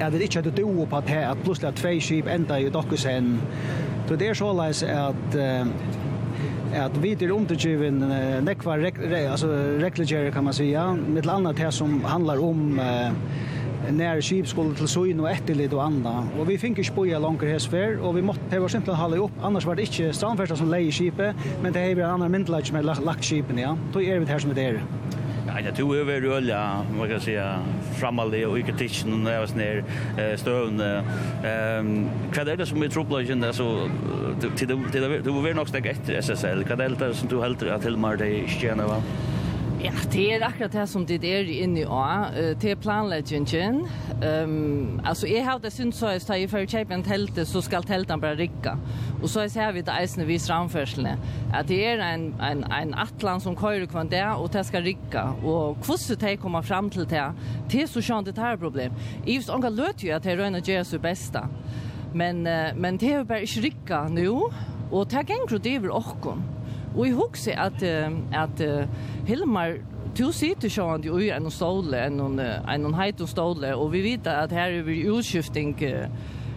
är det inte att du på att här att plötsligt två skip ända i dockusen. Så det är så läs att att vi till undergiven nekvar alltså reglegerer kan man säga med annat här som handlar om eh, när skip skulle till syn och ett etterlid och andra. Och vi fick ju spoja långt här och vi måste det var simpelt hålla upp annars var det inte strandfärsta som lejer skipet men det är ju en annan myndlag som har lagt skipen ja. Då är det här som det är. Ja, jag tror över öliga, man kan säga framali och kritiken när jag var ner stövn. Ehm, vad är det som är trubbelagen där så till det det var nog stäck efter SSL. Vad är det som du helt att Hilmar det tjänar va? Ja, det er akkurat det som det er inne i å, Det är planleggingen. Um, alltså, jag har det syns så att får kjøpe en tältet så ska tältan bara rycka. Och så ser vi det eisende vis framförseln. Att det är en, en, en atlan som kører kvann där och det ska rycka. Och hur det kommer fram till det, det er så skjønt det här problem. Ivs ångar löt ju att det röjna gör sig bästa. Men, men det är bara inte rycka nu. Och det här det över och Och jag husker att, att, uh, Hilmar Du sitter så han ju i en ståle, en en en heit ståle och vi vet att här är vi utskiftning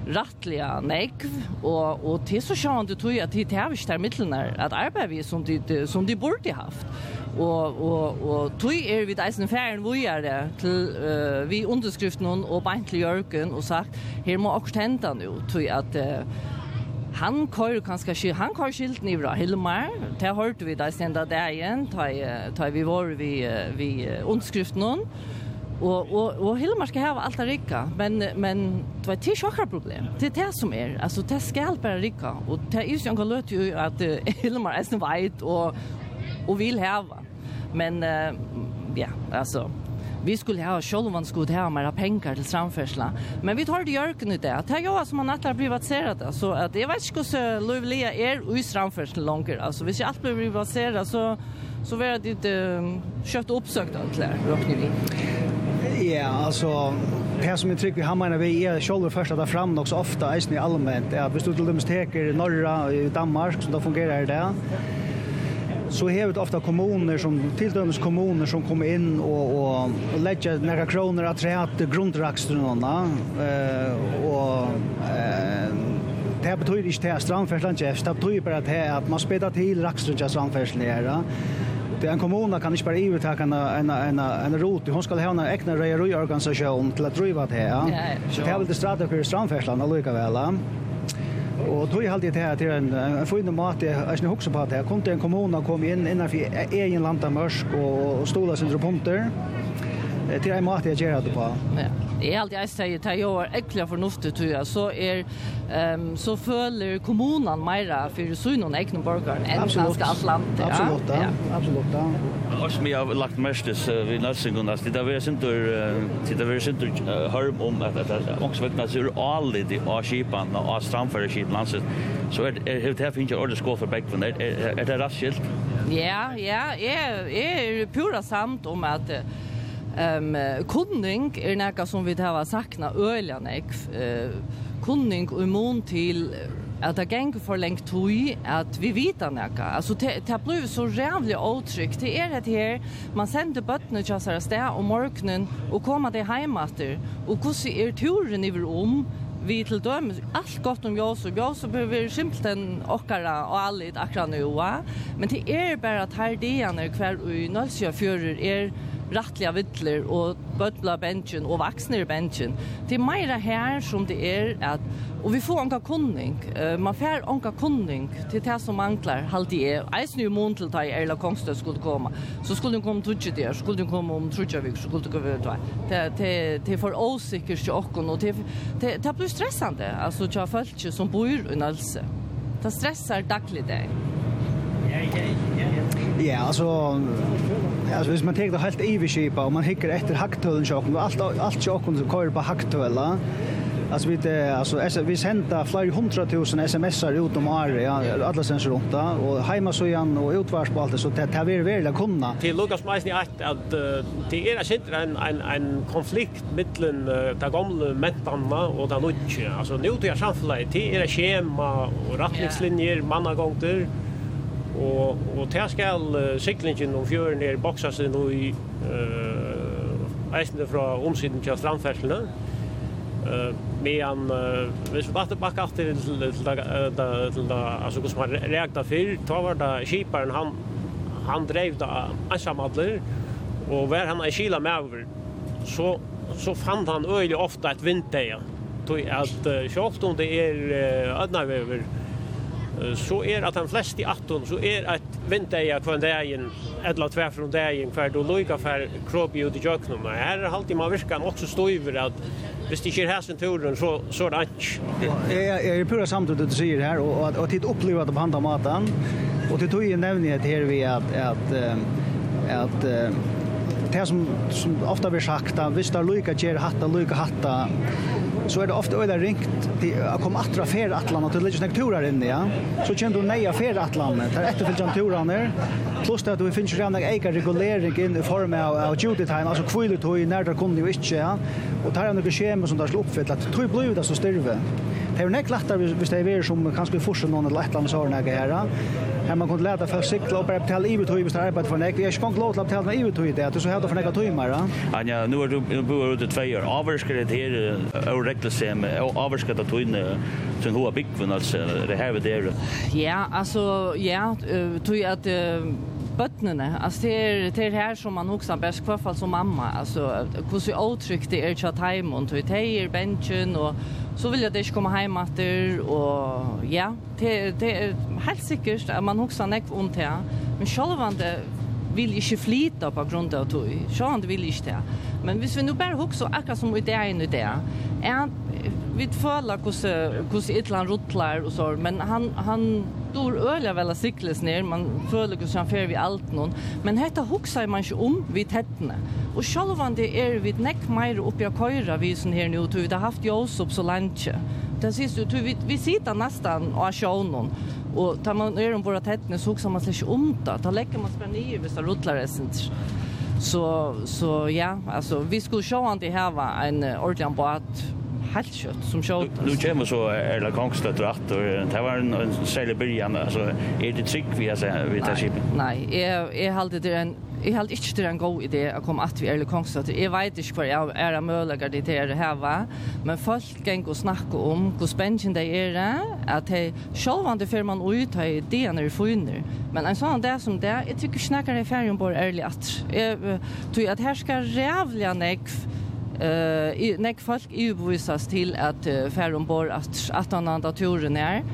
rattliga nekv och och till så sjön du tror att det här visst där att arbeta vi som de som de borde haft. Och och och tøy är við där sen färden er är det till uh, vi underskriften och bänklig jörken och sagt her må också hända nu tror att uh, han kör kanske skilt han kör skilt ni bra Hilmar det hörte vi där sen där igen ta ta vi var vi vi ondskriften. Någon och och och Hilmar ska ha allt rika men men det var ett chockar problem. Det är det som är. Alltså det ska allt bara rika och det är ju så kan ju att Hilmar är snävt och och vill ha men ja alltså vi skulle ha självan skulle ha mer pengar till framförsla. Men vi tar det jörken ut det. Att här jag som man att privatisera det så att det vet ikke hvordan lovliga är i framförsla langer. Alltså hvis jeg alt blir privatiserat så så blir det inte köpt uppsökt allt där räknar vi. Ja, alltså det som är trygg vi hamnar vi är själva första där fram också ofta i allmänt. Ja, bestod till dem steker norra i Danmark så då fungerar det så har vi ofta kommuner som tilldöms kommuner som kommer in och och, och lägger några kronor att träta grundraxtrarna eh och eh det betyder inte att här strandfärslan chefs, det betyder bara det här att man spelar till rakstrunja strandfärslan här. Det en kommun kan inte bara överta en en en en rot. Hon ska ha en egen rejäl organisation till att driva det här. Det är väl det strategiska strandfärslan alltså lika väl. Og tog hade det här till en en fin mat jag ska huxa på det. kom det en kommun kom in innanför egen landamörsk och stolar sin punkter Det er en mat jeg gjør det på. Ja. Jeg er alltid jeg sier, att jag är ekkelig fornuftig, tror jeg, Så er um, så føler kommunen mer for så någon egen borgare än ganska Atlanten. Absolut. Ja. ja. Absolutt, Absolut. Og som jeg har lagt mest til vi nästan kunde att det var inte det var inte harm om att att också vet det er alle de av skipan och strandför skip landet så er det her finnes ikke ordentligt skål för bäcken. er det raskilt? Ja, ja, jeg er pura samt om att Ehm um, kunning är er näka som vi har sakna ölian ek eh, kunning och immun till att det gäng för länge tog att vi vita näka. Alltså det det blev så jävligt otryggt. Det är det här man sänder bottnen till sig där och morgonen och komma det hem åter. Och hur ser er turen i om vi till döm allt gott om jag så jag så behöver simpelt en okkara och allt akra nu. Men det är bara att här det är kvar och i Nölsjöfjörer är er, rattliga vittler og bøtla bensjen og vaksne i bensjen. Det er meira her som det er at Og vi får anka kunning. Uh, man får anka kunning til det som manglar halvdi er. Eisen jo mån til da Erla Kongstø skulle komme. Så skulle hun komme trutje der, så skulle hun komme om trutje vik, så skulle hun komme ut. Det, det, er for åsikker til okken, og det, det, blir stressande, altså til folk som bor i Nølse. Det stressar daglig det. Ja, ja, ja, ja. Ja, alltså alltså hvis man tar det helt i skipa och man hickar efter hacktölen så och allt allt chocken som kör på hacktöla. Alltså vi det alltså vi sända flera hundratusen SMSar ut om år ja alla sen så runt och hemma så igen och utvars på allt så det här vill väl kunna. Till Lucas Meisen att att det är shit en en en konflikt mellan de gamla mentarna och de nya. Alltså nu till samhället det är schema och rättningslinjer, mannagångter. Og, og tær skal uh, syklingen om fjøren er boksa seg nå i uh, eisende fra omsiden til strandferslene. Uh, medan, uh, hvis vi bare tilbake til, til, til, til, til, altså hvordan man reagta fyrir ta var det skiparen han, han drev da ensamadler, og vær han en kila med over, så, så fann han øyelig ofta et vindteia. Tog at uh, sjåft om det er uh, ødnavever, uh, så er at de fleste atten så er et vindeie hver dagen, eller tvär från dagen, hver du lykker för kropp ut i kjøkkenen. Her er alltid man virker også støyver at hvis det ikke er turen, så, så er det ikke. Jeg er pura samtidig det du sier her, og, og, og tid opplever at behandla maten, og til tog i nevner här vi att, at, at, at, at det som, som ofta blir sagt, att hvis det er lykke gjør hatta, lika hatta, så är det ofta öde ringt til å komme attra fer atlan, og till lite snakk inne ja. Så känner du nej fer atlan, för jan etterfylgjant turaner, plus det att vi finnes rann ega regulering in i form av, av duty time, altså i när det kunde ju inte ja. och tar han noen skjema som där slå oppfyllt, att tror blir det så styrve. Det är nek lättare hvis det är er som kanske vi forsen någon eller et eller annet sånn här. Här man kunne leta for sikla og bare betale ivetøy hvis det er arbeid for nek. Jeg er ikke gong lov til å betale med det, at så här for nek av tøymer. Ja, nu är du bor ute två år. Avvarskar det här och her og reglesem, avvarskar det in som hoa byggvun, alltså det här ved det. Ja, alltså, ja, tror jag att bötnene. Alltså det är det här som man också bäst kvar fall som mamma. Alltså hur så otryggt det är chat hem och det är benchen och så vill jag det ska komma hem åter och ja, det det är helt säkert att man också näck ont här. Men själva det vill inte flyta på grund av tog. Sjön vill inte det. Men hvis vi nu bara också akkurat som i det är. Är vi føler hvordan hvordan Itland rotlar og så, men han han dor øla väl cykles ner, man føler hvordan han fer vi alt noen, men hetta huxar man ikkje om vi tettene. Og sjølvan det er vi nekk meir oppi av køyra vi sånn her nu, tog vi har haft Josop så lenge. Det sist du, vi, vi sitter nesten og har sjånen, Og tar man ner om våra tettene, så också man sig inte om det. Då lägger man sig nye hvis så rullar det sånt. Så, så ja, alltså vi skulle se om det här en ordentlig båt helt kött som kjøtt. Nu kommer så er det gangstøtter at, og det var en, en særlig byrjan, altså, er det trygg vi har sett vid det skipet? Nei, jeg, jeg halte det en Jeg held ikke det er en god idé å komme at vi er i Jag Jeg vet ikke hva jeg er av mølager det til å heve, men folk kan gå og snakke om hvor spennende det er, at de selv om det før man ut har ideene i funner. Men en sånn det som det, jeg tykker ikke snakker i ferien på ærlig at. Jeg tror at her skal rævlig nekv Uh, nek folk ubevissas til at uh, fer ombord at 18 andre turen er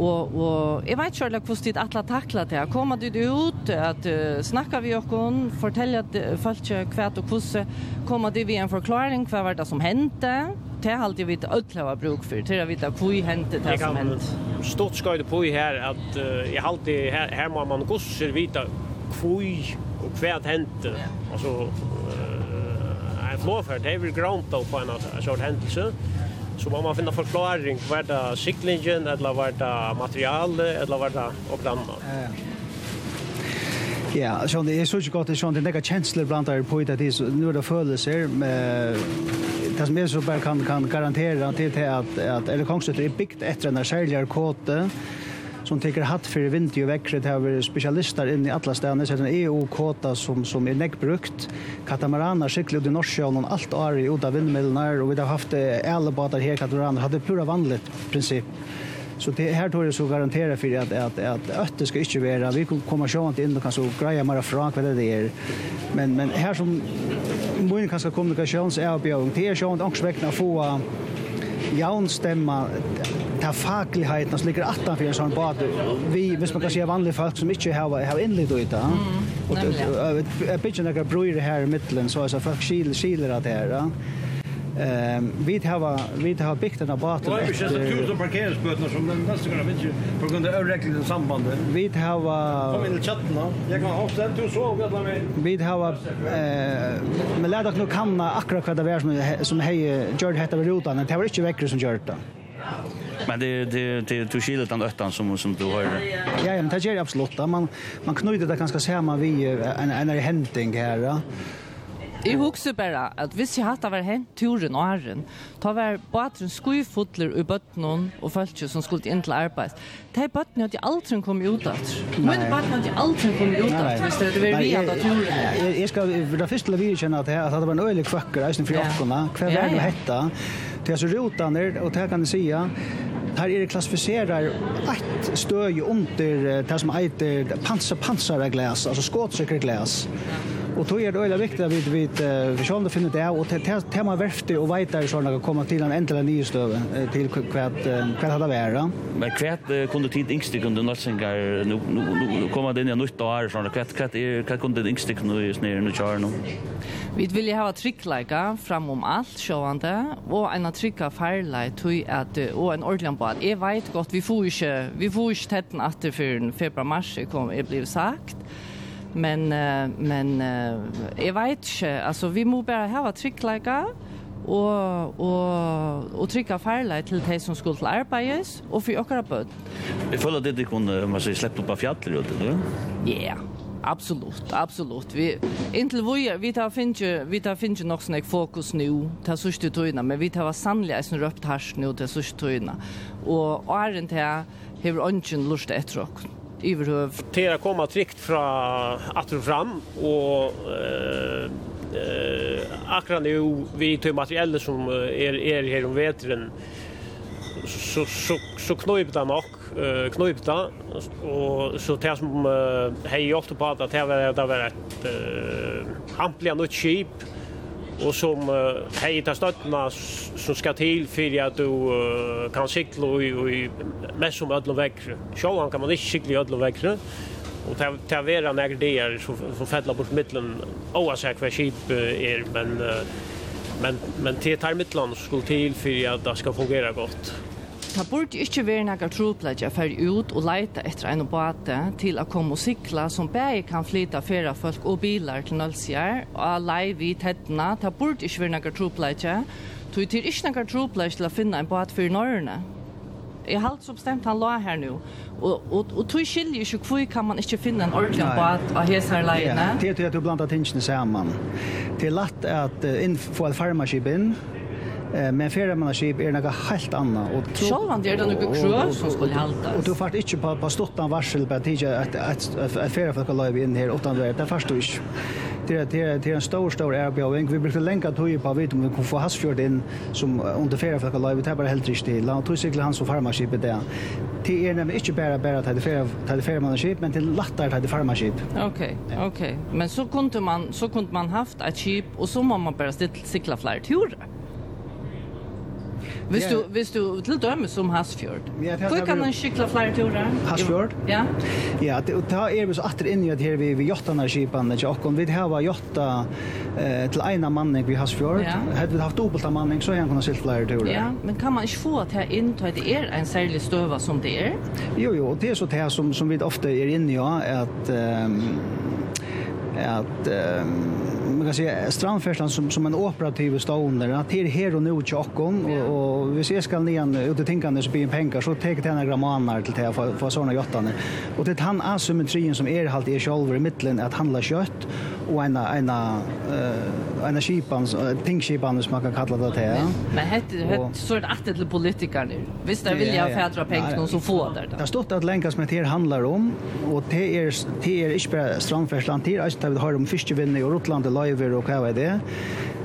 Og, og jeg vet ikke hvordan det atla takla til. Koma du ut, at uh, snakka vi oss, forteller folk kvært og hvordan, koma du vi en forklaring hva var det som hendte, det har alltid vitt ödla var bruk för till att vita hur hände det som hänt. Stort skojde på i här att uh, jag alltid här, här må man gosser vita hur och vad hände. Alltså uh, en flåfärd det är väl grant på en sort händelse. Så må man finna förklaring, var det cyklingen, eller var det material, eller var det och annat. Ja, så det är så ju gott det sånt det några känslor bland där på det är nu det födelser med det som är så bara kan kan garantera till att att eller kanske det är byggt efter den här säljarkåte som tycker hatt för vind och det har vi specialister inne i alla städer så en EU kåta som som är näck brukt katamaraner cyklar i Norrsjön och allt är i udda vindmillnar och vi har haft älbåtar här katamarana hade pura vanligt princip Så det här tror jag så garantera för att att att ötter ska inte vara vi kommer se inte in och kan så greja mera frank vad det är. Men men här som mun kanske kommunikations är på och det är sjön också väckna få jaun stemma ta fakligheten som ligger attan för en sån bad vi hvis man kan se vanlige folk som ikke har har innlitt ut da og ett bitchen där bröjer här i mitten så är så folk skil skiler att det här Ehm vi har vi har byggt den en båt. Det är ju så tusen parkeringsböter som den nästa gång vet ju på grund av överräckligt samband. Vi har Kom in i chatten då. Jag kan också du så vi alla med. Vi har eh men låt nu kanna akkurat vad det är som som hej George heter rutan. Det var inte veckor som gjort det. Men det det det du skiljer den öttan som som du har. Ja, ja, men det är absolut. Man man knyter det ganska samman vi en en händing här. Ja. Jeg husker bare at hvis jeg hadde vært hent turen og æren, da var bateren skuifotler i bøttene og følte som skulle inn til arbeid. De bøttene hadde jeg aldri kommet ut av. Men bøttene hadde jeg aldri kommet ut av hvis det hadde vært vi hadde turen. Jeg skal da først til å vidkjenne at det var en øyelig kvøkker, eisen for jokkene, hver vei det hette, Det er så rotene, og det kan jeg si, Her er det klassifiserar ett støy under det som heter panser, panserglas, altså skåtsikkerglas. Och då är det öliga viktigt att vi vi, vi ska ändå finna det och tema verfte och vita i sådana att komma till en ändliga nystöv till kvart kvart hade vara. Men kvart kunde tid yngste kunde någonsingar nu nu komma den i nytt år sådana kvart kvart kvart kunde yngste nu snär nu kör nu. Vi vill ha trickleika fram om allt sjåande och en tricka färla tui att och en ordentlig på att vet gott vi får ju vi får ju tätten att för februari mars kommer det blev sagt. Men, men jeg vet ikke, altså vi må bare hava tryggleika, og, og, og trykka farleik til de som skulle til arbeids, og for okkara bød. Jeg føler at det kunne, man sier, slett opp av fjallet, eller? Ja. Absolut, absolut. Vi intil vi vi tar finche vi tar finche nok snack fokus nu. Ta sørste tøyna, men vi tar sannliga ein røpt hars nu til sørste tøyna. Og æren ta hevur ongen lust etter okkum överhuvud? Till komma tryggt från att och fram och eh, eh, akkurat nu vi tar materiellet som är, är här om vetren så så så knöpta nog eh knöpta och så det som hej ofta på att det var det var ett eh ampliga något cheap och som uh, eh hejar stöttna som ska till för att du uh, kan cykla i i mest som ödlor växer. Självan kan man inte cykla i ödlor växer. Och ta ta vara det dagar som som fälla bort mitten oavsett vad skip är men uh, men men det tar mittland skulle till för att det ska fungera gott. Det burde ikke være noen troplegg å ut og leite etter en båte til å komme og sykla som bare kan flyta fære folk og bilar til Nølsjær og leie vi hettene. Det burde ikke være noen troplegg. Det er ikke noen troplegg til å finne en båte for Norrøne. Jeg har alt som bestemt han la her nå. Og, og, og tog skiljer ikke hvor kan man ikke finne en ordentlig båt av hese her leiene. Det er at du blandet tingene sammen. Det er lett at få et farmaskip inn, men feriemannaskip är något helt annat och självan det är något sjö som skulle hålla. Och du fart inte på på stottan varsel på att att, att att färja folk live in här utan det fast du inte. Det det det är en stor stor erbjudning. Vi brukar länka tog ju på vet om vi kan få hasfjord in som under färja folk live det bara helt riktigt. låt tror hans och så farmaskipet där. Det är nämligen inte bara bara att det färja det feriemannaskip men till lättare att det farmaskip. Okej. Okej. Men så kunde man så kunde man haft ett skip och så man bara ställa cykla fler turer. Visst du, visst du till dömes som Hasfjord. Hvor kan en cykla flera turer? Hasfjord? Ja. Ja, det ta är vi så åter in i at här vi vi jottene skipene, ikke jag Vi vid var jotta eh till ena mannen vi Hasfjord. Hade vi haft dubbelta mannen så han kunnet silt flera turer. Ja, men kan man inte få att här in ta det är en særlig stöva som det är? Jo jo, det är så det som som vi ofta är inne i att ehm att eh, man kan säga strandfärslan som som en operativ stån där att det är här och nu chockon och och vi ser ska ni igen ut i tänkande så blir en pengar så tar det några månader till att få få såna jottan och det han asymmetrien som är halt är själva i mitten att handla kött och en en eh en skipan tingskipan som man kan kalla det här. Men hette hette så ett att till politiker nu. Visst där vill jag fädra pengar så få där. Det har stått att länkas med det handlar om och det är det är inte bara strandfärslan till att vi har om fiskevinne i Rotland, Løyver og hva er det.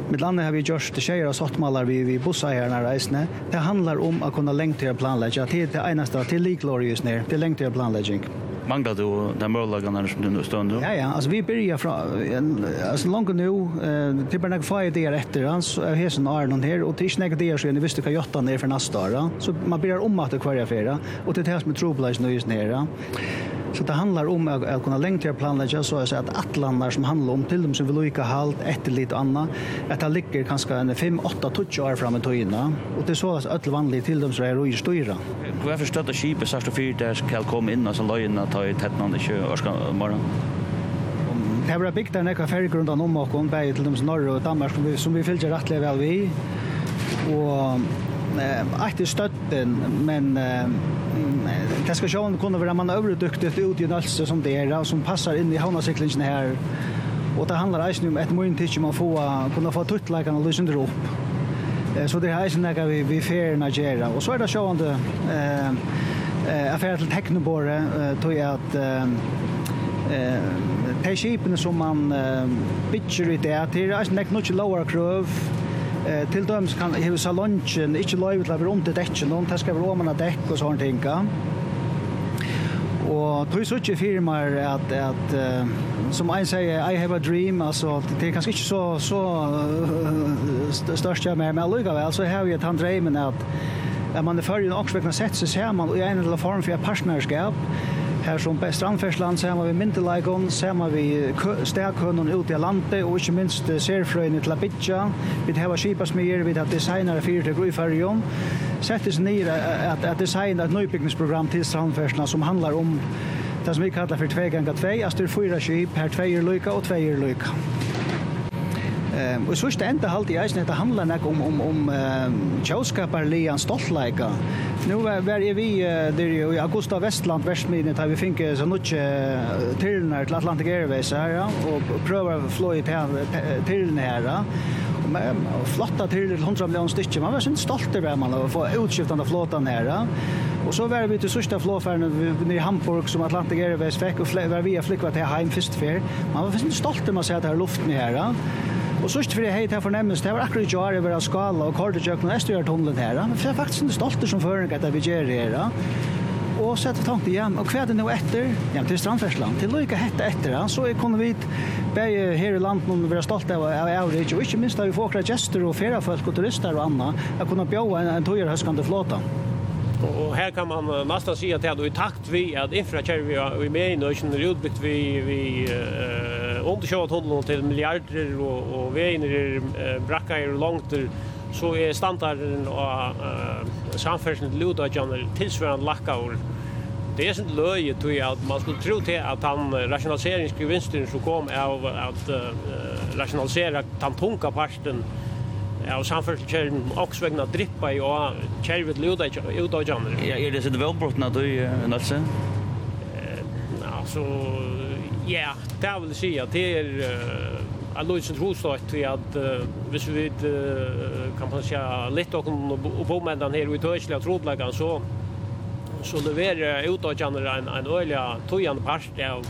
Med landet har vi gjort tjejer og sottmalar vi, vi bussar her når reisene. Det handlar om att kunna lengtere planlegge. Det er det eneste til liklåret just nere, til lengtere planlegging. Manglar du de målagene som du nu stund? Ja, ja. Alltså, vi börjar från... Alltså, långt nu, eh, det är bara några få idéer efter. Alltså, är hesen sådana Arnon här. Och det är inte några idéer så är ni visste vad jag tar ner för nästa år. Så man börjar om att det kvarja fyra. Och det är det som är tropläs nu just nere. Så det handlar om att, att kunna längre planlägga så att att attlandar som handlar om till dem som vill lika halt ett lite annat att det ligger kanske en 5 8 touch år framme i innan och det är så att öll vanligt till dem så är i ju styra. Vad förstått att skipet så att fyra där ska komma in och så lojna ta i tättnande kö och ska morgon. Det var byggt en ekva feriegrund om och om bäge till dem norr och Danmark som vi, som vi fylgjer rettelig vel vi. Og att det stötten men det ska sjön kunde vara man överduktigt ut i nalse som det är som passar in i havnacyklingen här och det handlar ju om ett mynt till man får kunna få tuttläkarna och lyssna upp så det här är såna vi vi fer Nigeria och så är det sjönde eh eh affär till Teknobore tog jag att eh de skipene som man bitcher i det til, er ikke nok lower crew krøv, Eh till döms kan hur salongen inte lov till att vara om det däcken, de ska vara om däck och sånt tänka. Och tror så inte firmar att att uh, som en säger I have a dream alltså det är kanske inte så så uh, störst jag med men lugga väl så har jag han drömmen att att man är förrän också kan sätta sig ser man i en eller form för partnerskap Her som best anfersland ser vi myndelagon, ser vi stærkønnen ute i landet, og ikke minst serfrøyene til Abidja. Vi har skipasmyer, vi har designere fire til Grøyfergen. Settes ned at, at designa et nybygningsprogram til strandfersland som handlar om det som vi kallar for 2x2, altså det er fyra skip, her 2 er lyka og 2 er lyka. Ehm och så ständer halt i eisen det handlar näck om om om Chauskaparlian stoltleika. Nu var är vi där i Augusta Westland Västmiden där vi fick så mycket till när till Atlantic Airways här ja och pröva flyga till till nära Men flotta till 100 miljoner stycken. Man var så stolt över man att få utskiftande flottan nära. Och så var vi till sista flåfärden nere i Hamburg som Atlantic Airways fick och var vi flyktade till Heim först för. Man var så stolt över man säga att det här luften är här. Og sørst for jeg heit her fornemmelse, det var akkurat jo her over av skala og kordetjøkken og Estorjørtunnelen her. Men jeg er faktisk en stolter som føring at vi gjør her. Og så etter tanken igjen, og hva er det nå etter? Ja, til Strandfersland, til lykke hette etter. Ja. Så jeg kunne vidt bare her i landet noen være stolt av av Aurich, og ikke minst da vi får akkurat gjester og feriefolk og turister og annet, jeg kunne bjåa en, en tøyerhøskande flåta. Og her kan man nesten si at det er i takt vi at infrakjær vi er med i nøysen er utbyggt vi vi uh, under sjøen til milliarder og, og veien er eh, brakka er langt så er standarden og uh, samferdelsen til Luda Janer tilsvarende lakka og det er sånn løye tog at man skulle tro til at han rationaliseringsgevinsten som kom av at uh, rationalisera den tunga parten av samferdselskjæren også vegna drippa i og kjærvet Luda Janer Ja, er det sitt velbrottna du, Nalsen? Uh, altså, ja, Det vil vill säga att det är en lösning trostart till att hvis vi kan man säga lite och den här i Törsliga trodläggan så så levererar utåtjandra en, en öliga tojande part av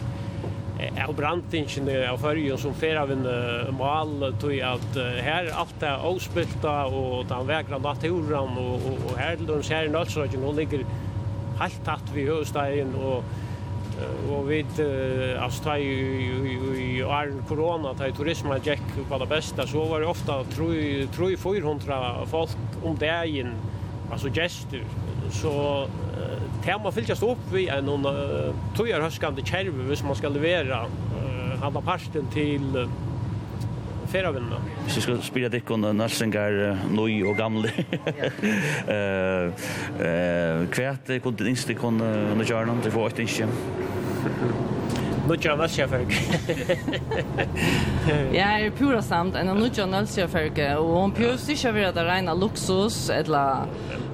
av brandingen av färgen som fer av en uh, mal tog att uh, här allt är avspilta och den vägra naturen och, och, och här till de ser nötsröken och ligger helt tatt vid huvudstaden och og vi altså ta i i, i, år korona ta i turisma gikk på det beste så var det ofta tro i 400 folk om dagen altså gestur så uh, det man fylltjast opp vi en någon tojar høskande kjerve hvis man ska levera halva parten till ferievinnene. Hvis vi skal spille dikk om narsengar nøy og gamle, hva er det kunne det ikke kunne gjøre noe? Det får ikke ikke. Nu kör jag Ja, er pura samt. En av kör jag og hon pjus inte över att det regna luxus eller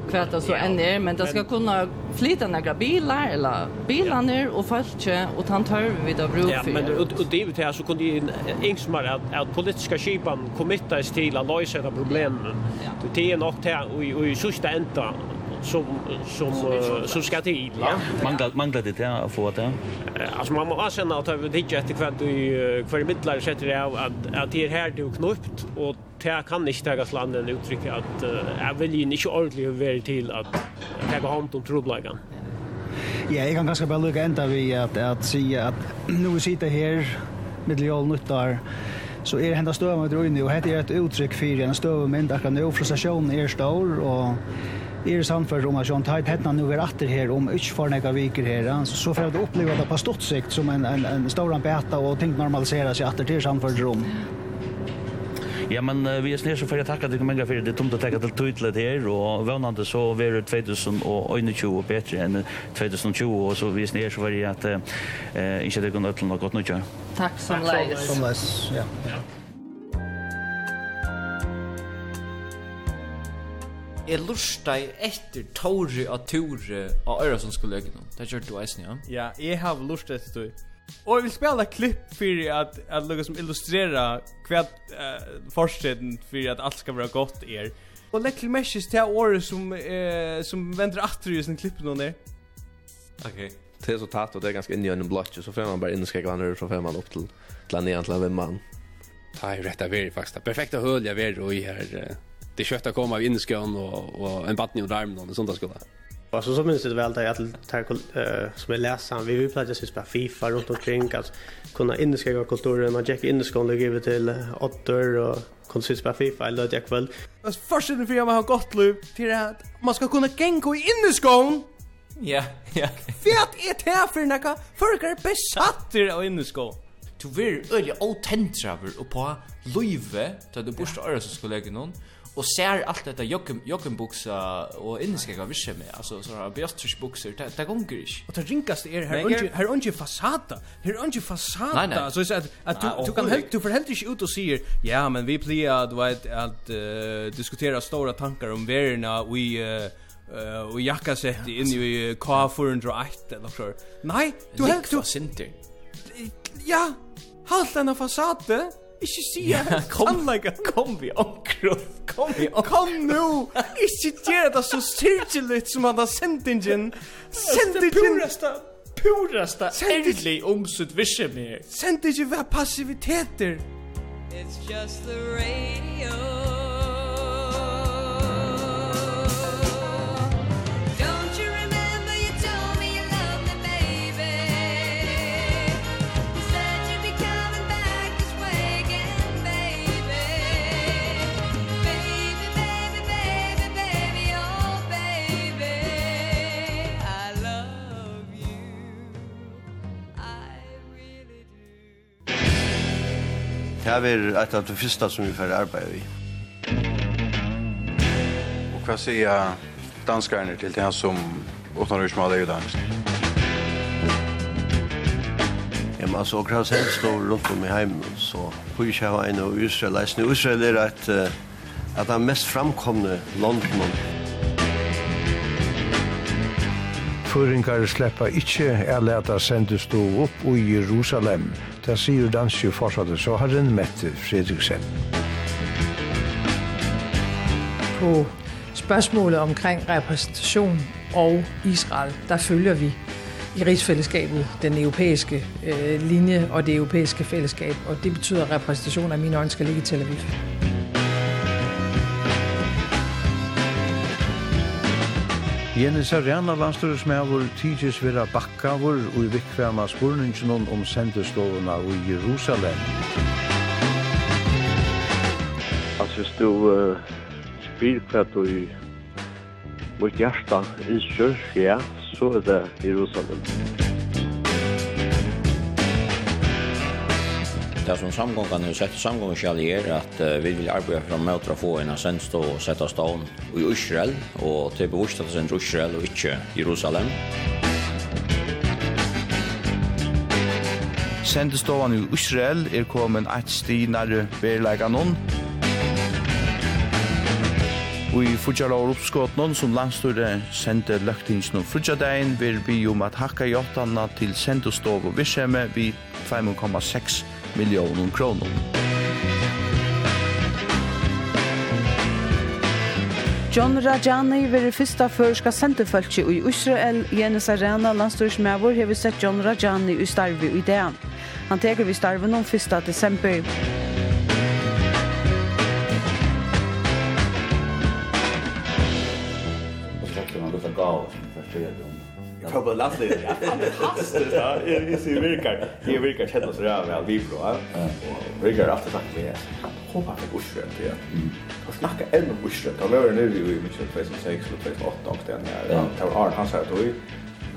kvart så yeah. än är men det ska kunna flyta några bilar eller bilar ner och falske och han tar vi då bruk för. Ja men och, och det är så kunde ju ingsmar att att politiska skipan kommitta till att lösa de problemen. Det är nog det och i sista ända som som som ska till. Ja. Manglar manglar det här få det. Alltså man måste känna att det inte efter kvant du kvar mittlar sätter det att att det här det knoppt och det kan inte tagas landen uttrycka att jag vill ju inte ordentligt väl till att ta hand om trubblagan. Ja, jag kan ganska väl lucka ända vi att att säga att nu sitter här med Leon Nuttar så er henda med rundt, og hette er et uttrykk for en støvmynd akkurat nå, frustrasjonen er stor, og Det är sant för Roma John Tide hetna nu är åter här om inte för några veckor här så så för att uppleva det på stort sikt som en en en stor ambeta och tänkt normalisera sig åter till sant för Rom. Ja, men uh, vi er snir så fyrir takka til mange fyrir det tomt å tekka til tøytlet her, og vannande så veru 2021 bättre enn 2020, og så vi er snir så fyrir at uh, ikke det kunne øtlen og godt nukja. Takk som leis. Som leis, ja. ja. jeg lustar etter Tore og Tore og Øra som skulle løgge noen. Det gjør du eisen, ja? Ja, jeg har lustar etter Tore. Og jeg vil spela klipp for at, at lukka som illustrera hva uh, forsiden for at alt skal være godt er. Og lekk til mesjes til året som, uh, som venter atter i sin klipp noen er. Ok. Det er så tatt, og det er ganske inni en blotch, og så får man bare inn og han, og så får man opp til, til han igjen til han vimmer han. Det er jo rett av veri, faktisk. Det perfekte høl jeg veri og i her... Uh det kött att komma av i och och en vatten i armen och sånt där skulle. Och så så minns det väl att ta eh som är läsaren vi vill plats just på FIFA runt omkring att kunna inskriva kulturen och checka Inskön och ge till åttor och kunna spela FIFA eller att jag kväll. Det första det för jag har gott liv till att man ska kunna gänga i inskön. Ja, ja. Fett är det här för några förkar besatter av inskön. du vill øyla autentraver och på Löve där du bort til øyla som skulle jag någon och ser allt detta jocken jokum buksa och indiska gav visse med alltså så har bäst bukser det det går ju och det rinkaste är här onge här onge fasata här onge fasata så så att att du du kan helt du förhält dig ut och säger ja men vi plejer du vet att diskutera stora tankar om värna vi Uh, och jacka sett in i K401 eller så. Nej, du helt du. Ja, halt den fasaden. Ikke si anlegget. Kom vi omkron. Kom vi omkron. Kom nu, Ikke gjør det så sirkelig som han har sendt ingen. Sendt ingen. Det Purasta. pureste, ærlig om sitt. Sendt ingen hver passiviteter. It's just the radio. Det er et av det første som vi får arbeide i. Og hva sier danskerne til det som åpner ut med deg i dansk? Ja, men altså, akkurat selv står rundt om i heimen, så får jeg ikke ha en av Israel. Israel er et, et av de mest framkomne landene. Føringar sleppa ikkje er leta sendes stå opp i Jerusalem. Det sier danske fortsatte så har den Mette Fredriksen. På spørgsmålet omkring representation og Israel, der følger vi i rigsfællesskabet den europæiske øh, linje og det europæiske fællesskab, og det betyder at repræsentation af mine øjne skal ligge i Tel Aviv. Jenny Sarjana, rena tidsis vera bakkavur og i vikvema spurningen om sendestovuna i Jerusalem. Altså, hvis du uh, spyr hva du i mot hjärta i kyrkja, så er det Jerusalem. Jerusalem. Det som samgångarna har sett samgångarna er att uh, vi vill arbeta för att få en ascens och sätta stån i Israel och till bevisst att det är Israel och inte Jerusalem. Sendestovan i Israel er kommet et sti nærre verleggen noen. Og i fortjala og noen som landstøyre sendte løktingen om frutjadeien vil vi om at hakka jottanna til sendestov og virksomhet vi 5,6 millioner kronor. John Rajani var første førska senterfølse i Israel. Jens Arena landstyrsmævor har vi sett John Rajani i starve i dag. Han teker vi starve noen 1. desember. Trouble Lovely. Fantastiskt. Ja, det ser virkar. Det virkar känns så där väl vi bra. Virkar att det faktiskt är. Hoppas det går skönt ja. Och snacka än om skönt. Då var det nu i matchen 2006 och 2008 och den där. Det var Arne han sa då ju.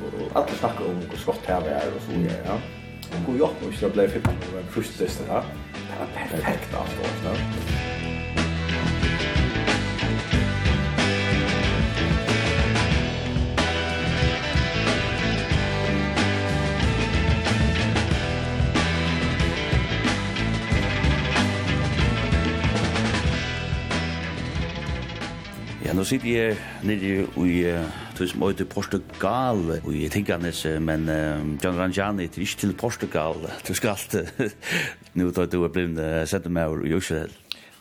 Och alla snackar om hur skott här är och så ja. ja. Och hur jag måste bli fit på 15 och första sista. Det var perfekt alltså. Nå sitter jeg nede i tog som øyde Portugal og i Tinganes, men John Ranjani er ikke til Portugal. Du skal alt nå tar du er blevet sett med over i Israel.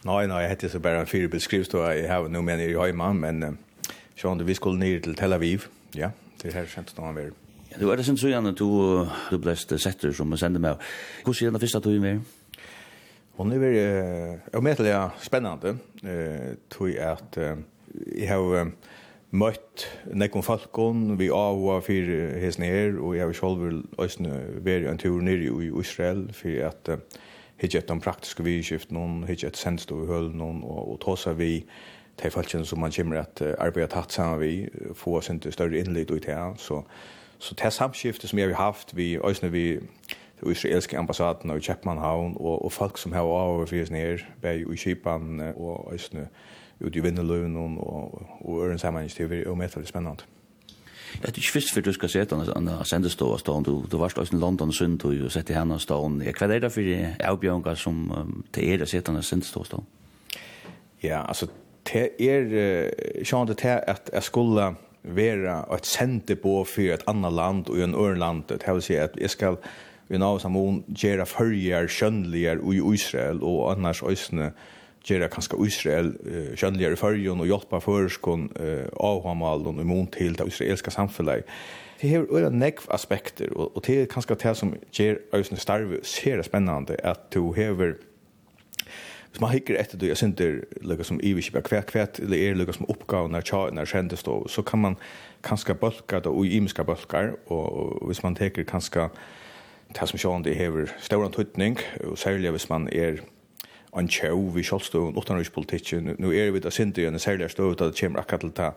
Nei, nei, jeg heter så bare fire beskrivst, og jeg har noe med nere i Høyma, men sånn, vi skulle nere til Tel Aviv, ja, det er her kjent noe noen vær. Du er det sin søgjene, du, du ble setter som sender med. Hvordan er det første tog med? Hon är väl eh omedelbart spännande eh äh, tror jag att jeg har møtt nekken falkon, vi avhva for hesne her, og jeg har selv også vært en tur nere i Israel, for at hitje etter den praktiske vidskift noen, hitje etter sendst i hølen noen, og, og tåsa vi til falkene som man kommer at arbeid tatt sammen vi, få oss ikke større innlitt ut her, så Så det samskiftet som jeg har haft, vi også vi den israelske ambassaden og Kjeppmannhavn, og, og folk som har over for oss ned, bare i Kipan og Østene, ut i vinnerløven og, og øren sammenhengstøver er umettelig spennende. det er ikke først før du skal se den, han har sendt stå av stånd, du, du varst også i London og Sund, og sett i henne av stånd. Hva er det for avbjørnger som um, til er å se den sendt stå av stånd? Ja, altså, det er sjående til at jeg skulle være et sendte på for et annet land og en øren land. Det vil si at jeg skal vi nå sammen gjøre førjer, skjønnelige i Israel og annars øsne gjøre kanskje Israel uh, kjønneligere førjen og hjelpe føreskån uh, av avhamal og imot til det israelske samfunnet. Det er jo nekv aspekter, og, og det er kanskje det som gjør Øystein Starve ser det spennende, at du hever Hvis man hikker etter det, jeg synes det er lukket som iverkjøp, hva kvæt, eller er lukket som oppgave når oppgavene, tjaene, kjendestå, så kan man kanskje bølke det, og imiske bølker, og, hvis man teker kanskje det som sjående hever større tøytning, og særlig hvis man er en tjau vi kjallstånd, utenrikspolitikken. nå er vi da sint i en særlig at det kommer akkurat til det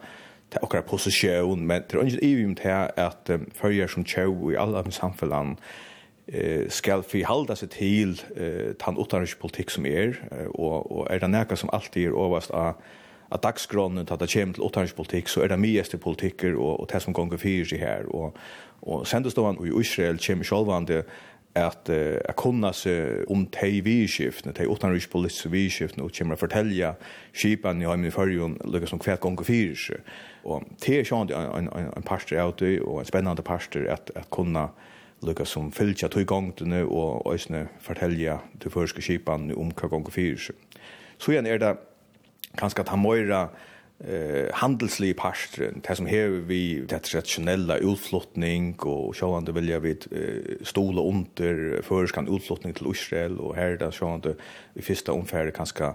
til okkar posisjon, men det er ikke ivim til at um, følger som tjau i alle samfunn eh, skal fi halda seg til eh, tann utanrikspolitikk som er, og, og er det nærka som alltid er overst av at dagsgrunnen til at det kommer til utenrikspolitikk, så er det mye til politikker og, og det som ganger fyrir seg her. Og, og sendestående i Israel kommer selvvandet at uh, at kunna se om TV skiftna tei utan rysk polis vi skiftna och kommer fortälja skipan i hemmen för ju lukar som kvärt gånger fyra och te sjön en en en pastor ut og en spännande pastor at at kunna lukka som fylgja tog gongtene og òsne fortelja til førske skipan om hva gong fyrir. Så igjen er det kanskje at han møyra eh handelslig pastren det som her vi det traditionella utflottning och sjåande vilja vi eh, stola under förskan utflottning till Israel och här där sjåande i första omfärd kanske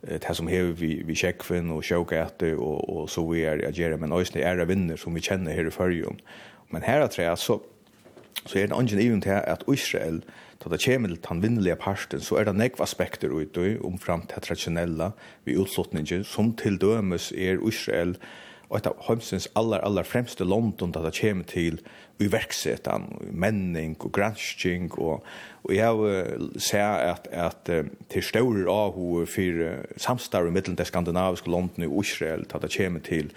det som her vi vi checkfin och showgate och och så vi är agera men också det är vinner som vi känner här i förjun men här tror jag så så är det ingen event här att Israel eh, Da det kommer til den vinnelige parten, så er det nekva aspekter ut om omfram til tradisjonella vi utslutninger, som til dømes er Israel og et av heimsins aller, aller fremste London da det kommer til uverksetan, menning og gransking, og, og jeg uh, ser at, at uh, til større av hun for i middelen til skandinaviske London og Israel da det kommer til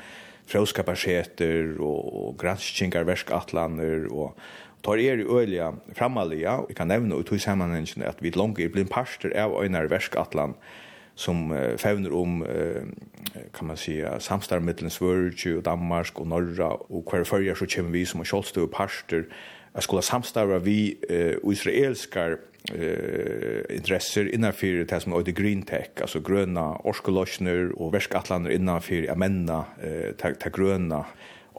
frøskaparseter og, og granskingarverskatlaner og, og tar er i øyelige framaliga, og jeg kan nevne ut i sammenhengen at vi langer blir en parster av øynar verskatlan som uh, fevner om, uh, kan man säga, samstarv mellom Sverige og Danmark og Norra, og hver fyrir så kommer vi som en kjolstøy parster, jeg skulle samstarva vi uh, israelskar uh, interesser innanför det som är green tech alltså gröna orskolosjner och verskatlaner innanför amenda eh ta gröna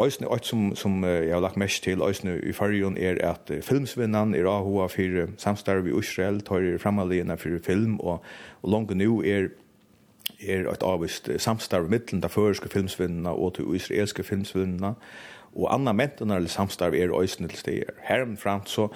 Øysne alt som, som jeg har lagt mest til øysne i fargen er at filmsvinnan er AHA for samstarv i Israel, tar fremalegene for film, og, og langt nå er er et avvist samstarv mittelen der føreske filmsvinnene og til israelske filmsvinnene, og anna mentene eller samstarv er øysne til steder. Herren frem så,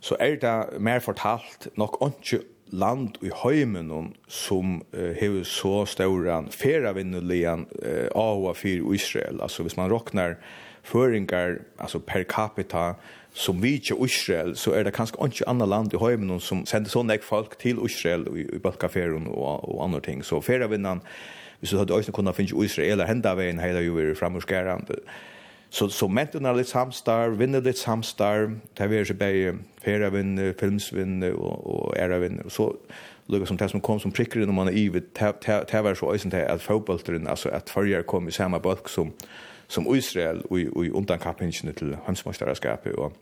så er det mer fortalt nok ikke land i heimen som uh, hever så stauran feravinnelian eh, AHA 4 Israel. Altså hvis man råknar føringar alltså per capita som vi ikke Israel, så er det kanskje ikke annet land i heimen som sender sånne folk til Israel i, i Balkaferen og, og andre ting. Så feravinnan, hvis du hadde også kunnet finne Israel, henda veien heila jo er framhurskerande. Eh, Så, så mentene er litt samstarv, vinner litt samstarv, det er ikke bare ferievinner, och era og ærevinner. Så lukket som det som kom som prickar in om man er ivet, det var så øyne til at fotballteren, altså at førjer kom i samma bulk som, som Israel og undan undankappingene til hønsmesterskapet och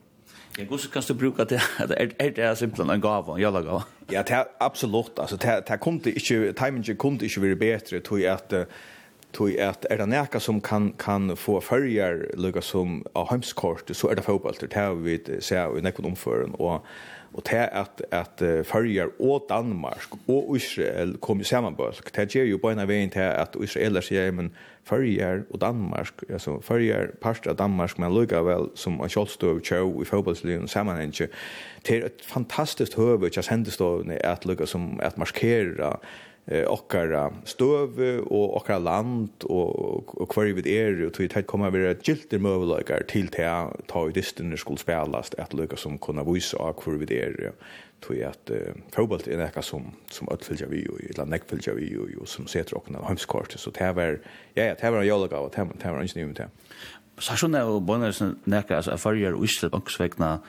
Ja, hvordan kan du bruka det? Er, er det simpelthen en gave, en jævla gave? Ja, det er absolutt. Altså, det, det kunne ikke, timingen kunne ikke være bedre, tror jeg at uh, tog at er det nekka som kan, kan få fyrjar lukka som av heimskort, så er det fotball, det har vi sett i nekken omføren, og, og det at, at fyrjar og Danmark og Israel kom i samanbølg, det gjør jo bare veien til at Israel er sier, men fyrjar og Danmark, altså fyrjar parst av Danmark, men lukka vel som en kjolstøv tjau i fotballslivet sammenheng, det er et fantastisk høve til hendestovene at lukka som at markera eh okkara stöv og okkara land og og kvar við er og tog det koma vera giltir gilter til ta ta í distinir skuld spelas at lukka sum kunna vísa och kvar við er tog att fotboll er näka sum sum att fylgja við og ella nekk fylgja við og og sum setur när heimskort så ta ver ja ja ta ver jag lagar att ta ver var inte ta så så när bonus näka så förger och islet och svekna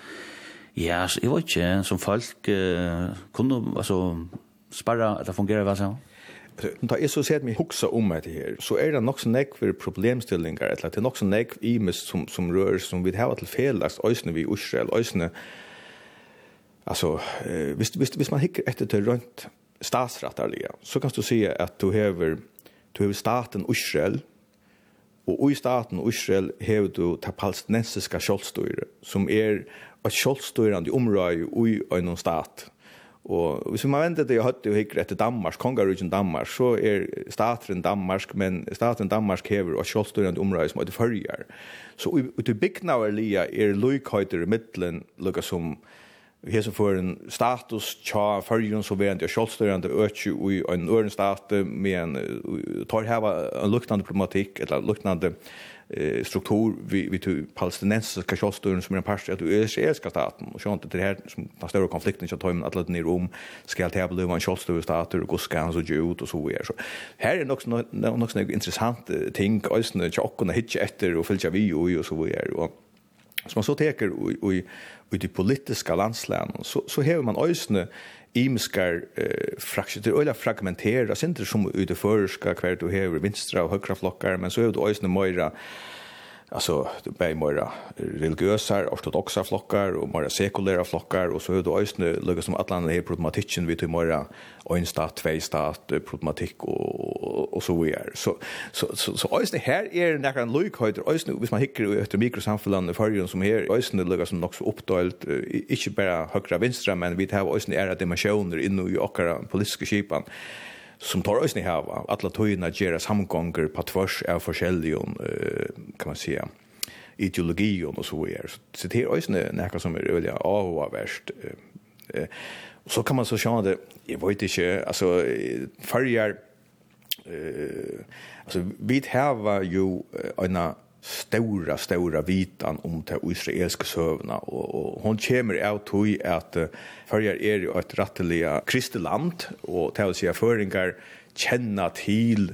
Ja, så jeg vet ikke, som folk eh, kunne, altså, sparra at det fungerar vel sånn? Da jeg så ser at vi om det her, så er det nok så nekk for problemstillinger, eller det er nok så nekk i mis som, som rører, som vi har til felast, øysene vi Israel, øysene, altså, eh, hvis, hvis, hvis man hikker etter til rundt statsrettarlige, så kan du si at du hever, du hever staten Israel, og i staten Israel hever du ta palestinensiska kjoldstyre, som er et kjolstøyrande område i en stat, Og hvis man venter til høtte og hikker etter Danmark, kongarugen Danmark, så er staten Danmark, men staten Danmark hever og kjølstyrende områder som er til følger. Så ut i bygnaværlige er løykhøyter i middelen, lukka som her som får en status tja følgen som er en kjølstyrende økje i en øren stat med en tar heva en luktande problematikk, eller luktande problematikk, eh, struktur vi vi vid palestinensiska kjolsturen som är en part av israeliska staten. Och så inte det här som den stora konflikten som tar med alla ner om ska ta här bli en kjolstur stater och ska han så ut och så vidare. Så här är också något något intressant ting ösnen tjockorna hitta efter och följa vi och så vidare. Och som man så teker i, i, i politiska landslänen så, så har man ösne imiskar eh, fraktioner eller fragmenterar, inte som utiförska kvar du har vinstra och högra flockar, men så har du ösne mojra alltså det blir mera religiösa ortodoxa flockar och mera sekulära flockar och så hur då ösnö lägger som att landet är problematiken vi till mera en stat två stat problematik och och så vidare. Så så så så ösnö här är det en luk höjder ösnö hvis man hickar efter mikrosamfällan förrjun som här ösnö lägger som också uppdelat inte bara högra vänstra men vi har ösnö är dimensioner inne i och politiska skipan som tar oss ni här alla tojna gera samgångar på tvärs av forskjellion kan man säga. Ideologi och så vidare. Så det är ju näka som är öliga av och värst uh, så kan man så känna det jag vet inte alltså förjar eh alltså vi har ju en stora stora vitan om det israeliska sövna och och hon kommer ut tog att förjar är ju ett rätteliga kristeland och tälsiga föringar känna till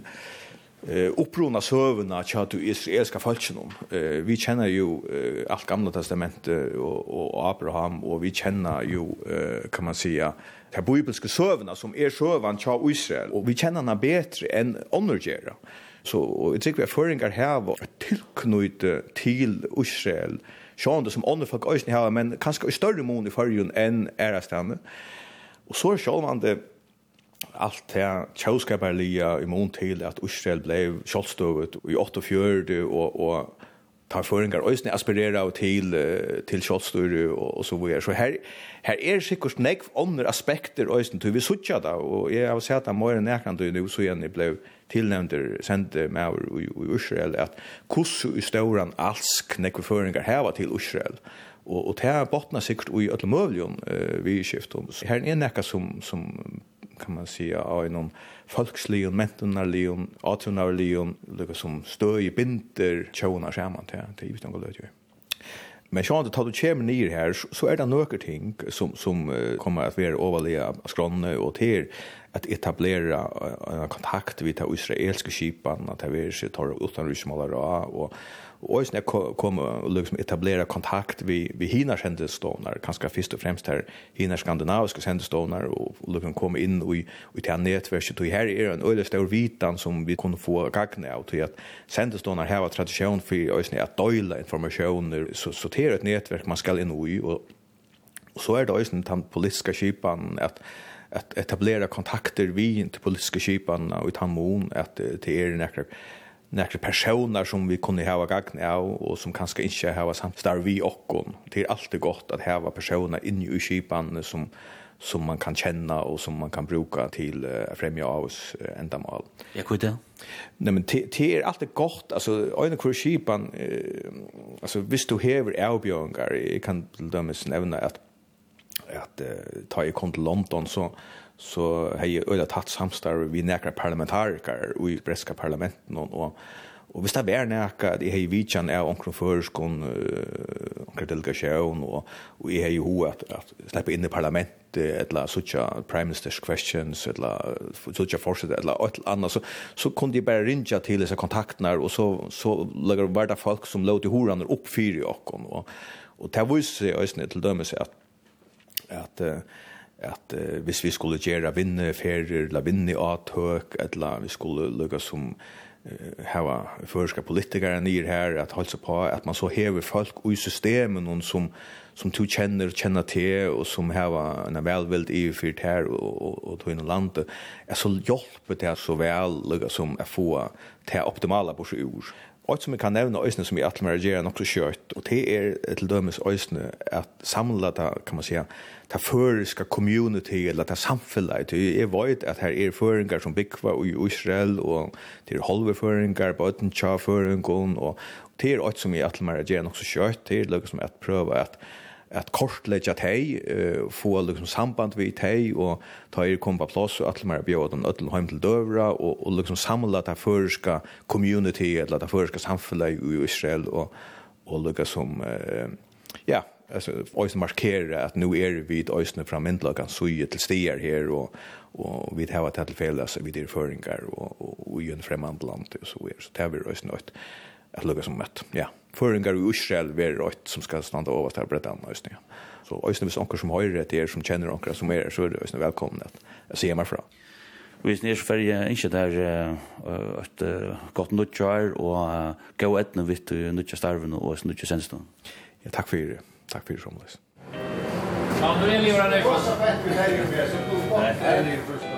eh upprona sövna chat israeliska folken om. Eh vi känner ju eh, allt gamla testamentet och och Abraham och vi känner ju eh, kan man säga de bibelska sövna som är er sövan chat Israel och vi känner henne bättre än andra Så og jeg tykker vi er føringar her var tilknøyte til Israel, sjående som andre folk også har, men kanskje i større mån i førjen enn ærestene. Og så er sjående allt det tjauskaparlia i mån til at Israel ble sjålstøvet i 48 og, og tar føringar øysne aspirera til til skottstyre og, og så vidare. Så her her er sikkert nekv andre aspekter øysne til vi søkja da og jeg har sett at mer enn jeg nu så igjen jeg blev tilnämnder sände med i, i Israel att kussu i stauran alsk nekve nekveføringar hava til Israel og og tær botna sikkert i öllum mövljum uh, vi skift om så här är näka som som kan man säga av en folkslion mentonarlion atonarlion lukar som stö binder tjona skärman till till givet går det ju Men sjön det tar du kommer ner här så är det några ting som som kommer att vara överliga skronne och till att etablera en kontakt vid ta Israelske skipan at det är sig tar utan rusmalar och Och sen jag kom och liksom etablera kontakt vi vi hinner kände stonar kanske först och främst här hinar skandinaviska kände stonar och, liksom kom in och i och till nätverket och här är en öle stor vitan som vi kunde få gagne av till att kände stonar här var tradition för ösn att dela informationer så sortera ett nätverk man skall in i och Och så är det också den politiska skipan att att etablera kontakter vi inte politiska skipan och i Tammon att det är näkra nekre personer som vi kunne hava gagn av og som kanskje ikke hava samstar vi okkon. Det er alltid godt at hava personer inni i kipan som, som man kan kjenne og som man kan bruka til uh, fremja av oss uh, endamål. Ja, hva er det? Nei, men det er alltid godt, altså, øyne hvor kipan, uh, altså, hvis du hever avbjørngar, jeg kan til dømes nevne at at uh, ta i kom til London så så har jeg øyla tatt samstarv vi nekra parlamentariker i breska parlamenten och, och Og hvis det er nekka at jeg har vidtjan av omkring føreskånd, uh, omkring delegasjon, og, og jeg har jo ho at, at slippe inn i parlament, etla sucha prime minister's questions, etla suttja forsett etla et eller annet, så, så kunne de bare rinja til disse kontaktene, og så, så lager hverda folk som lå til opp fyr i okken. Og, og det viser seg øyne til dømes at, at uh, at uh, hvis vi skulle gjøre vinneferier, la vinne avtøk, eller vi skulle lukke som eh, hava førska politikere nere her, at holde på, at man så hever folk i systemen, noen som, som du kjenner, kjenner til, og som hava en velvild i fyrt her, og, og, og tog inn i landet, er så hjelper det så vel, lukke som er få til optimale på seg ur. Og som jeg kan nevne øysene som jeg atler mer regjere nok så kjøtt, og det er til dømes øysene at samlet, kan man säga, ta føriska community eller ta samfunnet. Jeg vet at her er føringar som bygva i Israel, og det er holveføringar, bøtentja føringar, og det er alt som jeg atler meg å gjøre nok så kjøtt, det er liksom at prøve at at kortleggja tei, uh, få liksom samband vi tei, og ta er kom på plass, og atle mer bjør den ødel heim til døvra, og, og liksom samla det føreska community, eller det føreska samfunnet i Israel, og, og lukka som, uh, ja, alltså ojs markera att nu är vi ett ösne fram inte kan suja till stier här och och vi har ett fel alltså vi det föringar och och, och ju en främmande land och så är så det är ösne något att lugga som ett ja föringar i Israel är rätt som ska stanna över bredda Bretan ösne så ösne vis onkel som har rätt är som känner onkel som är så är ösne välkomna att se mig från Vi er så ferie, ikke der et godt nødtjør og gå etne vidt nødtjørstarven og nødtjørsensene. Ja, takk for det. Takk for det som løs. Ja, nu är det ju den så fett vi lägger med så tog bort det här i första.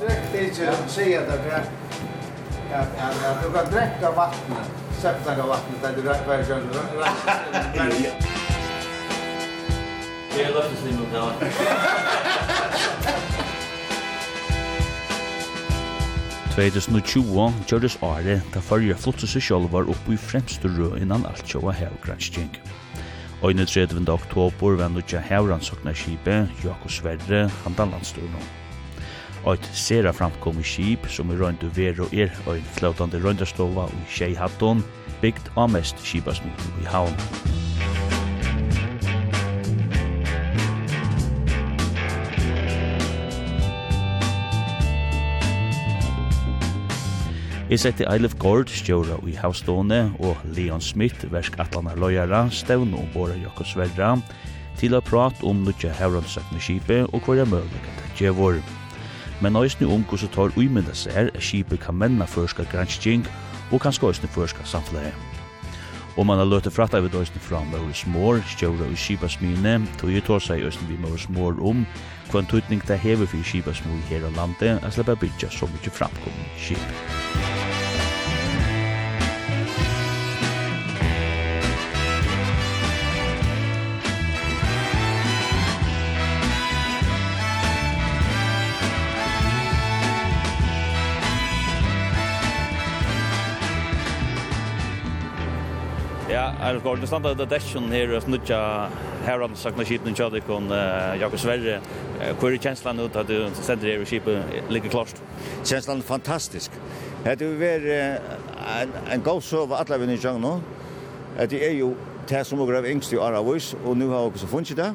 Direkt det är att säga där du kan dräcka vattnet, septaga vattnet där du dräckar i kön. Det är lätt att det. 2020 gjørdes året da førje flotse seg selv var oppe i fremste rød innan alt sjåa hevgransking. 30. oktober var nødja hevransokna skipet Jakob Sverre handan Og et sera framkom i skip som i røyndu ver og er og en flautande røyndastova og i tjei hatton, bygd av mest skipasmyten i havn. Jeg sette Eilif Gård stjåra i havstående og Leon Smith, versk atlanar løyara, stevn og båra Jakob Sverra, til å prate om nødja hevrønnsakne skipet og hva er møylig til det gjevor. Men òsne om hvordan tar uimynda seg er skipet kan menna førska gransking og kanskje òsne førska samfunnet. Og man har løtet fratta vi døysen fra Møres Mår, stjøvra i Kibasmine, tog i tåsa i Østen vi Møres Mår om hva en tøytning det hever for Kibasmor her av landet, er slipper bygja så mykje framkommen Kib. Kjærgård. Det standa ut av desjon her og snutja her av sakna skiten i Kjadikon, Jakob Sverre. Hvor er kjenslan ut at du sender her og skipet ligger klart? Kjenslan er fantastisk. Det er jo en god sove alle vinn i Kjang nå. Det er jo det som er av yngst i Aravois, og nu har vi også funnet det.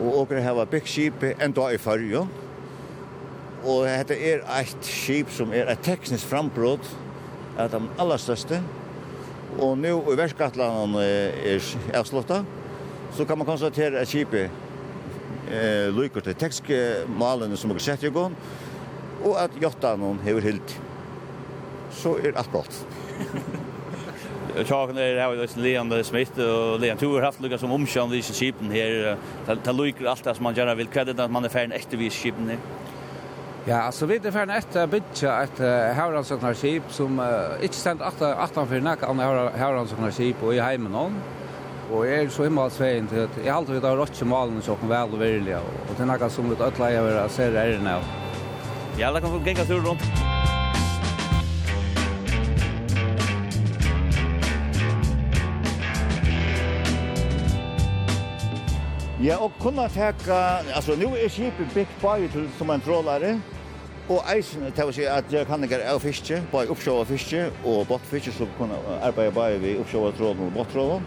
Og åker her var byggskipet enda i farge. Og dette er et skip som er et teknisk frambrott, at de aller største, Og nu i verskattlandet er avslutta, så kan man konstatere at skipet eh, lykker til tekstmalene som er sett i gang, og at jottanen hever hilt. Så er alt godt. Tjaken er her, det er Leon Smith og Leon du har haft lukket som omkjønn disse skipen her. Det lykker alt det som man gjerne vil kredit at man er ferdig etter vis skipen her. Ja, altså vi det färna ett bitcha ett Haurandsöknar skip som uh, inte ständ 18 för nack an Haurandsöknar skip og i hemmen hon. jeg er så himla svein till att jag alltid ha rått malen så kan väl och vilja och det nackar som ett ötla jag vill se det här nu. Ja, det kan få gänga tur rundt. Ja, og kunna teka, altså nu er skipet byggt bare til som en trålare, og eisen til å si at jeg kan ikke av fiske, bare oppsjåa fiske og bottfiske, så kunne arbeide bare vi av trålen og bottrålen.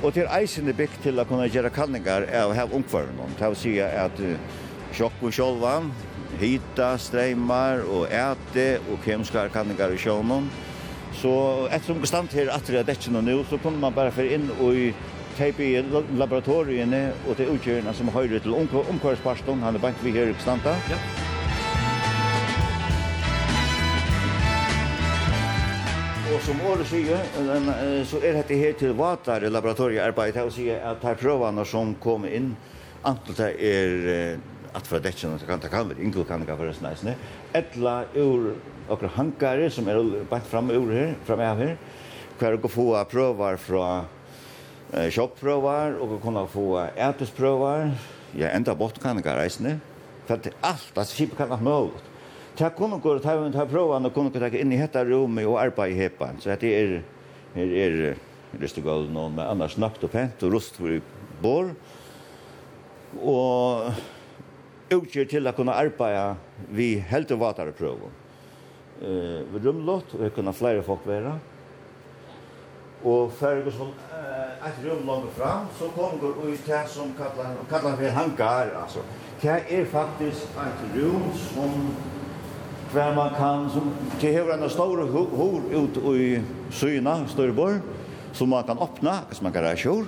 Og til eisen er byggt til å kunne gjøre kanninger av hev omkvarnen, til å si at sjokk og sjolvan, hita, streimar og ete, og kemskar kanninger i sjånen. Så ettersom bestand her, at det er ikke noe nå, så kunne man bare få inn og i teip i laboratoriene og til utgjørende som høyre til omkvarsparsten. Han er bant vi her i Kstanta. Ja. Og som året sier, så er dette her til vatar i laboratoriearbeid. Jeg vil si at her prøvene som kom inn, antall det er at fra dekken, det kan ta kan være inkel kan det være snæsne, etla ur okra hankare som er bant fram ur her, fram av her, hver å få prøver fra eh, kjøpprøver, og kunne få ætesprøver, ja, enda bortkanninger reisne. for det er alt, altså skipet kan alt mulig. Ta kunne gå til å ta prova og kunne ta inn i dette rommet og arbeid i hepan, så det er, er er, Ristegål noen med annars nakt og pent og rust for bor. Og utgjør til å kunne arbeide vi helt og vatere Eh, Uh, vi rymlått, og kunna kunne folk være. Og ferdig som eh ett rum långt fram så kommer går ut här som kallar kallar för hangar alltså. Det är faktiskt ett rum som där man kan som det har en stor hor ut i syna Störborg som man kan öppna som man kan göra sjor.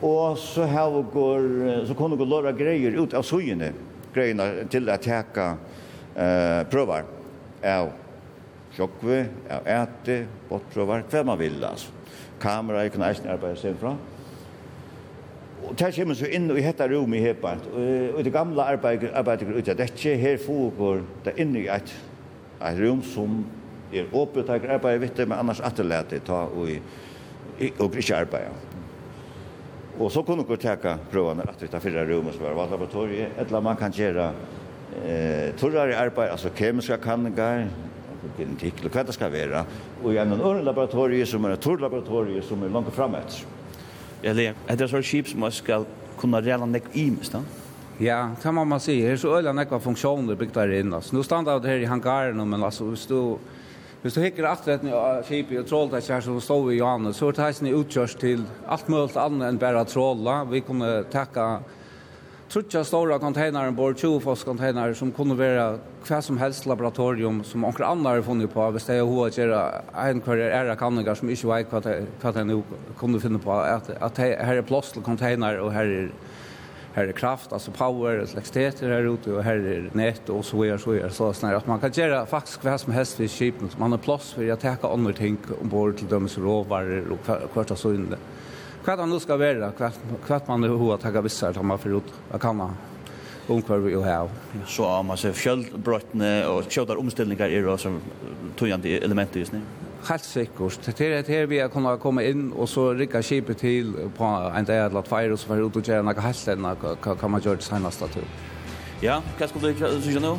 Och så här går så kommer går några grejer ut av syne grejerna till att täcka eh prövar. av Sjokve, av äte, bortprövar, kvar man vill alltså kamera, jeg kunne eisen arbeide seg fra. Og der kommer så inn i dette rommet her på, og det gamle arbeidet arbeidet ut av dette, her foregår det inne i et, et rom som er åpnet, og arbeider vidt det, men annars atterlæter ta og, og ikke arbeide. Og så kunne vi teka prøvene at vi tar fyra rom som var laboratoriet, eller man kan gjøre eh, torrare arbeid, altså kemiske kanninger, genetikk, eller hva det skal være, i en annen laboratorie som er et torlaboratorie som er langt frem etter. Eller, er det så skip som skal kunne reelle nek i mest da? Ja, det må man si. Det er så øyla nekva funksjoner bygd der inne. Nå standa det her i hangaren, men altså, hvis du, hvis du hikker atretten av skipet og trålet her som står i Johannes, så er det her utgjørst til alt mulig annet enn bare tråla. Vi kunne takka trutja stora containern bor 20 fos container som kunde vara kvar som helst laboratorium som onkel andra har funnit på av det jag har göra en kvar era kanningar som inte vet vad vad det nu kunde finna på att att här är plats till container och här är här är kraft alltså power och elektricitet här ute och här är nät och så vidare så vidare så snär att man kan göra faktiskt vad som helst vid skeppen man har plats för att ta andra ting ombord till dem så råvaror och kvarta så inne. Hva det nå skal være, hva man har hva takket visser til man får ut av kanna omkvar vi har. Så har man seg fjellbrøttene og kjøter omstillinger er det som tøyende elementer just nu? Helt sikkert. Det er her vi har kunnet komme inn og så rikka skipet til på en dag eller tveir og så får ut og gjøre noe helt enn hva kan man gjøre det seneste til. Ja, hva skal du gjøre nå?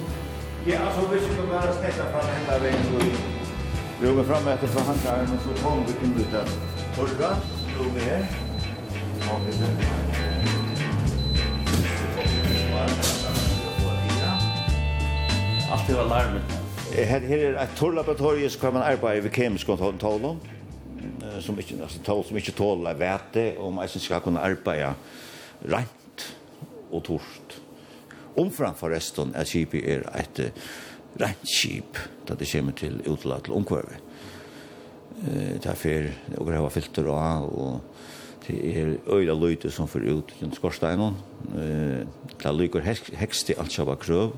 Ja, altså hvis vi kan bare stekker fra hendene veien, så vi går frem etter fra hendene så kommer vi inn ut der. Hørte? over her. Allt er alarmet. Her, her er et torrlaboratorium som man arbeider ved kemisk kontrollen som ikke altså tål som ikke tåler vete, og man synes skal kunne arbeide rent og torst. Omfram forresten er skipet er et rent skip da det kommer til utlatt til omkvarvet eh ta fer og grava filter og og det er øyla løyte som for ut den skorsteinen. Eh ta lykker heksti alt sjava krøv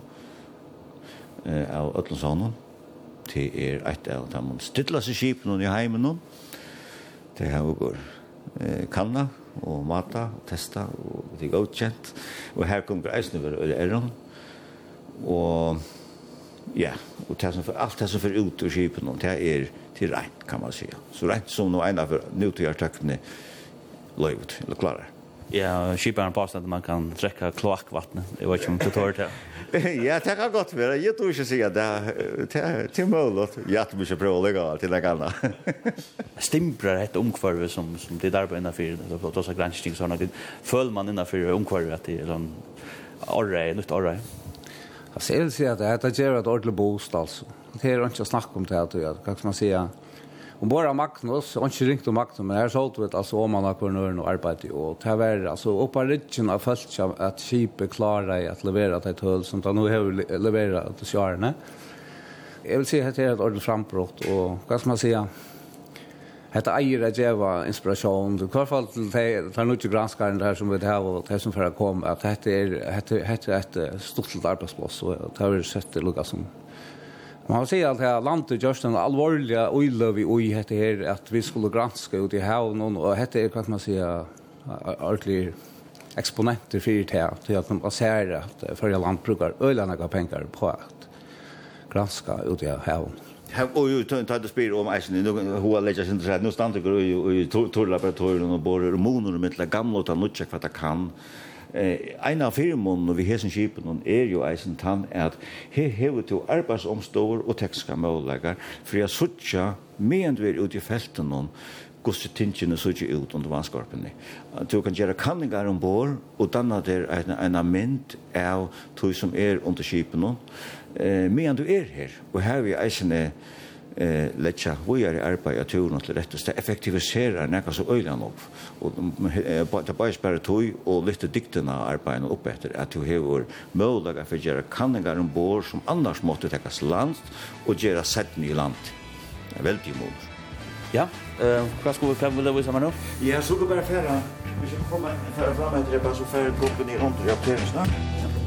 eh av atlan sanan. til er eitt av mun stilla seg skipen i heimen nå. Det har går eh kanna og mata og testa og det er godkjent. Og her kommer eisen ver øyla Og ja, og det som, alt det som fer ut ur skipen, det er till rent kan man säga. Så rent som nog en av nutida-teknikerna löjvt, eller klarar. Ja, skiparen påstår att man kan dräcka kloakvattnet. Jag vet inte om du tar det. Ja, det kan godt være. Jeg tror ikke å si at det. er til mulig. Jeg tror ikke prøve å legge legalt til det gamle. Stimprar ett omkvarve som, som det är där på innanför. Det är också granskning. Sådana. Följer man innanför omkvarve att det är en orre, nytt orre? Jag ser inte att det här gör ett ordentligt bostad alltså det är inte att snacka om det här. tror jeg. Hva skal man si? Om bare Magnus, jeg har ikke ringt om Magnus, men här sålt vi alltså om man har kunnet og arbete. Och det här var, altså, oppe av rydgen har følt seg at skipet klarer at levere til et som de nu har leverat till sjørene. Jag vill säga att det är ett ordentligt frambrott. Och vad ska man säga? Hetta eier at geva inspiration. I hvert fall til de tar nu ikke granskaren der som vi har, og de som får komme at hetta er hetta hetta et stortelt arbeidsplass og det har vi sett det lukka som Man har sett att här landet just en allvarliga oilöv i oj hette här att vi skulle granska ut i havn och hette är kan man säga ordentligt exponenter för det här till att man ser att förra lantbrukar ölarna har pengar på att granska ut i havn. Här och ju tant det spyr om eisen nu hur lägger sig inte så här nu stannar det ju torlaboratoriet och borrar hormoner med gamla och tar nutcha för att kan eh ein av firmon og vi hesen skipen er jo eisen tann at he hevur to arbeiðsomstóður og tekniska møguleikar fyri at søkja vi er ute i felten noen gosse tingene søkja ut under vannskorpene. Du kan gjøre kanningar ombord, og danna der en, ein mynd av to som er under skipen hon. Eh meint du er her og her vi eisen eh letja við arbeiði at tjóna til rett og stað effektivisera nakar so øyla nok og ta bæs spara tøy og lyfta diktina arbeiðin upp eftir at tú hevur møguleika fyri gera kanningar um bor sum annars måtte takast land og gera sætni ny land. Det er veldig mot. Ja, eh hva skal vi fram vilja við saman nú? Ja, so kan bara ferra. Vi skal koma ferra fram eftir bara so ferra gruppen í rundur. Ja,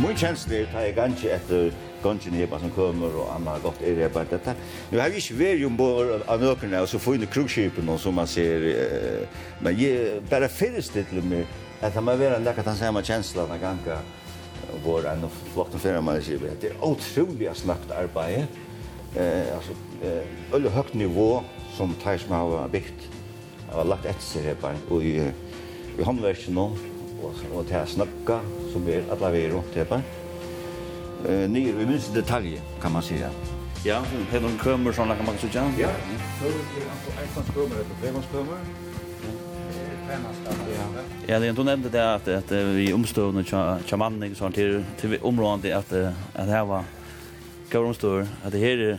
Min kjensle tar jeg ganske etter gongen hepa som kommer og anna gott er det bare dette. Nu har vi ikke vært om bor av nøkerne og så få inn krugskipen og som man ser, men jeg bare fyrestittler meg at det må være nekka den samme kjensla den ganga vår enn og flokken fyrir man sier det er utrolig snabbt arbeid eh, altså, eh, øyne høyt nivå som tar som har byggt har lagt etter seg her bare og i, i håndverkene og til snakka som er alla vi rundt det. Eh nere vi minns detalje kan man säga. Ja, det är någon kömmer såna kan man så ja. Ja, så det är alltså ett kömmer eller tre mans kömmer. Ja, det du nämnde det att att vi omstövna chamanning sånt till till området att att här var går omstår att det här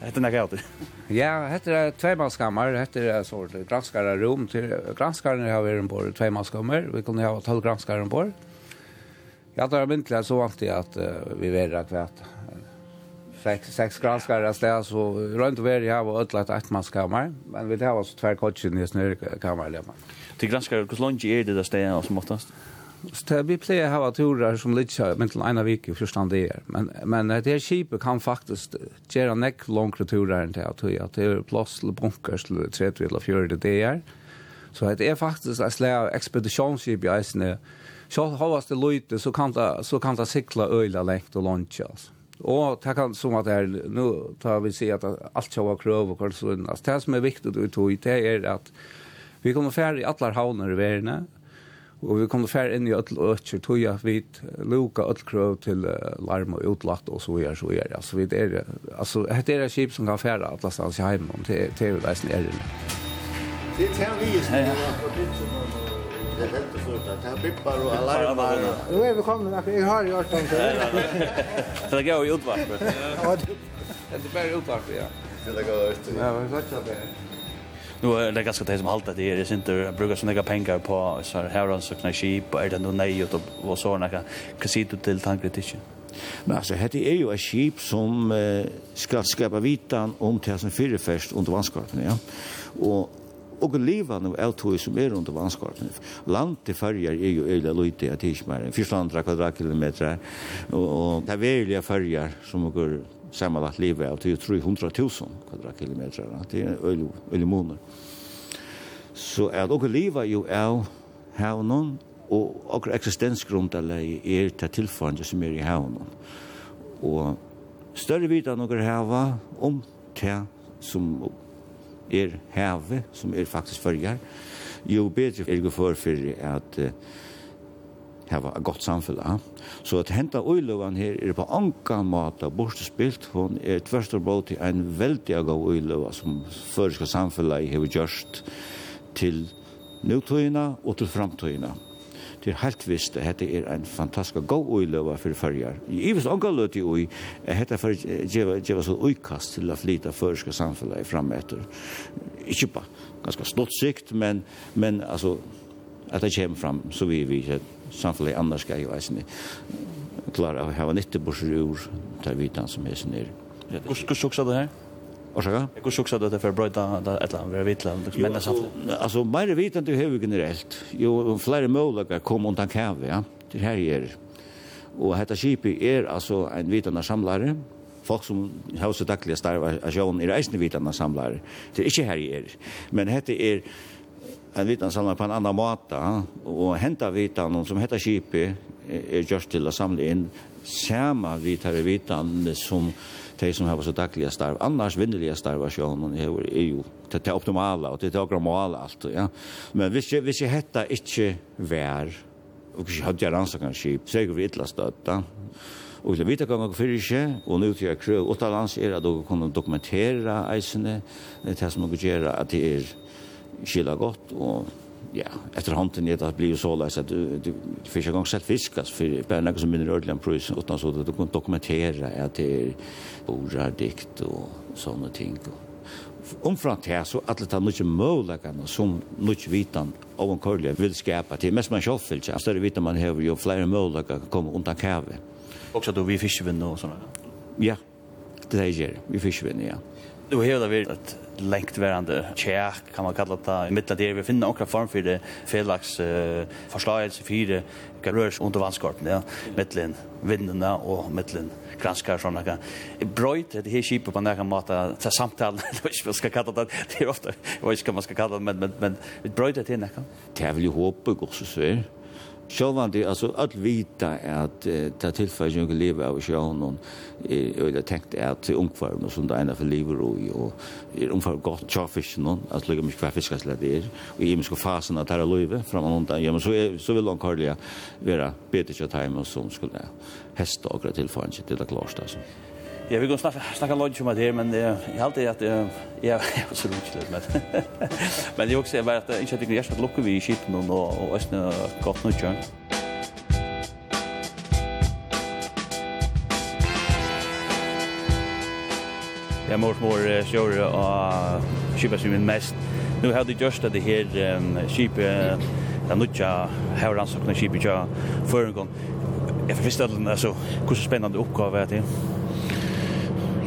Hette när alltid. Ja, hette er tveimannskammer, hette er sort granskare rom. till granskaren har vi en på tvåmanskammar. Vi kunne ha 12 granskare rumpår. Ja, det er myntlig så alltid at uh, vi at vi Sex, sex granskare sted, så runt över jag var ötlat ett manskammar. Men vi har også två kotchen i snökammar. Til granskare, hvordan långt är det der stedet som oftast? Så vi pleier å ha turer som litt kjøy, men til ene vik i forstand det er. Men, men det her skipet kan faktisk gjøre nekk langere turer enn det at det er plass til bunkers til 30 eller 40 det er. Så det er faktisk et slag av ekspedisjonsskip i eisene. Så har det løyte, så kan det, så kan det sikla øyla lengt og lunsje, altså. Og det kan som at det er, nu tar vi si at alt skal være krøv og kvart sånn. Det som er viktig å tog, det er at vi kommer ferdig i alle havner i verden, Og vi kom til inn i öll ötcher, tog jeg vidt, luka öll krøv til uh, larm og utlagt og så gjør, så gjør. Altså, vi er, altså, det er et skip som kan færa atlas stans i heim, og det er jo leisen er inne. Det er vi som er Det er helt stort, det er bippar og alarmar. Nå er vi kommet, jeg har gjort om det. Det er jo utvart. Det er bare utvart, ja. Det er jo utvart, ja. vi har sagt det nu är det ganska det som allt det är inte jag så mycket pengar på så här och knä skip och är det nog nej och och såna kan kasito till tankkritiken. Men alltså det är ju ett skip som eh, ska skapa vitan om till som förefärst under vanskapen, ja. Och och leva nu är tog som är under vannskapen. Land till färger är ju öle lite att det är mer 400 kvadratkilometer, och, och det är verilige färger som går samanlagt livet av 300 300.000 kvadratkilometer. Det är öl öl månader. Så ju dere livet någon av havnen, og dere eksistensgrunndalegi er til tilfanget som er i havnen. Og større vidt av några hava om det som er havet, som er faktisk förgår. jo bedre er det for for at uh, hava et godt samfunn. Så at henta uilovan her er på anka måte bortspilt. Hon er tvørst og bort til en veldig god uilova som føreska samfunnet har gjørst til nutøyina og til framtøyina. Det er helt visst at dette er en fantastisk god uilova for fyrjar. I vis anka løt i ui, er dette for djeva så uikast til å flyta føreska samfunnet fram etter. Ikke på ganske stort sikt, men, men altså, at det kommer fram, så vi vi samfunnet annars skal jo eisen klare å ha nytte borser ur ta vitan som er sin er. Hvor sjuksa det her? Orsaka? Hvor sjuksa det her for å brøyta et eller annet, vitla, mennes samfunnet? Altså, meire vitan du hever generelt. Jo, flere målager kom undan kave, ja, Det her er. Og hetta skipi er altså en vitana samlare, folk som har så daglige starvar av sjån er eisne vitana samlare. Det er ikke her er. Men hette er en vitan vitansamling på en annan måte, og henta vitan som heter Kipi, er gjørst til å samle inn sama vitare vitan som de som har så dagliga starv, annars vinnerliga starv sjån, er jo det er optimala, og det er agramala alt, ja. Men hvis jeg, hvis jeg hetta ikke vær, og hvis jeg hadde jeg rannsakan skip, så er vi ytla støtta, og til vita ganga fyrir ikkje, og nu til jeg krøv, åtta lands er at dere kan dokumentera eisene, det som dere gjerra at det er skila gott och ja, efter handen är det att bli så läs att du, du, du fiskar gång sett fisk alltså för bara något som minner ordligen prus utan så att du kan dokumentera att det är borra dikt och såna ting Omfrant her så alle mycket mye mølagene som mye vitan av en kørlige vil skapa til. Mest man sjåf vil ikke. Større vitan man hever jo flere mølagene kan komma undan kave. också då vi fiskevinn og sånne? Ja, det er jeg. Vi fiskevinn, ja. Du har det vært att lengt lenktverande tjekk, kan man kalla det, i mittla der vi finner okra form for det felaks uh, forslagelse for hva rørs under vannskorpen, ja, middelen vindene og middelen granskar sånne. Brøyt, det her kjipet på nærkant måte, til samtalen, jeg vet ikke hva skal kalla det, det er ofte, jeg vet ikke hva man skal kalla det, men, men, men brøyt det til nærkant. Det er vel jo håpet, gos og svær, Sjálvandi, altså, all vita at uh, det tilfellet ikke lever av sjånen, er øyla tenkt at ungfarm og sånt eina for lever og, og er ungfarm godt tja fisken noen, at lukka mykje hver fiskaslet det er, og i mykje fasen at her er från fram og undan, ja, men så, er, så vil han karlia vera betet tja time og som skulle hesta akkurat tilfellet til det klart, altså. Ja, vi kan snakka, snakka lunch om det men jeg har alltid att jag jag var så lunch med. men det også också bara att inte att jag ska lucka vi i skipen og og ösna godt nu tjän. Jag mår mår sjör og skipa som min mest. Nu hade just att det her skipa den nutja här skipet ja för en gang. Jeg forstår Jag altså, alltså spennende oppgave er det.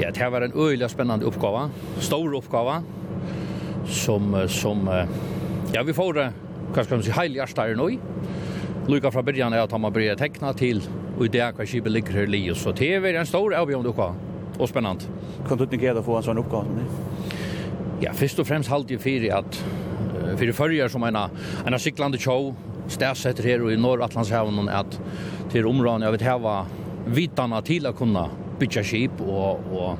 Ja, det var en øyelig spennende oppgave, stor oppgave, som, som ja, vi får, hva skal man si, heilig arstare nå Lykke fra begynnelsen er at man må bli tekna til, og i det hva skipet ligger her li, så det er en stor avgjørende oppgave, og spennende. Kan du ikke gjøre å få en sånn oppgave som det? Ja, først og fremst halte jeg fyrir at fyrir fyrir som en, en siklande tjov, stedsetter her og i Norr-Atlantshavnen, at til områden jeg vil heva vitana til å kunne bytja skip og og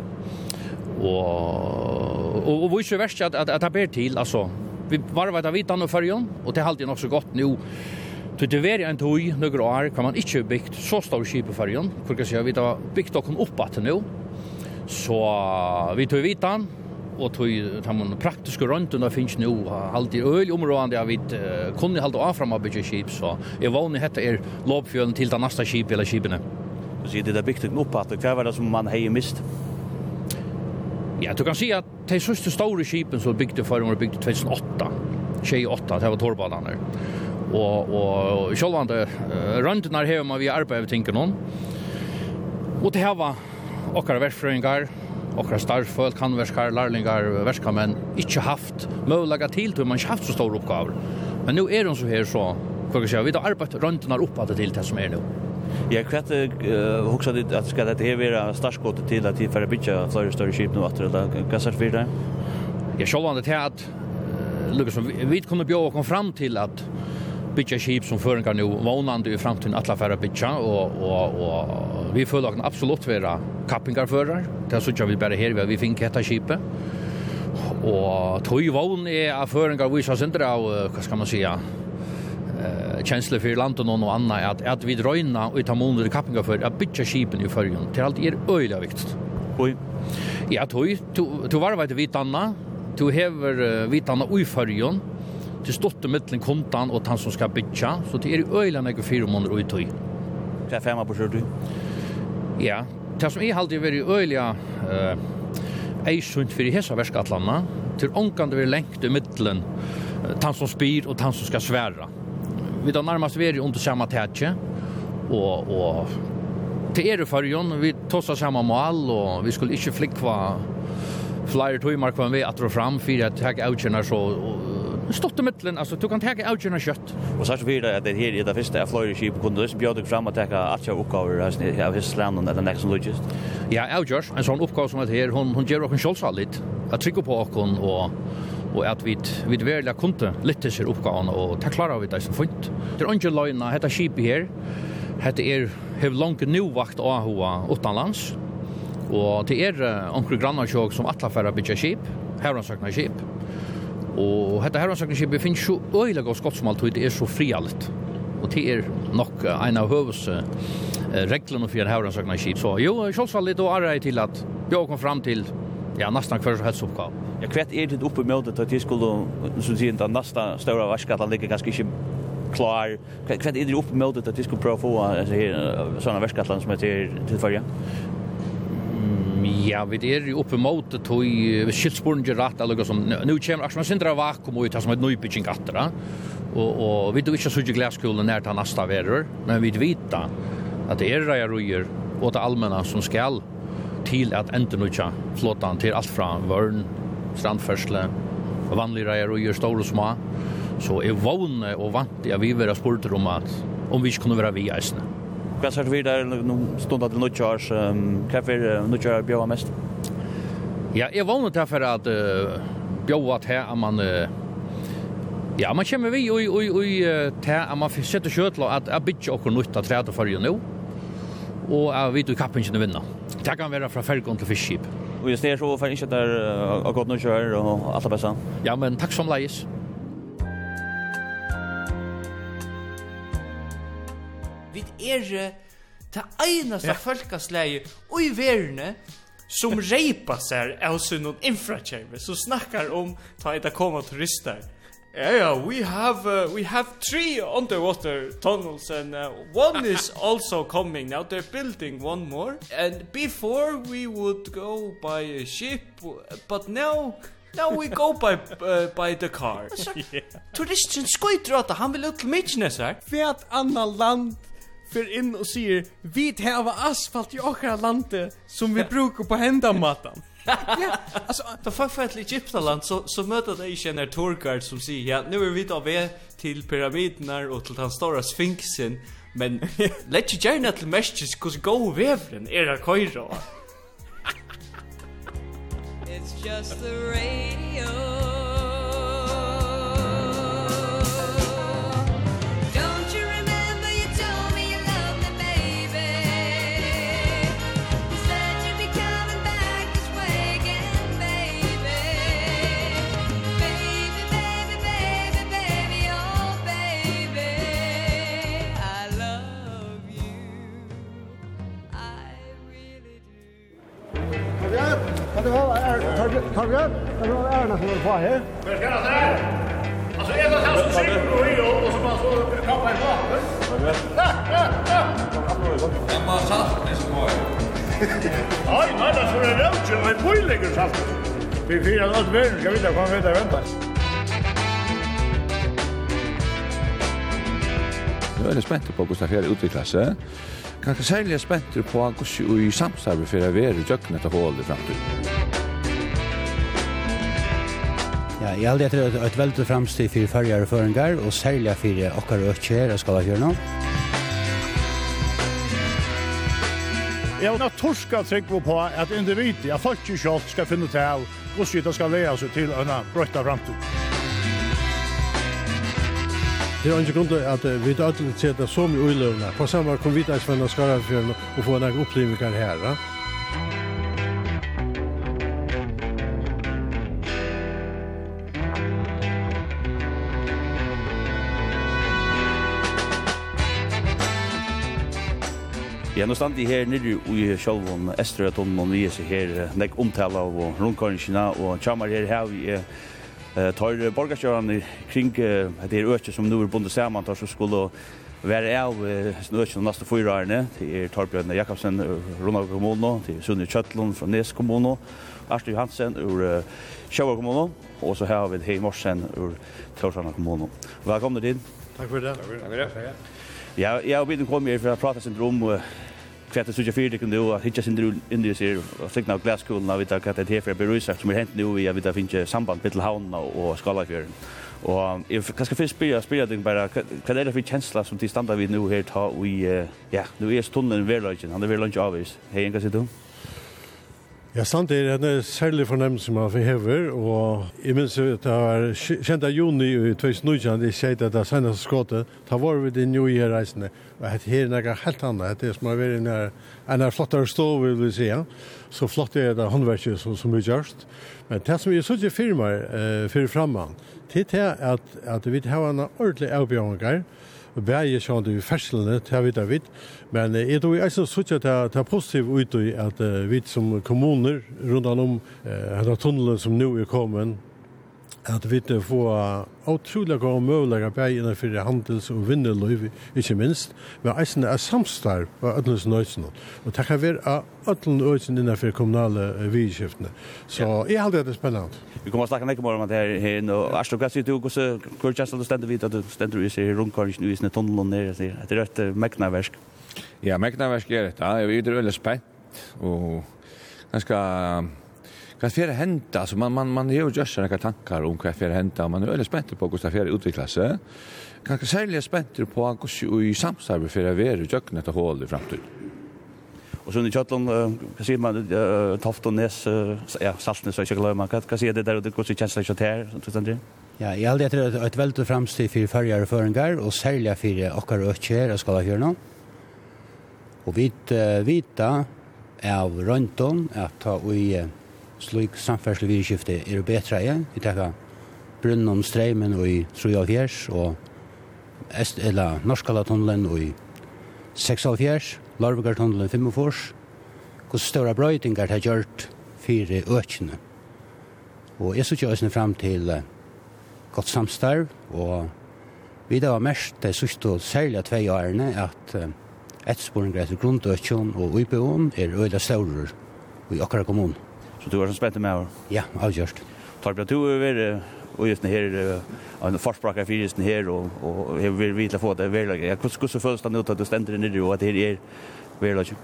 och och och vice verst at at att ta ber til altså vi varvar där vitan och förjon och det håller nok också gott nu Så det var en tog, några år, kan man ikke byggt så stor skip i färgen. Hvor kan jeg vi da byggt dere opp at nå. Så vi tog vitan, og tog de praktiske røntene finnes nå halvt i øl områdene jeg vet kunne halvt av frem av bygge skip, så jeg vann i hette er lovfjølen til det neste skip eller skipene. Så det er viktigt nog at att var det som man hejer mist. Ja, du kan si at de sista store skipen som byggde förra året byggde 2008. 2008, det var torrbanan Och, och, och självande röntnar här man vi arbeider över tänker någon. Det her var åkara verfrøyngar, åkara starföld, kanverskar, lärlingar, verskamenn, inte haft mulighet till till man ikke haft så stora uppgifter. Men nu är de så här så, för att säga, vi har arbetat röntnar upp att til till det som är nu. Ja, kvätt uh, också dit at skal det här vara starskottet til at för att bygga fler större skip nu att det kastar för det. Jag själv til at lukkar Lucas vi kunde bjuda kom fram til at bygga skip som fören kan nu vånande i framtiden att lafära bygga og og og vi får lagen absolutt vara kappingar förrar. Det så jag vi bara her vi fick heta skipet. Og tog vån er affären går vi så sent av vad skal man säga eh känsla för landet och någon annan att att vi dröjna och ta månader kappingar för att bygga skipen i förgrund. Det är allt är öjla viktigt. Oj. Ja, tog du var vet vi tanna. Du hever vi tanna i förgrund. Till stotte mellan kontan och han som ska bygga så det är öjla några fyra månader ut tog. Kan jag femma på kör du? Ja, det som är alltid väldigt öjla eh ei sunt fyrir hesa verskatlanna til onkande við lengt i millen tann som spyr og tann som skal sværa vi då närmast vi är under samma tätje och och till er förjon vi tossar samma mål och vi skulle inte flickva flyer till mark vi atro fram för att ta outchen så stått i mitten alltså du kan ta outchen och kött och så vi det att det här är det första flyer sheep kunde det bjöd fram att ta att jag uppgåvor alltså det här his land och the next logist ja outchen en sån uppgåva som det här hon hon ger och en skjolsallit att trycka på och och og at vi vi verliga kunde lytte seg oppgavene, og ta klara vi det som funnet. Det er ikke løgnet, dette skipet her, dette er hev langt nuvakt av hoa utanlands. og det er onkel grannarsjåk som atlaferra bytja skip, herransøkna skip, og dette herransøkna skip finnes så øyla og skott som alt, det er så frialt. og det er nok en av høves reglene for herransøkna skip, så jo, sjålsvallig, og arbeid til at vi kom fram til ja, nästan kvar så helst uppgåva. Ja, kvätt är det uppe med att det skulle så säga den nästa stora vaskatan ligger ganska inte klar. Kvätt är det uppe med att det skulle prova få alltså här såna vaskatan som heter till förra. Ja, vi er jo oppe mot det tog skiltsporen ikke rett, eller noe som, nå kommer Aksman Sindra vakuum ut, som et nøybygging atter, og, og vi vet ikke så ikke glaskulen nær til neste verur, men vi vet at det er reia røyer og det allmänna som skal til at endurnutja flåtan til alt fra vørn, strandførsle, vanlige reier og gjør store og små. Så jeg vågne og vant at vi være spurt om at om vi ikke kunne være vi eisene. Hva er vi der noen stunder til års? Hva er nødtja bjøva mest? Ja, jeg vågne til for at uh, bjøva til at man uh, Ja, man kommer vi og og og til at man setter kjøtla at a bitch okkur nytt at tredje for jo nu. Og at vi du kappingen vinna. Det kan være fra Fergon til Fiskip. Og just det så for jeg ikke der har godt noe kjør og alt det beste. Ja, men takk som leis. Vi er det eneste ja. folkesleie og i verden som reipa seg av sin infrakjøver, som snakkar om ta etter koma turister. Yeah, yeah, we have uh, we have three underwater tunnels and uh, one is also coming. Now they're building one more. And before we would go by a ship, but now now we go by uh, by the car. yeah. Turisten skoiter at han vil ut til Mykines her. Fert anna land för in och säger vi har asfalt i åkra landet som vi brukar på händamatan. ja, alltså då får för ett Egyptaland så så möter det ju en tourguide som säger ja, nu är vi då vi till pyramiderna och till den stora sphinxen, men let you journey till Mestis cuz go wevren är det kojra. It's just the radio Kan du ha Torbjørn? Kan du ha Erna som er på her? Men skal jeg se? Altså, jeg det se så sikker på i og så bare så kappa i maten. Torbjørn? Jeg salt i som var. Nei, nei, det er så det er rødt, men pålegger salt. Vi fyrer alt verden, skal vi da komme ut og vente. Nu är det spänt på Gustaf Fjärde utvecklar sig kanskje særlig er spent på hvordan i samstarve for å være i døgnet og hålet i fremtiden. Ja, jeg heldig etter et veldig fremstid for førjere og føringer, og særlig for akkurat økje her, jeg skal ha kjørende. Jeg har torska trygg på at individet, at folk ikke selv skal finne til hvordan det skal leie seg til en brøtta fremtid. Det er ikke grunn til at vi til alltid ser det som i uiløvene. På samme kom vi til Svenna Skarafjøren og få noen opplivninger her. Ja, nå stand i her nere i Sjølvån, Estrøy, Tonmån, vi er her, nek omtale av rundkåringene, og kommer her her vi er Eh tar borgarstjärnan kring det är öke som nu är bundet samman tar så skulle vara av snöken de nästa fyra åren till Torbröderna Jakobsen Ronald Kommuno till Sunne Köttlund från Nes kommuno Arthur Johansen ur Sjöbo kommuno och så här har vi Hej Morsen ur Torsarna kommuno. Välkomna dit. Tack för det. Tack för det. Ja, jag har bidit kom här för att prata syndrom kvätt så jag fyrir kunnu och hitja sin drul in det ser och signa glasskolan av vita katet här för berusar som er hent nu vi vita att samband samband mellan og och Skallafjärden. Og jag kanske fyrst spyrja spyrja det bara kan det för kjensla som till standa vi nu her ta vi ja nu er stundin väl han er väl lunch avvis. Hej, kan du? Ja, sant er en særlig fornemmelse man for hever, og jeg minns at det var kjent av juni i 2019, jeg sier at det er senest skåttet, da var vi det nye her reisende, og det her er noe helt annet, det er som har vært en, en flottere stå, vil vi si, så flott er det håndverket som, som er gjørst. Men det som jeg så ikke firmer eh, for fremme, det er at, at vi har en ordentlig avbjørnger, bæje sjånd i ferslene, det har vi det vidt. Men jeg tror jeg så suttet at det er positivt ut i at vi som kommuner rundt om denne tunnelen som nå er kommet, at vi får utrolig gode muligheter bare innenfor handels- og vinnerløyve, ikke minst, men eisen er samstarv av ødelens nøysene. Og det kan være av ødelens nøysene innenfor kommunale vidskiftene. Så jeg har det er spennende. Vi kommer å snakke nekk om det her her og Arslo, hva sier du? Hvor kjæst du stender vidt at du stender i seg rundkåringen i sine tunnelen nere? Det er et meknaversk. Ja, meknaversk er det. Jeg er veldig spent. Og ganske hva fer henda? Altså, man man man har jo just tankar om hva fer henta man er veldig spent på hur det fer utveckla sig kanske särskilt spent på hur i samsarbe fer det är jöknet etter hål i framtiden Og sen i Kjøtland, hva sier man, Toft og Nes, ja, Saltnes, og ikke glemme, hva sier det der, og hvordan kjennes det ikke her, du stender? Ja, jeg aldri etter et veldig fremstid for førjere føringar, og særlig for okkar økker her, jeg skal ha. Og vi vita av Rønton, at ta og i slik samferdsel vi skiftet er betre i. Vi tar brunnen om streimen og i 3,5 og est, eller Norskala-tunnelen og i 6,5, larvegar tunnelen 45, hvor større brøytingar har gjort fire økene. Og jeg sitter også frem til godt samstarv, og vi da var mest det sørste særlig av tve årene at ettersporinger etter grunnøkene og UPO-en er øyla større i akkurat kommunen. Så du var som spent med? Ja, avgjørst. Tar bra tur over og just her en forsprakker for just her og og her vil vi til få det veldig. Jeg kunne skulle føles det ut at du stender nede og at her er veldig.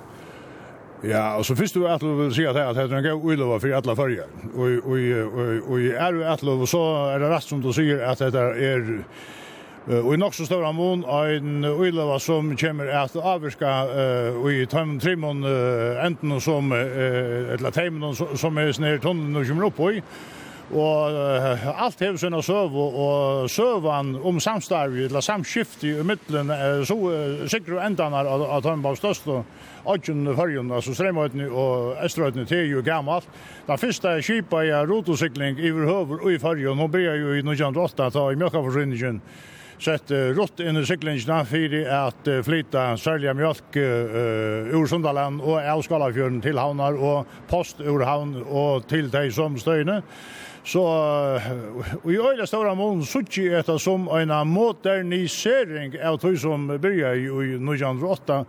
Ja, og så fyrst du at du vil si at det er en god uilova for alle farger. Og, og, og, er du at du så er det rett som du sier at det er Og i nok så større mån en uileva som kommer at avvirka og i tøymen trimon enten som eller teimen som er snir tunnen og kommer opp i og uh, allt hevur sinna søv og søvan om samstarv eller samskift i middelen uh, so uh, sikru endanar at at hann var størst og Oggen Hørjun, altså Strømøytene og Estrøytni, det er jo gammalt. Da første skipa i rotosikling i høver og i Hørjun, hun blir jo i 1908 ta i Mjøkkaforsyningen sett rått inn i syklingene for at flytta særlig mjölk uh, ur Sundaland og Avskalafjøren til havnar og post ur havn og til de som støyne. Så i øyla stora mån suttji etta som en modernisering av tog som byrja i 1908.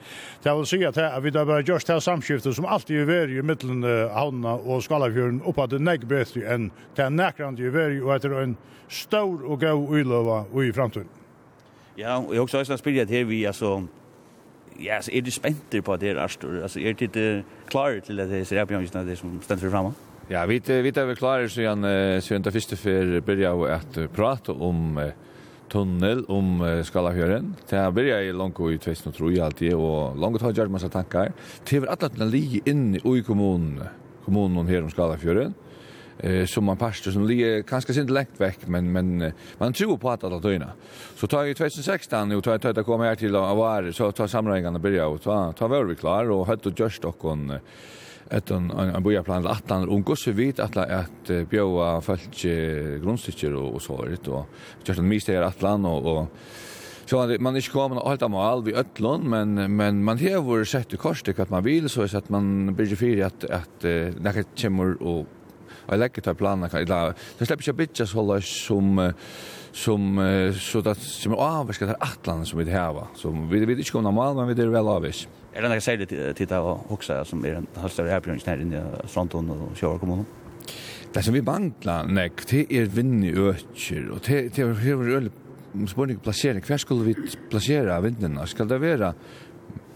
Det vil si at vi da bare gjørs det samskiftet som alltid er veri i middelen havna og Skalafjøren oppa til negg bedre enn det er nekrande i veri og etter en stor og gau uilova i framtiden. Ja, og jeg også har at her vi, altså, ja, altså, er du spenter på at det er Arstor? Altså, er du ikke klar til at det er Serapionjusna, det som stender fremme? Ja. Ja, vi vi där vi klarar så igen så inte första för börja att prata om tunnel om Skalafjörden. Det börja i långt i 2003 alltid och långt har jag massa tankar. Det var alla den ligger inne i kommunen, kommunen här om Skalafjörden. eh som man pastor som ligger kanske sent långt veck men men man tror på att det döna. Så tar ju 2016 och tar tar komma här till Avar så tar samlingarna börja och ta ta var vi klar och hött och just och ett en en boja plan att han och gosse vet att att bjöa folk grundstycker och, och så vidare och just en mist att land och, och Så man man är kommen och hålla mal vi öllon men men man har vår sett i korsstyck att man vill så att man blir för att att när kommer och jag lägger ta planer kan jag det släpper jag bitcha så hålla som som så att som avskattar atlan som vi det här va som vi vet inte kommer normal men vi det är väl avvis. Er det noe særlig tid av å huske som er en halv større erbjørnsnær inne i Strandton og Sjøvar kommunen? Det som vi mangla nek, det er vinn i økjer, og det er hever øyelig spurning plassering. Hver skulle vi plassera vindina? Skal det være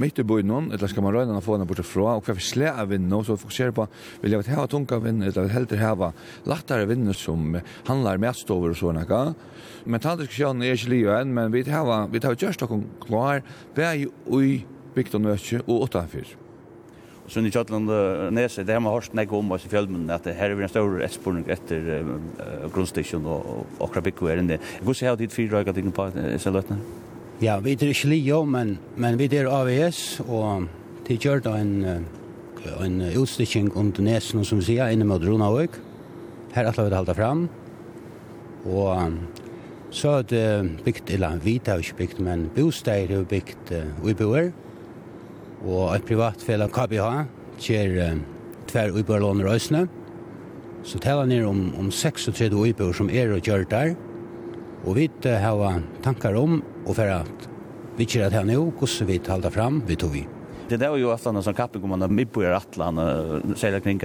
mitt i bøyden, eller skal man røyna få den bort fra, og hver vi slæ av vindina, så vi fokuserer på, vil jeg ha tunga vindina, eller vil heller ha lattere vindina som handlar med stover og sånne, Men tantisk diskusjonen er ikke livet enn, men vi hava, vi hava gjørst okkur klar, vi i bygd og nøkje og utanfyr. Sunni Kjalland Nese, det har man hørt nekko om oss i fjellmen, at her er vi en større etterspurning etter uh, grunnstisjon og Okrabikko er inne. Hvordan har du ditt fyra øyga tingene på disse løtene? Ja, vi er ikke lio, men, men vi er AVS, og de gjør da en, en utstisjon under Nesen, som vi sier, inne mot Ronavøk. Her er vi det halda fram, og så er det bygd, eller vi har ikke bygd, men bostad er jo bygd uh, i boer, Og et privat felag KBH kjer uh, tver uibarlån Røysene. Så taler ned om, om 36 uibar som er og gjør der. Og vi uh, har tankar om og for at vi kjer at her nå, hvordan vi taler fram, vi tog vi. Det där ju ofta någon som kapping om man med på er attlan och säger kring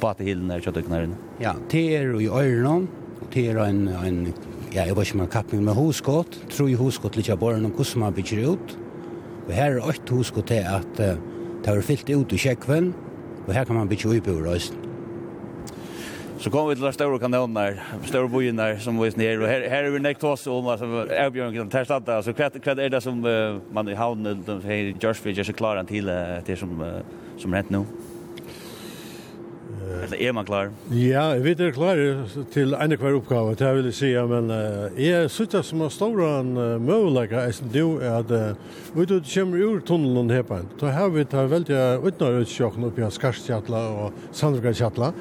bate hillen där kött knär. Ja, det är ju öron och det är en en ja, jag vet inte man kapping med hoskott. tror ju huskott lite bara hur som man bygger ut. Og her er åtte hus til at uh, det er fyllt ut i kjekven, og her kan man bytje ut i røysen. Så kom vi til den store kanoner, store bojen som vi nere, og her, her er vi nekt oss om, altså, erbjørn, her stedet, altså, hva, hva er det som uh, man i havnen, her i Gjørsvig, gjør seg klar til uh, det som, uh, som rent nå? Eller er man klar? Ja, vi er klar til en hver oppgave, det vil jeg si, men uh, jeg synes det som er store en uh, møvelegger, jeg synes er at uh, vi kommer ur tunnelen her på en. Da har vi tatt veldig utnøyretskjøkken oppi av Skarstjatla og Sandrugakjatla.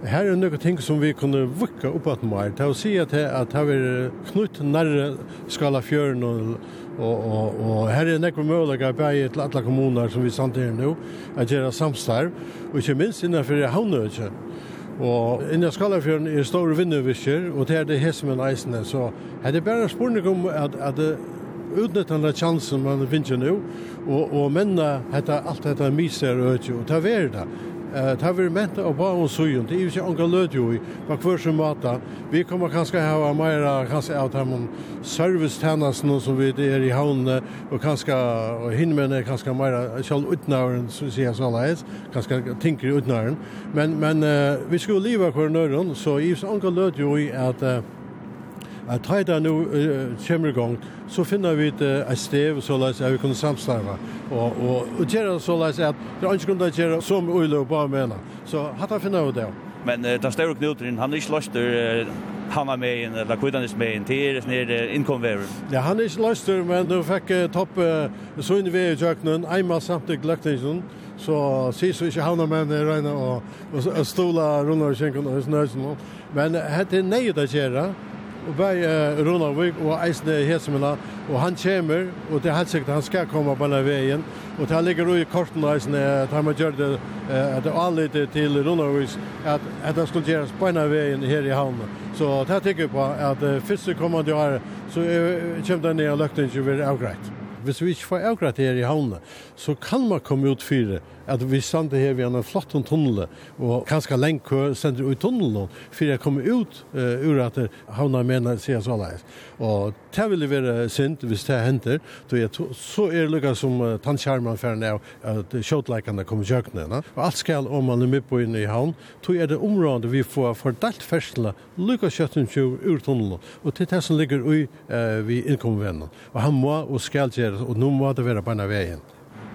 Her er noen ting som vi kunne vukke opp at mer. Det er å si at det har vært knutt nærre skala fjøren og Og, og, og her er nekker mulighet bare til alle kommuner som vi samtidig nå, at gjøre samstarv, og ikke minst innenfor havnøyden. Og innan Skallafjøren er store vindøyvisker, og det er det her som er eisene, så er det bare spørning om at, at det utnytta chansen man finner nå, og, og mennene heter alt dette miser og øyne, og ta vær det. Det har vi ment av bare om søyen. Det er jo ikke anka lød jo i, på hver som måte. Vi kommer kanskje ha meira mer kanskje av de servicetjenestene som vi er i havnene, og kanskje og hinmene er kanskje mer selv utnæren, som vi sier sånn leis, kanskje tinker i utnæren. Men, men uh, vi skulle leve hver nøyren, så i anka lød jo i at uh, at ta det nå uh, kommer i gang, så finner vi et uh, stev så leis at vi kunne samstarve. Og, og, og gjøre så leis at det er ikke grunn til å gjøre som ulo og bare mena. Så hatt jeg finner vi det. Men uh, den større knuteren, han er ikke løster uh, han er med inn, eller kvidanis med inn, en till ner innkomverer. Ja, han är inte löster men du fikk uh, topp uh, så inn i in vi jöknen einmal samt glöckningen så ses vi inte Hanna med en og, og, og stola rundt rullar skänken och snösen. Men uh, hette er nej det göra og bei uh, Ronavik og Eisne Hesemela, og han kommer, og det er helt sikkert han skal komme på denne veien, og det ligger jo i korten Eisne, at han gjør det, uh, at det anlite til Ronavik, at, at det skulle gjøres på denne veien her i havnen. Så det tenker jeg på, at uh, første kommende år, så uh, kommer det ned og løkten ikke vil avgreit. Hvis vi ikke får avgreit her i havnen, så kan man komme ut fire, at vi sande her vi en flott tunnel, og kanskje lenge kø sender ut tunnelen, for jeg kommer ut uh, ur at havna mener sier så leis. Og det vil være synd hvis det henter, så er det lukket som uh, tannskjermen for ned, at kjøtleikene kommer kjøkkenene. Og alt skal om man er med på inne i havn, så er det området vi får fordelt ferskene lukket kjøtten ur tunnelen, og til det som ligger ui uh, vi innkommer Og han må og skal gjøre, og nå må det være på en veien.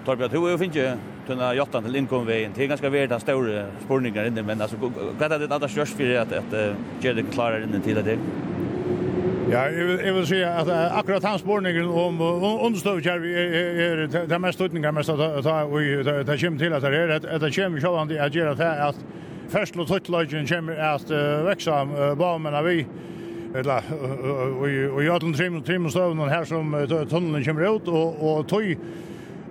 Torbjørn, du er finnes tunna tunne jottan til innkomvegen. Det er ganske vært av store spurningar inne, men altså, hva er det allra størst for at, at uh, gjør det klarer inne til det? Ja, jeg vil, jeg vil si at uh, akkurat hans spårningen om understøvkjær er, er, er det mest utningar mest at det kommer til at det er at det kommer sjåan til at gjøre det at først og tøttløgjen kommer at uh, veksa uh, baumene vi eller jag tror trimmer trimmen støvnen här som tunneln kommer ut och och toj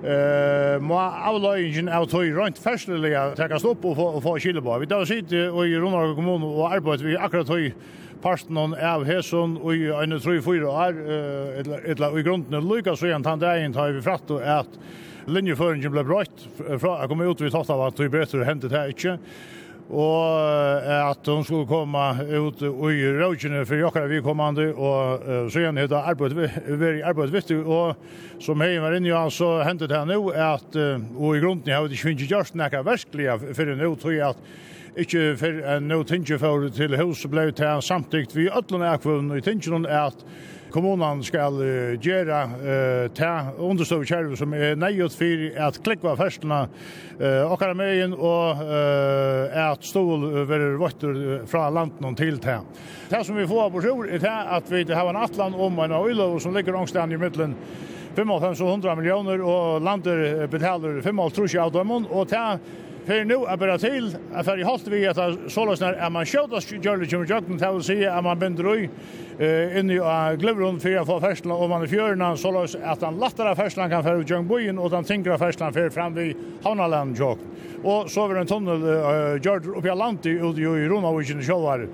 eh må avløyingen av tøy rundt festliga takast opp og få få få på. Vi tar sitt i Ronar kommun og arbeid vi akkurat tøy parten av Hesun og i en 3-4 år, eller i grunden lykkes så igjen, han dagen tar vi fratt og at linjeføringen ble brøtt fra å komme ut vid Tattavann, tog bretter hentet her ikke og at hon skulle komma ut i rødgjene for jokkere vi kommande, og uh, så igjen hadde arbeid, vært arbeid viktig, og som hei var inne, i han, så hentet det nå at, uh, og i grunden har vi ikke finnet gjørst nekka versklige for nå, tror jeg at ikke for en nå tinge for til hus ble det samtidig vi ødlene akvun i tingen at kommunen skal uh, gjøre uh, til understøv kjærv som er nøyot for at klikva ferslene uh, okkar meien og uh, at stål verer vøtter fra landen til til. Det som vi får på sjur er til at vi har en atlan om en øylo som ligger ångstene i middelen 500 millioner og lander betaler 5,5 av dem og til för nu är bara till att för i halt vi att sålös när är man skjuter så gör det ju jag kan se att man bänder i eh in i glövrund för att få färslan om man i fjörna sålös att han lättare färslan kan för Jungbojen och den tänker färslan för fram vid Hanaland jag och så över en tunnel gör upp i landet ut i Roma och i Sjövar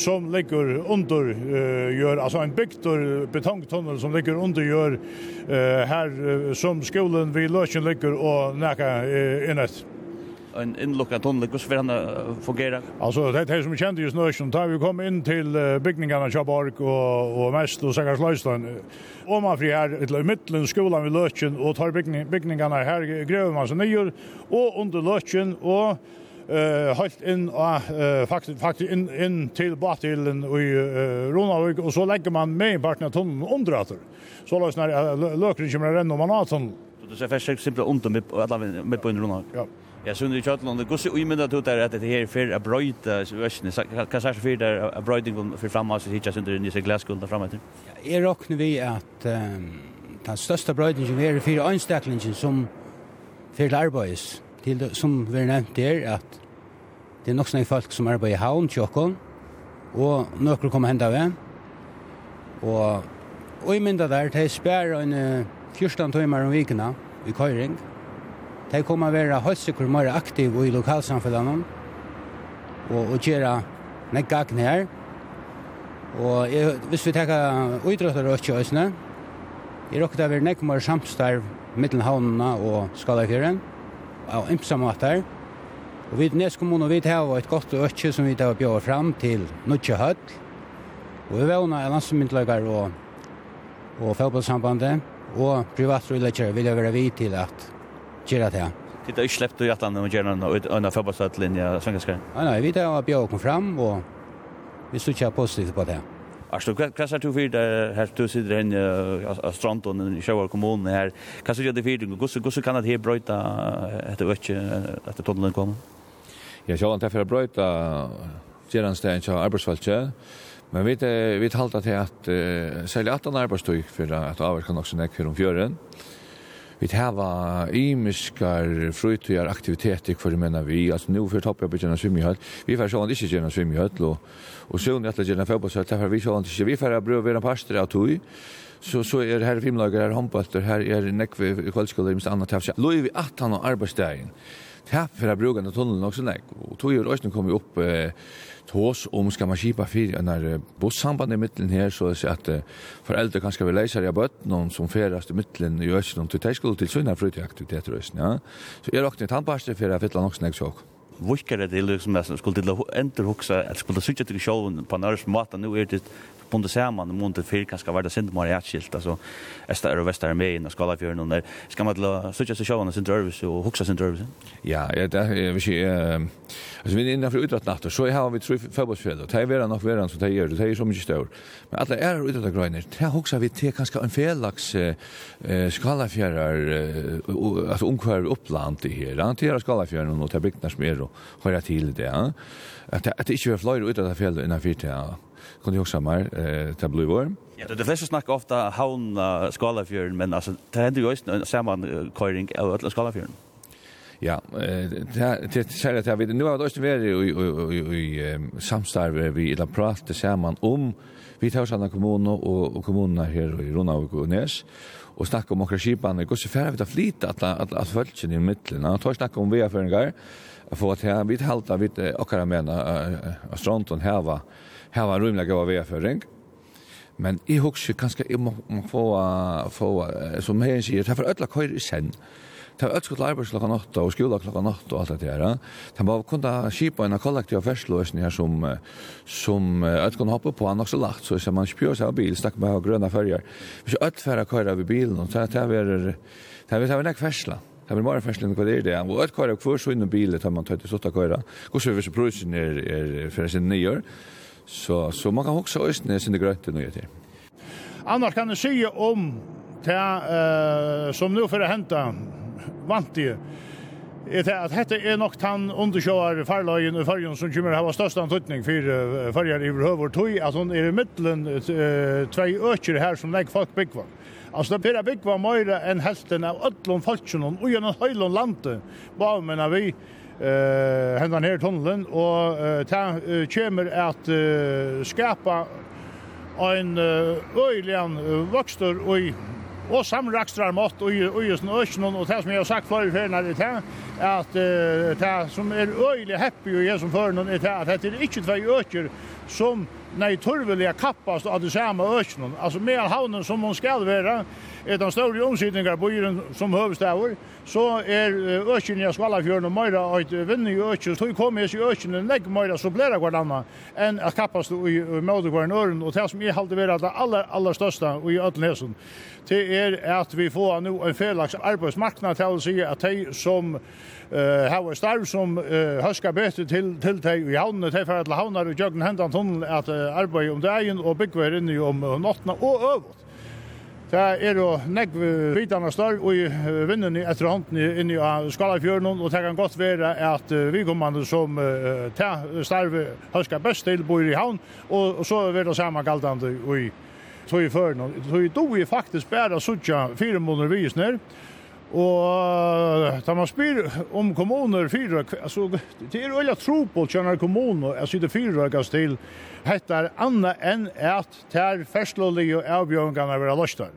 som ligger under uh, gör alltså en bygtor betongtunnel som ligger under gör uh, här uh, som skolan vid Löken ligger och näka uh, inåt en inlockad tunnel hur ska han fungera? Alltså det här som vi kände just nu som tar vi kom in till byggningarna Chabark och och mest och säkert Löjstan. Om man fri här i mitten skolan vid Lötchen och tar byggning, byggningarna här gräver man så nyer och under Lötchen och eh halt in uh, faktiskt faktiskt in in till Batilen och i Ronavik och så lägger man med partner tunneln under åter. Så lås när lökringen kommer renna man åt tunneln. Det är färskt simpelt under med alla med på under Ronavik. Ja. Ja, så nu chattar det går så i minnet ut där att det här för att bröta värsen kan säga för där att bröting för framåt så hittas under i sig glaskundan framåt. Ja, är rocknar vi att den största brötingen är för önstäcklingen som för arbetes till som vi nämnt där att det är nog snägg folk som arbetar i havn tjockon och några kommer hända vem. Och och i minnet där det spär en 14 timmar om veckan i köring. De kommer å være høysikker mer aktive i lokalsamfunnene og, og gjøre nekka gagn her. Og jeg, hvis vi tenker utrettet og ikke øsene, jeg råkker det å være nekka mer samstarv mellom havnene og Skalafjøren av ymsa måter. Og vi i og vi har et godt økke som vi tar bjør fram til Nutsje Høtt. Og vi vevner av landsmyndelager og, og fotballsambandet og privatrøyleggere vil jeg være vidt til at gjøre det. Det er ikke slippt i atlandet og gjøre noe under forbundsstøttelinja svenskere? Nei, nei, vi tar og bjør kom fram, og vi stod ikke positivt på det. Alltså hva er du fyrir det här du sitter hen av Strandon i Sjøvar kommunen her? Hva er du fyrir? Hvordan kan det her brøyta etter vet etter tunnelen det tonen kommer. Ja, jag antar för brøyta Geranstein til arbetsfältet. Men vi vi talta til at uh, særlig 18 arbeidstøy for at avverka også nekk for om fjøren. Vi hava imiskar frutjar aktiviteter kvar menar vi. altså nu för topp jag börjar simma Vi får sjön inte gjerna simma höll og, och sjön att gärna fotboll så därför vi sjön inte vi får bröd vera pastor att tog. Så så är här filmlagar här handbollar här är näkve kvällskolor med annat tafs. Lovi vi att han och arbetsdagen. Tapp för att bruka den tunneln också näck. Och tog ju rösten kommer upp eh, tås om skal man skipa fyrir en där bussamband i mitten her, så att att föräldrar kanske vill läsa i bött någon som ferast i mitten i östen till täskol till såna fritidsaktiviteter östen ja. Så är också ett handpaster för att fylla något snägg så Vukkar det liksom mest skulle det ändra huxa att skulle sykja til showen på några smarta nå er det bunde saman mot det fyr kanskje var det sent mer atskilt altså Esta og Vestar med og skala fjørn og ska man då söka sig sjølvan sin drøvis och huxa sin drøvis. Ja, ja, det är vi ikke altså vi inne för utåt natt så har vi tre fotbollsfjell og det er nok verre så det gjør det är så mycket stor. Men alla är utåt att grønner. Det huxa vi till kanske en fellags skala fjørrar alltså omkvar uppland det här Det er skala fjørn och det bygnar som er og høyrer til det. att det inte är fløyre utåt att fjell innan fyrt ja kunde ju också mer eh ta blue worm. Ja, det flesta snackar ofta haun uh, Skalafjörn, men alltså det händer ju just en sammanköring av alla Skalafjörn. Ja, det det säger att jag vet nu har det också varit i i samstarv vi eller prata samman om vi tar såna kommuner och och kommunerna här i Ronavik och Näs och snacka om skipan det går så färdigt det flyta att att att följen i mitten. Han tar snacka om vi för en gång. Få att här vi halta och kan mena stranden här var här var rumliga gåva vi för vedføring. Men i husker kanskje jeg må, må få, få som her sier, det er for ødela køyre i sen. Ta öll skot arbeid klokka natta og skola klokka natta og alt det der. Ta bara kunna skipa en kollektiv fersløsning her som, som öll kan hoppa på annars lagt. Så som man spjør seg av bil, stakk med av färger. Vi Hvis öll færre køyre av bilen, så det var det var nek fersla. Det var mer fersla enn hva det er det. Og öll køyre kvar så innom bilen tar man tøyt så sotta køyre. Går så vi så prøysen er, er fyrir sin nyer. Så, så man kan huske østene sin det grøyte nå etter. Annars kan du si om ta eh som nu för att hämta vant i er det at dette er nok han undersjåar farlagen i fargen som kommer hava størst antydning for farger i høver tog at hun er i middelen uh, tvei økker her som legger folk byggva. Altså det blir byggva mer enn helten av ødlom folkjennom og gjennom høylom landet, bare men vi eh henda ner tunneln och ta kommer att skapa en öjligen växter och og samrakstrar mått og og just nå ikke og det som jeg har sagt før i det er det at det som er øyelig happy og jeg som för någon er det at det er ikke tvei øker som nei turvelige kappast av det samme økenen. Altså med havnen som hon skal være, er den større omsidningar på yren som høvestavur, så er økenen i Skvalafjøren og Møyra et vinnig økjen, så kommer jeg i økenen legg Møyra supplera hver annan enn at kappast i, i, i møte hver øren, og det som jeg halte være det aller, aller største i Øtlenhesen det er at vi får nå en felaks arbeidsmarknad til å si at de som uh, har starv som uh, høsker bedre til, til de i havnene, de får til havner og gjøkken hendene tunnel at uh, arbeid om dagen og bygger inne om nattene og øvått. Det er jo negv vidane større og i vinden i etter hånden inne i Skalafjøren, og det kan godt være at vi kommande som uh, ta starve høsker best til bor i havn, og, og så er det samme galdande i tog i føren. Tog i tog i faktisk bare suttja fire måneder visner. Og da man spyr om kommuner fyra, altså det er veldig tro på kjenner kommuner, Jag sitter fyra gass til, hettar anna enn at ter ferslolige avbjørngene vera løstar.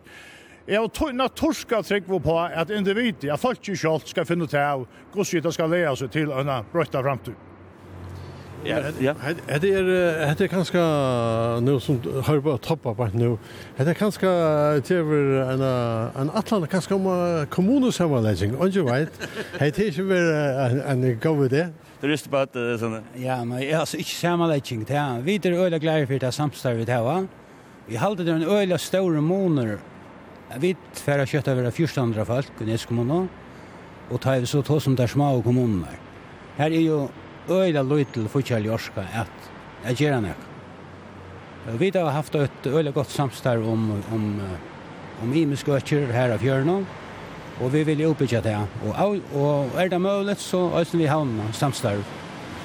Jeg har naturska trygg på at individet, at folk ikke selv skal finne til av hvordan det skal lea seg til en brøtta framtid. Ja, ja. Det är det är kanske nu som har bara toppa på nu. Det är kanske över en en Atlant kanske om kommunsammanläggning. Och you right. Det är ju en en go with det. Det är bara att såna. Ja, men jag har inte sammanläggning där. Vi är öliga glada för det samstarv vi va. Vi håller den öliga stora moner. Vi färra kött över 1400 folk i Neskommunen. Och tar vi så tog som där små kommuner. Här är ju øyla løytel i orska at jeg gjør han ikke. Vi har haft et øyla godt samstarv om, om, om imeskøtjer her av fjørnum, og vi vil oppbyggja det. Og, og er det mulig, så øysen vi havna samstarv.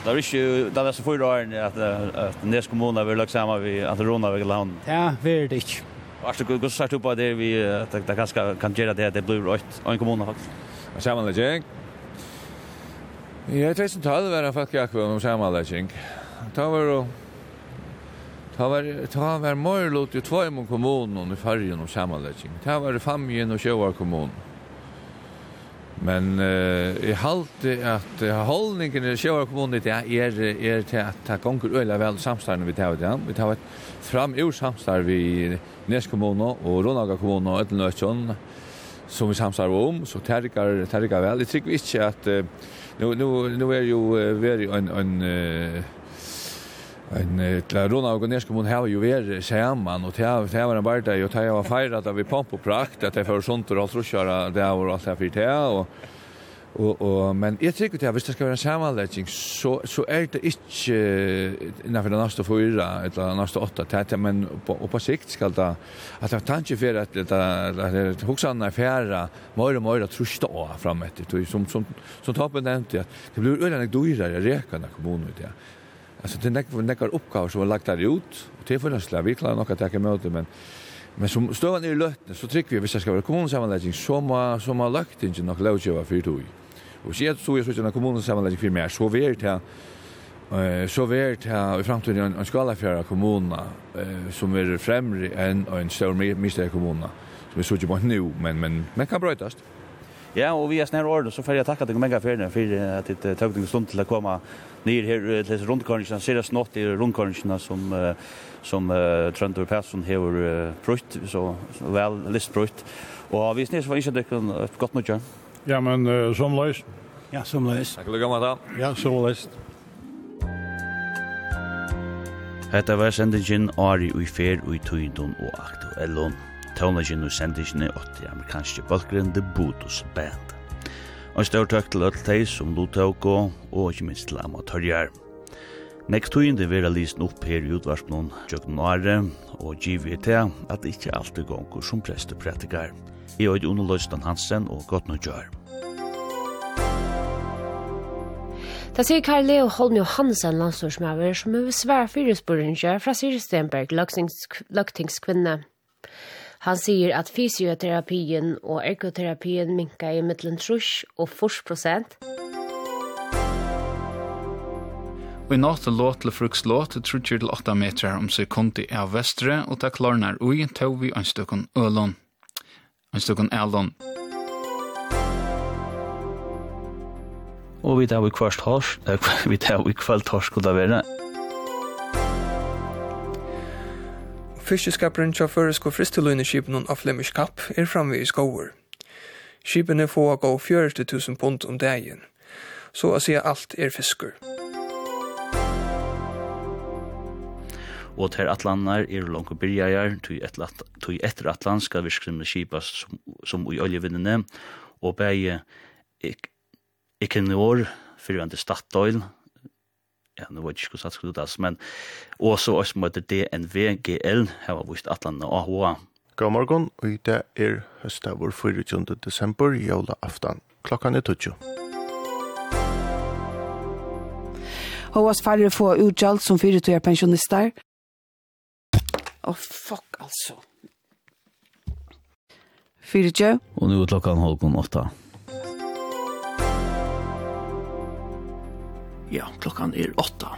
Det er ikke, det er så fyra åren at, at Nes kommune vil lagt sammen ved at Rona vil havna. Ja, vi er det ikke. Hva er det godt sagt opp av det vi, at det kanskje kan gjøre det, at det blir en kommune faktisk. Sammenlegging, Ja, 2012 var det faktisk akkurat om sammanlæsning. Da var det Ta var ta var mer lot i två mun kommunen och färgen och sammanläggning. Ta var det familjen och sjöar kommun. Men eh i halt att hållningen i sjöar kommun det är är är till att ta gånger öla väl samstarna vi tar det. Vi tar ett fram ur samstar vi Nes kommun och Ronaga kommun och Ötlnötsson som vi samstar om så tärkar tärkar väl. Det tycker vi inte att Nu nu nu är ju very en en en Clarona och Gnesk mun har ju ver samman och det har en bara jag och det var firat av vi pomp och prakt att det för sånt och allt så köra det har allt här för det och Og, og, men jeg tykker til at hvis det skal være en samanlegging, så, så er det ikke innenfor det neste fyra eller det neste åtta, tæt, men på, og på sikt skal det, at det er tanke for at det er hoksanne er færa, mer og mer trusta å frem etter, som, som, som Tapen nevnte, at det blir øyne dyrere i rekene kommuner, ja. Altså, det er nekkar oppgaver som er lagt der ut, og tilfølgelig, vi klarer nok at det er ikke møte, men Men som støvan er i løttene, så trykker vi, hvis det skal være kommunesammenlegging, så må, så må løgtingen nok lovgjøve for tog. Och så jeg tror så att en kommunesammenlegging for meg, så vil det så vet jag i framtiden en skalafjæra eh som är främre än en stor mistede kommunerna. som vi såg ju på nu men, men, men kan brötas. Ja, og vi er snær ordet så får jeg takka deg mega fyrir for at det tøk deg stund til å komme ned her til rundkorningene, ser jeg snart i rundkorningene som uh, som uh, Trøndur Persson hever uh, brutt, så, så vel listbrutt. Og vi snes var ikke dere et godt mye. Ja, men uh, som løs. Ja, som løs. Takk lukke med det. Ja, som løs. Hetta var sendingin Ari ui Fer ui Tøyndon og Aktuellon. Tónlegin og sendingin er åtti amerikanske balkeren The Budos Band. Og større takk til öll de som du tåk og, og ikke minst til amatørjær. Nekst tøyende vera lysen opp her i utvarspnån tjøkken åre, og givet til at det ikke alltid gongur som prester pratikar. Jeg er Uno Løystein Hansen, og godt nå gjør. Da sier Karl Leo Holm Johansen, landstorsmøver, som er svær fyresporinger fra Siri Stenberg, lagtingskvinne. Han sier at fysioterapien og ergoterapien minka i mittelen trus og fors prosent. Og i natt låt til fruks låt trutjer til 8 meter om sekundi av vestre, og det klarnar ui tau vi anstukken ølån. Anstukken ølån. Og vi tar vi kvart hors, vi tar vi kvart hors skulle være. Fiskeskapperen tja føresko fristeløyneskipen av Flemish Kapp er framme i skover. Skipene får gå 40 000 pund om dagen. Så å si alt er fiskur. og til atlanar er longu byrjajar tui etlat etter atlan skal virkskrimne skipas som som i oljevinnene og bæje ik ikenor fyrande Statoil ja, nu var ikke hvordan skulle det, men også oss møter DNVGL, her var vist Atlan og AHA. God morgon, og i dag er høstavur 24. desember, jævla aftan. Klokkan er 20. Håas færre få utgjald som fyrirtøyer pensjonister, Åh, oh, fuck altså. Fyrir tjau. Og nu er klokkan halvkon åtta. Ja, klokkan er åtta.